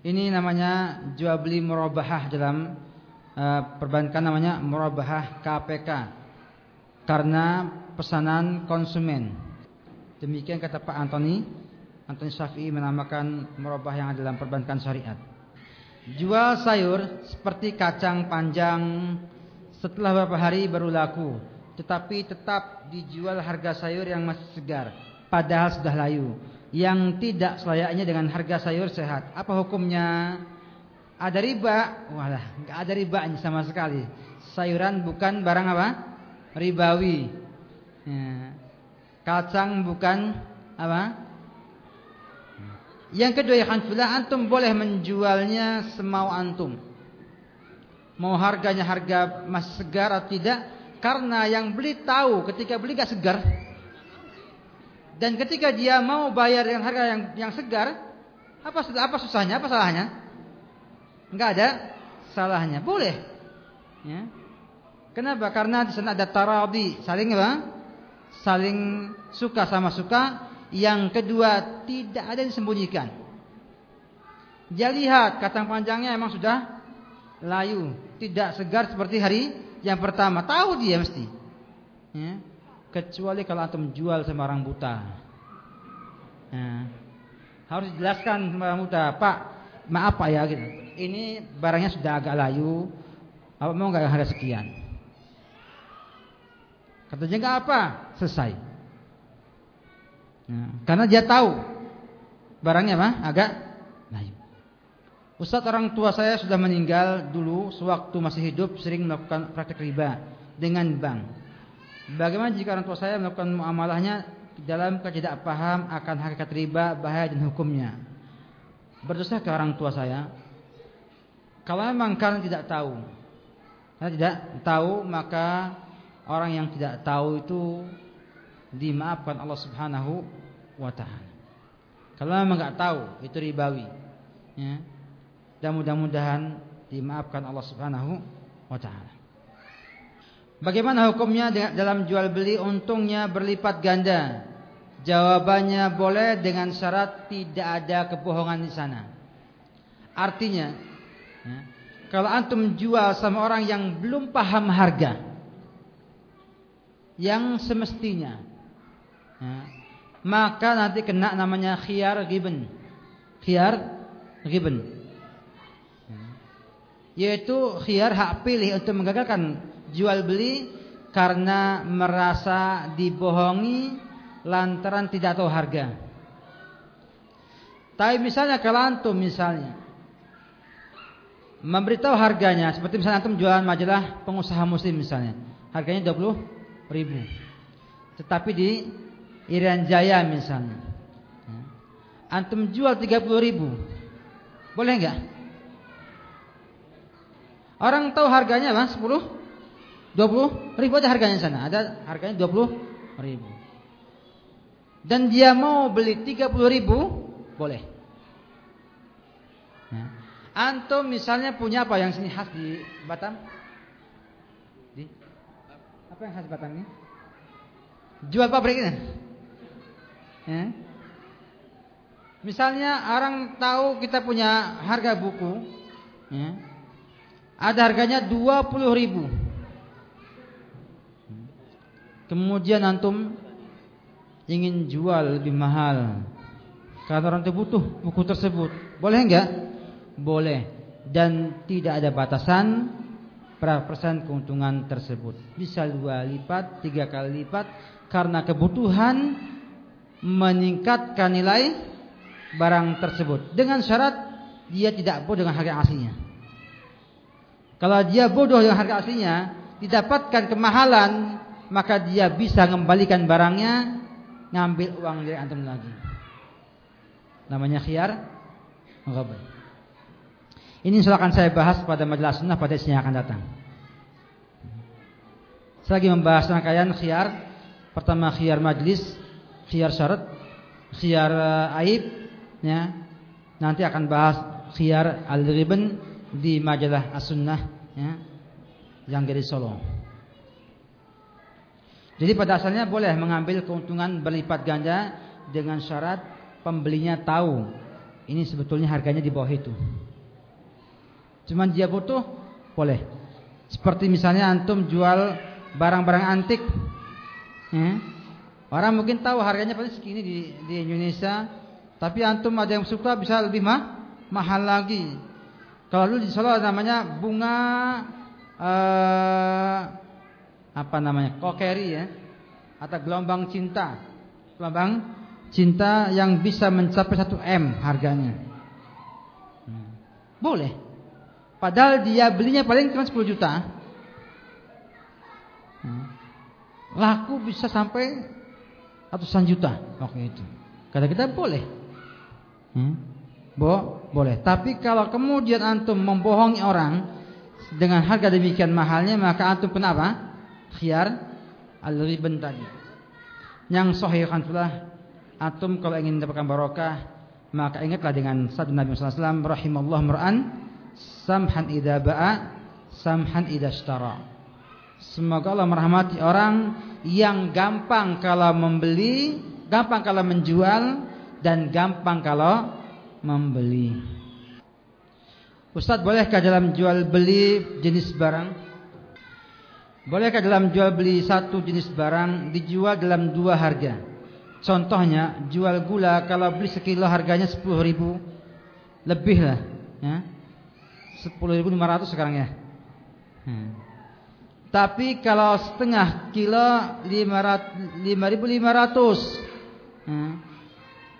Ini namanya jual beli murabahah dalam uh, perbankan namanya murabahah KPK karena pesanan konsumen. Demikian kata Pak Antoni. Antoni Syafi'i menamakan merubah yang ada dalam perbankan syariat. Jual sayur seperti kacang panjang setelah beberapa hari baru laku, tetapi tetap dijual harga sayur yang masih segar, padahal sudah layu, yang tidak selayaknya dengan harga sayur sehat. Apa hukumnya? Ada riba? Walah, nggak ada riba sama sekali. Sayuran bukan barang apa? ribawi. Ya. Kacang bukan apa? Yang kedua ya Hanfilah antum boleh menjualnya semau antum. Mau harganya harga masih segar atau tidak karena yang beli tahu ketika beli gak segar. Dan ketika dia mau bayar dengan harga yang yang segar, apa apa susahnya, apa salahnya? Enggak ada salahnya. Boleh. Ya. Kenapa? Karena di sana ada taradi, saling apa? Saling suka sama suka yang kedua, tidak ada yang disembunyikan. Dia lihat kacang panjangnya emang sudah layu, tidak segar seperti hari yang pertama. Tahu dia mesti. Ya. Kecuali kalau antum jual sama orang buta. Ya. Harus dijelaskan sama orang buta, Pak, maaf Pak ya gitu. Ini barangnya sudah agak layu. Apa mau nggak harga sekian? Katanya nggak apa, selesai. Nah, karena dia tahu barangnya mah agak layu. Ustaz orang tua saya sudah meninggal dulu sewaktu masih hidup sering melakukan praktek riba dengan bank. Bagaimana jika orang tua saya melakukan muamalahnya dalam tidak paham akan hakikat riba, bahaya dan hukumnya? Berdosa ke orang tua saya? Kalau memang kalian tidak tahu, karena tidak tahu maka orang yang tidak tahu itu dimaafkan Allah Subhanahu wa taala. Kalau memang tahu itu ribawi, ya. Dan mudah-mudahan dimaafkan Allah Subhanahu wa taala. Bagaimana hukumnya dalam jual beli untungnya berlipat ganda? Jawabannya boleh dengan syarat tidak ada kebohongan di sana. Artinya, ya, kalau antum jual sama orang yang belum paham harga, yang semestinya Ya. Maka nanti kena namanya khiyar giben. Khiyar. Ya. Yaitu khiyar hak pilih untuk menggagalkan jual beli karena merasa dibohongi lantaran tidak tahu harga. Tapi misalnya kalau antum misalnya memberitahu harganya seperti misalnya antum jualan majalah pengusaha muslim misalnya harganya 20 ribu tetapi di Irian Jaya misalnya. Antum jual 30 ribu. Boleh enggak? Orang tahu harganya bang 10 20 ribu ada harganya sana. Ada harganya 20 ribu. Dan dia mau beli 30 ribu boleh. Ya. Antum misalnya punya apa yang sini khas di Batam? Di apa yang khas Batam ini? Jual pabriknya. Ya. Misalnya orang tahu kita punya harga buku, ya. ada harganya 20 ribu. Kemudian antum ingin jual lebih mahal. Karena orang itu butuh buku tersebut. Boleh enggak? Boleh. Dan tidak ada batasan berapa persen keuntungan tersebut. Bisa dua lipat, tiga kali lipat karena kebutuhan meningkatkan nilai barang tersebut dengan syarat dia tidak bodoh dengan harga aslinya. Kalau dia bodoh dengan harga aslinya, didapatkan kemahalan, maka dia bisa mengembalikan barangnya, ngambil uang dari antum lagi. Namanya khiyar ghabah. Ini insya akan saya bahas pada majelis sunnah pada isinya akan datang. Saya lagi membahas rangkaian khiyar. Pertama khiyar majlis, khiyar syarat, khiyar uh, aib, ya. Nanti akan bahas khiyar al-riban di majalah As-Sunnah, ya. Yang dari Solo. Jadi pada asalnya boleh mengambil keuntungan berlipat ganda dengan syarat pembelinya tahu ini sebetulnya harganya di bawah itu. Cuman dia butuh boleh. Seperti misalnya antum jual barang-barang antik, ya, Orang mungkin tahu harganya paling segini di, di Indonesia, tapi antum ada yang suka bisa lebih mah, mahal lagi. Kalau dulu di Solo namanya bunga uh, apa namanya? kokeri ya. Atau gelombang cinta. Gelombang cinta yang bisa mencapai 1 M harganya. Hmm. Boleh. Padahal dia belinya paling cuma 10 juta. Hmm. laku bisa sampai ratusan juta waktu itu. Kata kita boleh. Hmm? Bo, boleh. Tapi kalau kemudian antum membohongi orang dengan harga demikian mahalnya, maka antum kenapa? Khiar al-riban tadi. Yang sahih kan pula antum kalau ingin mendapatkan barokah, maka ingatlah dengan sabda Nabi sallallahu alaihi wasallam rahimallahu mar'an samhan idza ba'a samhan idza ishtara. Semoga Allah merahmati orang yang gampang kalau membeli, gampang kalau menjual dan gampang kalau membeli. Ustaz, bolehkah dalam jual beli jenis barang? Bolehkah dalam jual beli satu jenis barang dijual dalam dua harga? Contohnya, jual gula kalau beli sekilo harganya 10 ribu lebih lah, ya. 10.500 sekarang ya. Hmm. Tapi kalau setengah kilo 5.500 hmm.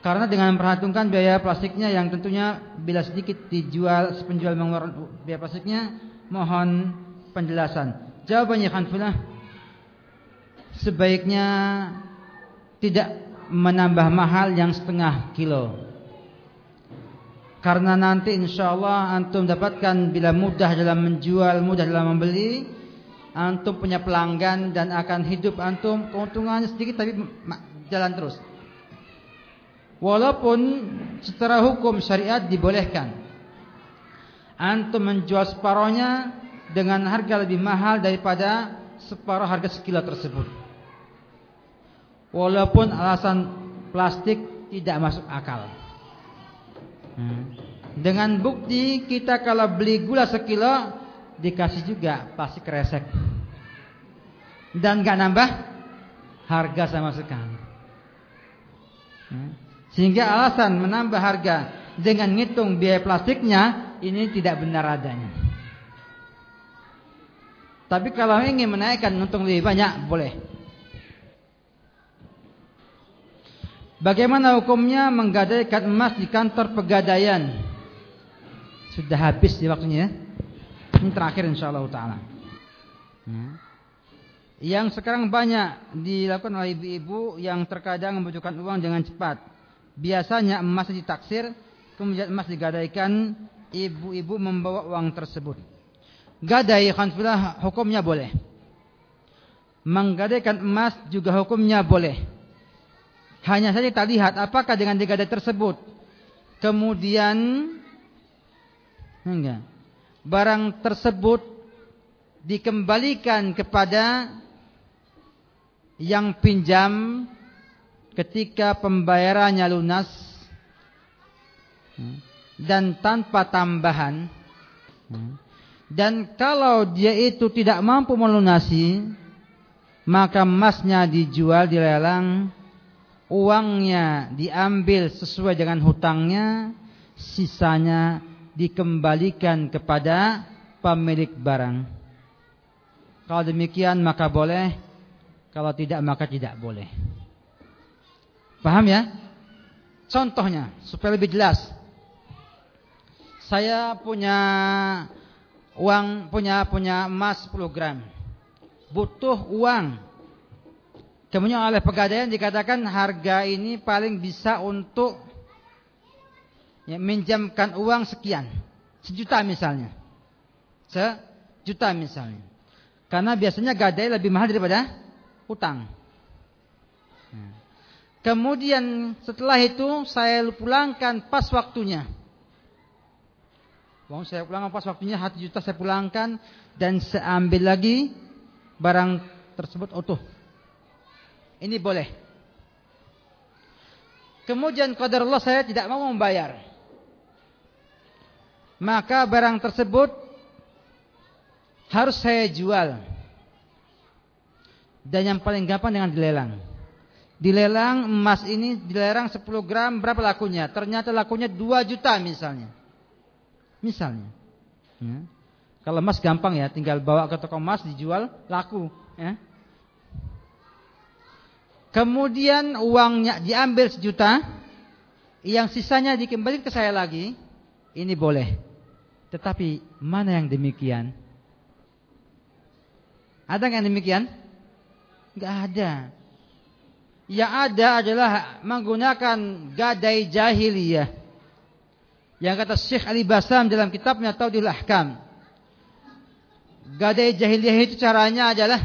Karena dengan memperhitungkan biaya plastiknya yang tentunya bila sedikit dijual penjual mengeluarkan biaya plastiknya mohon penjelasan. Jawabannya Khanfulah sebaiknya tidak menambah mahal yang setengah kilo. Karena nanti insya Allah antum dapatkan bila mudah dalam menjual, mudah dalam membeli, antum punya pelanggan dan akan hidup antum keuntungannya sedikit tapi jalan terus. Walaupun secara hukum syariat dibolehkan antum menjual separohnya dengan harga lebih mahal daripada separuh harga sekilo tersebut. Walaupun alasan plastik tidak masuk akal. Hmm. Dengan bukti kita kalau beli gula sekilo dikasih juga plastik kresek dan gak nambah harga sama sekali. Sehingga alasan menambah harga dengan ngitung biaya plastiknya ini tidak benar adanya. Tapi kalau ingin menaikkan untung lebih banyak boleh. Bagaimana hukumnya menggadaikan emas di kantor pegadaian? Sudah habis di waktunya. Ya? Ini terakhir insyaallah taala. Hmm. Yang sekarang banyak dilakukan oleh ibu-ibu yang terkadang membutuhkan uang dengan cepat. Biasanya emas ditaksir, kemudian emas digadaikan, ibu-ibu membawa uang tersebut. Gadai khanfillah hukumnya boleh. Menggadaikan emas juga hukumnya boleh. Hanya saja kita lihat apakah dengan digadai tersebut kemudian enggak barang tersebut dikembalikan kepada yang pinjam ketika pembayarannya lunas dan tanpa tambahan. Dan kalau dia itu tidak mampu melunasi maka emasnya dijual dilelang uangnya diambil sesuai dengan hutangnya sisanya dikembalikan kepada pemilik barang. Kalau demikian maka boleh, kalau tidak maka tidak boleh. Paham ya? Contohnya supaya lebih jelas. Saya punya uang punya punya emas 10 gram. Butuh uang. Kemudian oleh pegadaian dikatakan harga ini paling bisa untuk ya, minjamkan uang sekian, sejuta misalnya, sejuta misalnya. Karena biasanya gadai lebih mahal daripada utang. Ya. Kemudian setelah itu saya pulangkan pas waktunya. Uang saya pulangkan pas waktunya satu juta saya pulangkan dan saya ambil lagi barang tersebut utuh. Ini boleh. Kemudian qadar Allah saya tidak mau membayar maka barang tersebut harus saya jual. Dan yang paling gampang dengan dilelang. Dilelang emas ini dilelang 10 gram berapa lakunya? Ternyata lakunya 2 juta misalnya. Misalnya. Ya. Kalau emas gampang ya, tinggal bawa ke toko emas dijual laku. Ya. Kemudian uangnya diambil sejuta, yang sisanya dikembalikan ke saya lagi, ini boleh. Tetapi mana yang demikian? Ada yang demikian? Enggak ada. Yang ada adalah menggunakan gadai jahiliyah. Yang kata Syekh Ali Basam dalam kitabnya Taudil Ahkam. Gadai jahiliyah itu caranya adalah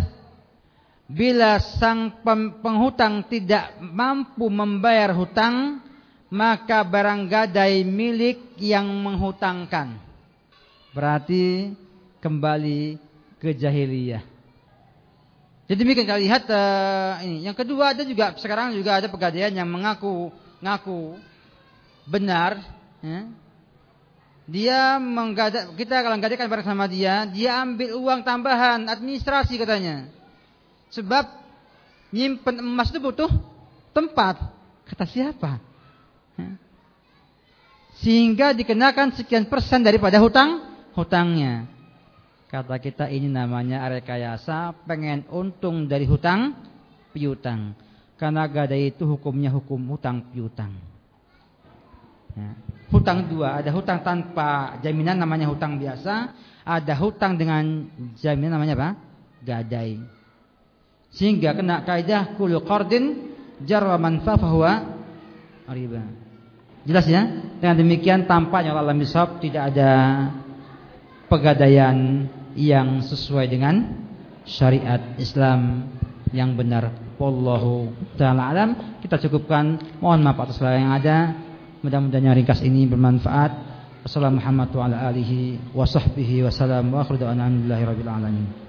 bila sang penghutang tidak mampu membayar hutang, maka barang gadai milik yang menghutangkan. Berarti kembali ke jahiliyah. Jadi demikian kita lihat uh, ini. Yang kedua ada juga sekarang juga ada pegadaian yang mengaku ngaku benar. Ya. Dia menggada, kita kalau gadaikan barang sama dia, dia ambil uang tambahan administrasi katanya. Sebab nyimpen emas itu butuh tempat. Kata siapa? Ya. Sehingga dikenakan sekian persen daripada hutang hutangnya. Kata kita ini namanya rekayasa pengen untung dari hutang piutang. Karena gadai itu hukumnya hukum hutang piutang. Ya. Hutang dua, ada hutang tanpa jaminan namanya hutang biasa, ada hutang dengan jaminan namanya apa? Gadai. Sehingga kena kaidah kullu qardin jarra manfa fahuwa riba. Jelas ya? Dengan demikian tampaknya Allah misab tidak ada pegadaian yang sesuai dengan syariat Islam yang benar. Wallahu taala alam. Kita cukupkan. Mohon maaf atas segala yang ada. Mudah-mudahan ringkas ini bermanfaat. Wassalamualaikum warahmatullahi wabarakatuh. Wa sahbihi wa salam wa akhiru da'wana alhamdulillahi rabbil alamin.